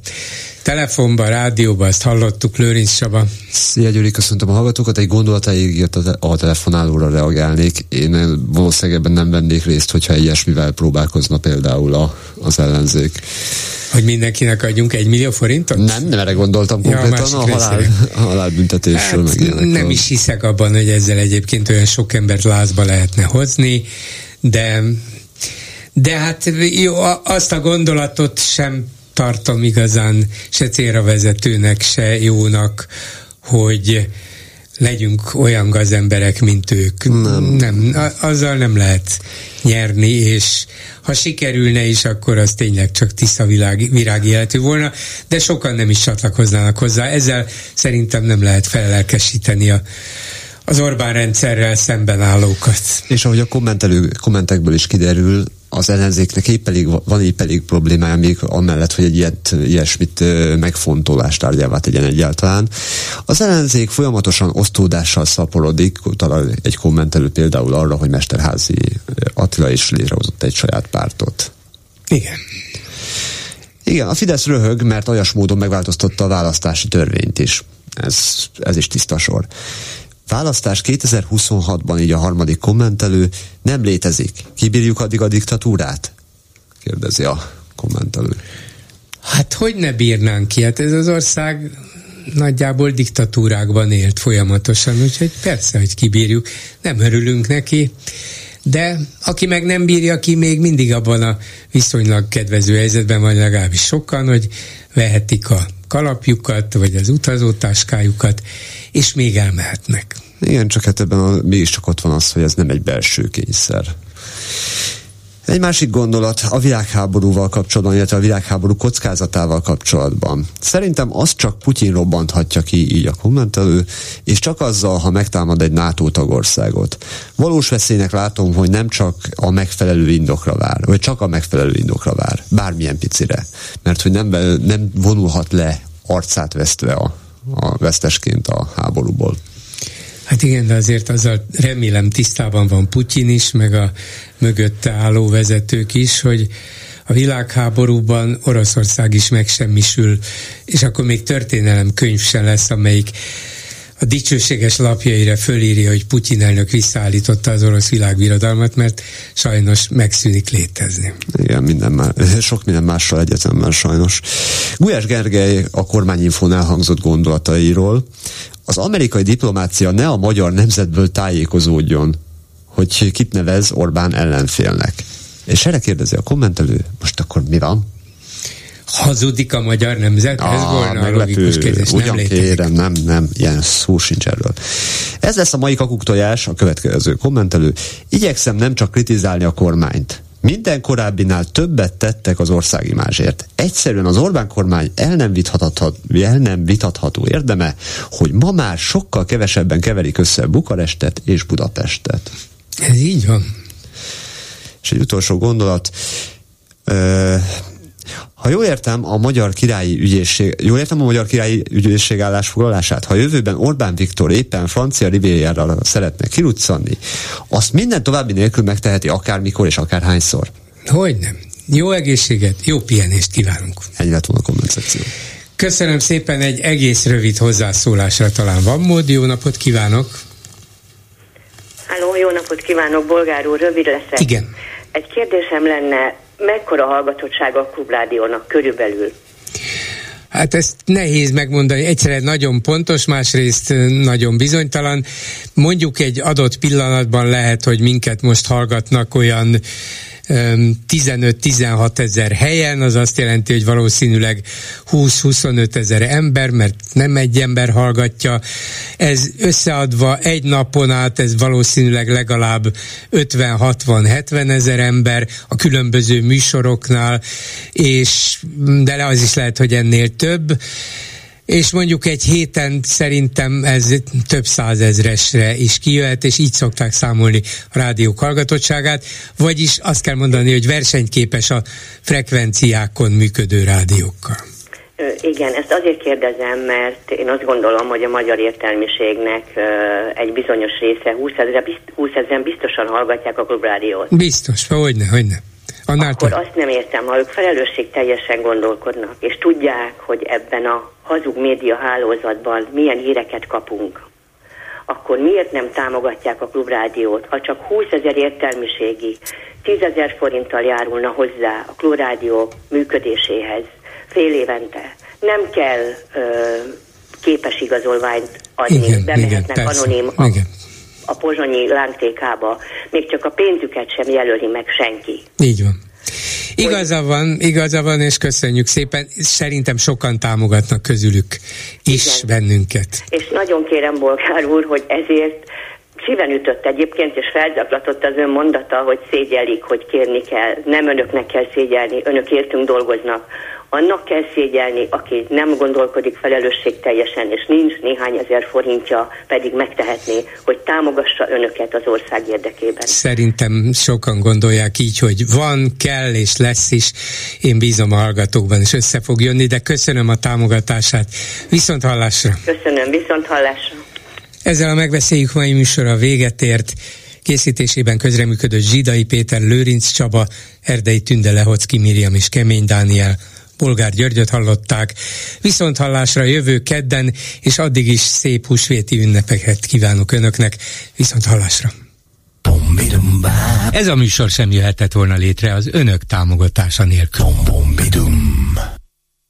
telefonban, rádióban, ezt hallottuk, Lőrinc Saba. Szia Gyuri, köszöntöm a hallgatókat, egy gondolatáig jött a, a telefonálóra reagálnék. Én valószínűleg ebben nem vennék részt, hogyha ilyesmivel próbálkozna például a, az ellenzék. Hogy mindenkinek adjunk egy millió forintot? Nem, nem erre gondoltam konkrétan, ja, a, halál, a halálbüntetésről. Hát, nem is hiszek abban, hogy ezzel egyébként olyan sok embert lázba lehetne hozni, de de hát jó, azt a gondolatot sem tartom igazán se célra vezetőnek, se jónak, hogy legyünk olyan gazemberek, mint ők. Nem. nem. Azzal nem lehet nyerni, és ha sikerülne is, akkor az tényleg csak tiszta világ, virági életű volna, de sokan nem is csatlakoznának hozzá. Ezzel szerintem nem lehet felelkesíteni a, az Orbán rendszerrel szemben állókat. És ahogy a kommentelő, kommentekből is kiderül, az ellenzéknek épp elég, van épp elég problémája még amellett, hogy egy ilyet, ilyesmit megfontolást tárgyává tegyen egyáltalán. Az ellenzék folyamatosan osztódással szaporodik, talán egy kommentelő például arra, hogy Mesterházi Attila is létrehozott egy saját pártot. Igen. Igen, a Fidesz röhög, mert olyas módon megváltoztatta a választási törvényt is. Ez, ez is tiszta sor. Választás 2026-ban, így a harmadik kommentelő, nem létezik. Kibírjuk addig a diktatúrát? Kérdezi a kommentelő. Hát hogy ne bírnánk ki? Hát ez az ország nagyjából diktatúrákban élt folyamatosan, úgyhogy persze, hogy kibírjuk. Nem örülünk neki, de aki meg nem bírja ki, még mindig abban a viszonylag kedvező helyzetben van legalábbis sokan, hogy vehetik a kalapjukat, vagy az utazótáskájukat, és még elmehetnek. Igen, csak hát ebben a, mégiscsak ott van az, hogy ez nem egy belső kényszer. Egy másik gondolat a világháborúval kapcsolatban, illetve a világháború kockázatával kapcsolatban. Szerintem az csak Putyin robbanthatja ki így a kommentelő, és csak azzal, ha megtámad egy NATO tagországot. Valós veszélynek látom, hogy nem csak a megfelelő indokra vár, vagy csak a megfelelő indokra vár, bármilyen picire. Mert hogy nem, nem vonulhat le arcát vesztve a, a vesztesként a háborúból. Hát igen, de azért azzal remélem tisztában van Putyin is, meg a mögötte álló vezetők is, hogy a világháborúban Oroszország is megsemmisül, és akkor még történelem könyv sem lesz, amelyik a dicsőséges lapjaira fölírja, hogy Putyin elnök visszaállította az orosz világbirodalmat, mert sajnos megszűnik létezni. Igen, minden már, sok minden mással egyetemben sajnos. Gulyás Gergely a kormányinfón elhangzott gondolatairól az amerikai diplomácia ne a magyar nemzetből tájékozódjon, hogy kit nevez Orbán ellenfélnek. És erre kérdezi a kommentelő, most akkor mi van? Hazudik a magyar nemzet? Ah, Ez volna meglepő. a logikus kérdés. Ugyan nem kérem, nem, nem, ilyen szó sincs erről. Ez lesz a mai kakuktojás, a következő kommentelő. Igyekszem nem csak kritizálni a kormányt, minden korábbinál többet tettek az országimázsért. Egyszerűen az Orbán kormány el nem, vitatható, el nem vitatható érdeme, hogy ma már sokkal kevesebben keverik össze Bukarestet és Budapestet. Ez így van. És egy utolsó gondolat. Ha jól értem a magyar királyi ügyészség, jól értem a magyar királyi ügyészség állásfoglalását, ha jövőben Orbán Viktor éppen francia rivériára szeretne kiruccanni, azt minden további nélkül megteheti akármikor és akárhányszor. Hogy nem. Jó egészséget, jó pihenést kívánunk. Ennyi lett volna a kommentáció. Köszönöm szépen, egy egész rövid hozzászólásra talán van mód. Jó napot kívánok! Háló, jó napot kívánok, Bolgár úr, rövid leszek. Igen. Egy kérdésem lenne, mekkora hallgatottsága a klubrádiónak körülbelül? Hát ezt nehéz megmondani. Egyszerűen nagyon pontos, másrészt nagyon bizonytalan. Mondjuk egy adott pillanatban lehet, hogy minket most hallgatnak olyan 15-16 ezer helyen, az azt jelenti, hogy valószínűleg 20-25 ezer ember, mert nem egy ember hallgatja. Ez összeadva egy napon át, ez valószínűleg legalább 50-60-70 ezer ember a különböző műsoroknál, és de az is lehet, hogy ennél több és mondjuk egy héten szerintem ez több százezresre is kijöhet, és így szokták számolni a rádiók hallgatottságát, vagyis azt kell mondani, hogy versenyképes a frekvenciákon működő rádiókkal. Igen, ezt azért kérdezem, mert én azt gondolom, hogy a magyar értelmiségnek egy bizonyos része, 20 ezeren, 20 ezeren biztosan hallgatják a klubrádiót. Biztos, hogyne, hogyne. Annál Akkor te... azt nem értem, ha ők felelősség teljesen gondolkodnak, és tudják, hogy ebben a hazug média hálózatban milyen híreket kapunk, akkor miért nem támogatják a klubrádiót, ha csak 20 ezer értelmiségi 10 ezer forinttal járulna hozzá a klubrádió működéséhez, fél évente. Nem kell ö, képes igazolványt adni, Igen, bemehetnek igen, anonim a, igen. A pozsonyi lángtékába, még csak a pénzüket sem jelöli meg senki. Így van. Igaza van, igaza van, és köszönjük szépen. Szerintem sokan támogatnak közülük is Igen. bennünket. És nagyon kérem, Bolgár úr, hogy ezért szíven ütött egyébként, és felzaklatott az ön mondata, hogy szégyellik, hogy kérni kell. Nem önöknek kell szégyelni, önök értünk dolgoznak. Annak kell szégyelni, aki nem gondolkodik felelősségteljesen, és nincs néhány ezer forintja, pedig megtehetné, hogy támogassa önöket az ország érdekében. Szerintem sokan gondolják így, hogy van, kell és lesz is. Én bízom a hallgatókban, és össze fog jönni, de köszönöm a támogatását. Viszont hallásra! Köszönöm, viszont hallásra. Ezzel a megbeszéljük mai műsora véget ért. Készítésében közreműködött Zsidai Péter, Lőrinc Csaba, Erdei Tünde Lehocki Miriam és Kemény Dániel. Bolgár Györgyöt hallották. Viszont hallásra jövő kedden, és addig is szép húsvéti ünnepeket kívánok Önöknek. Viszont hallásra. Ez a műsor sem jöhetett volna létre az Önök támogatása nélkül.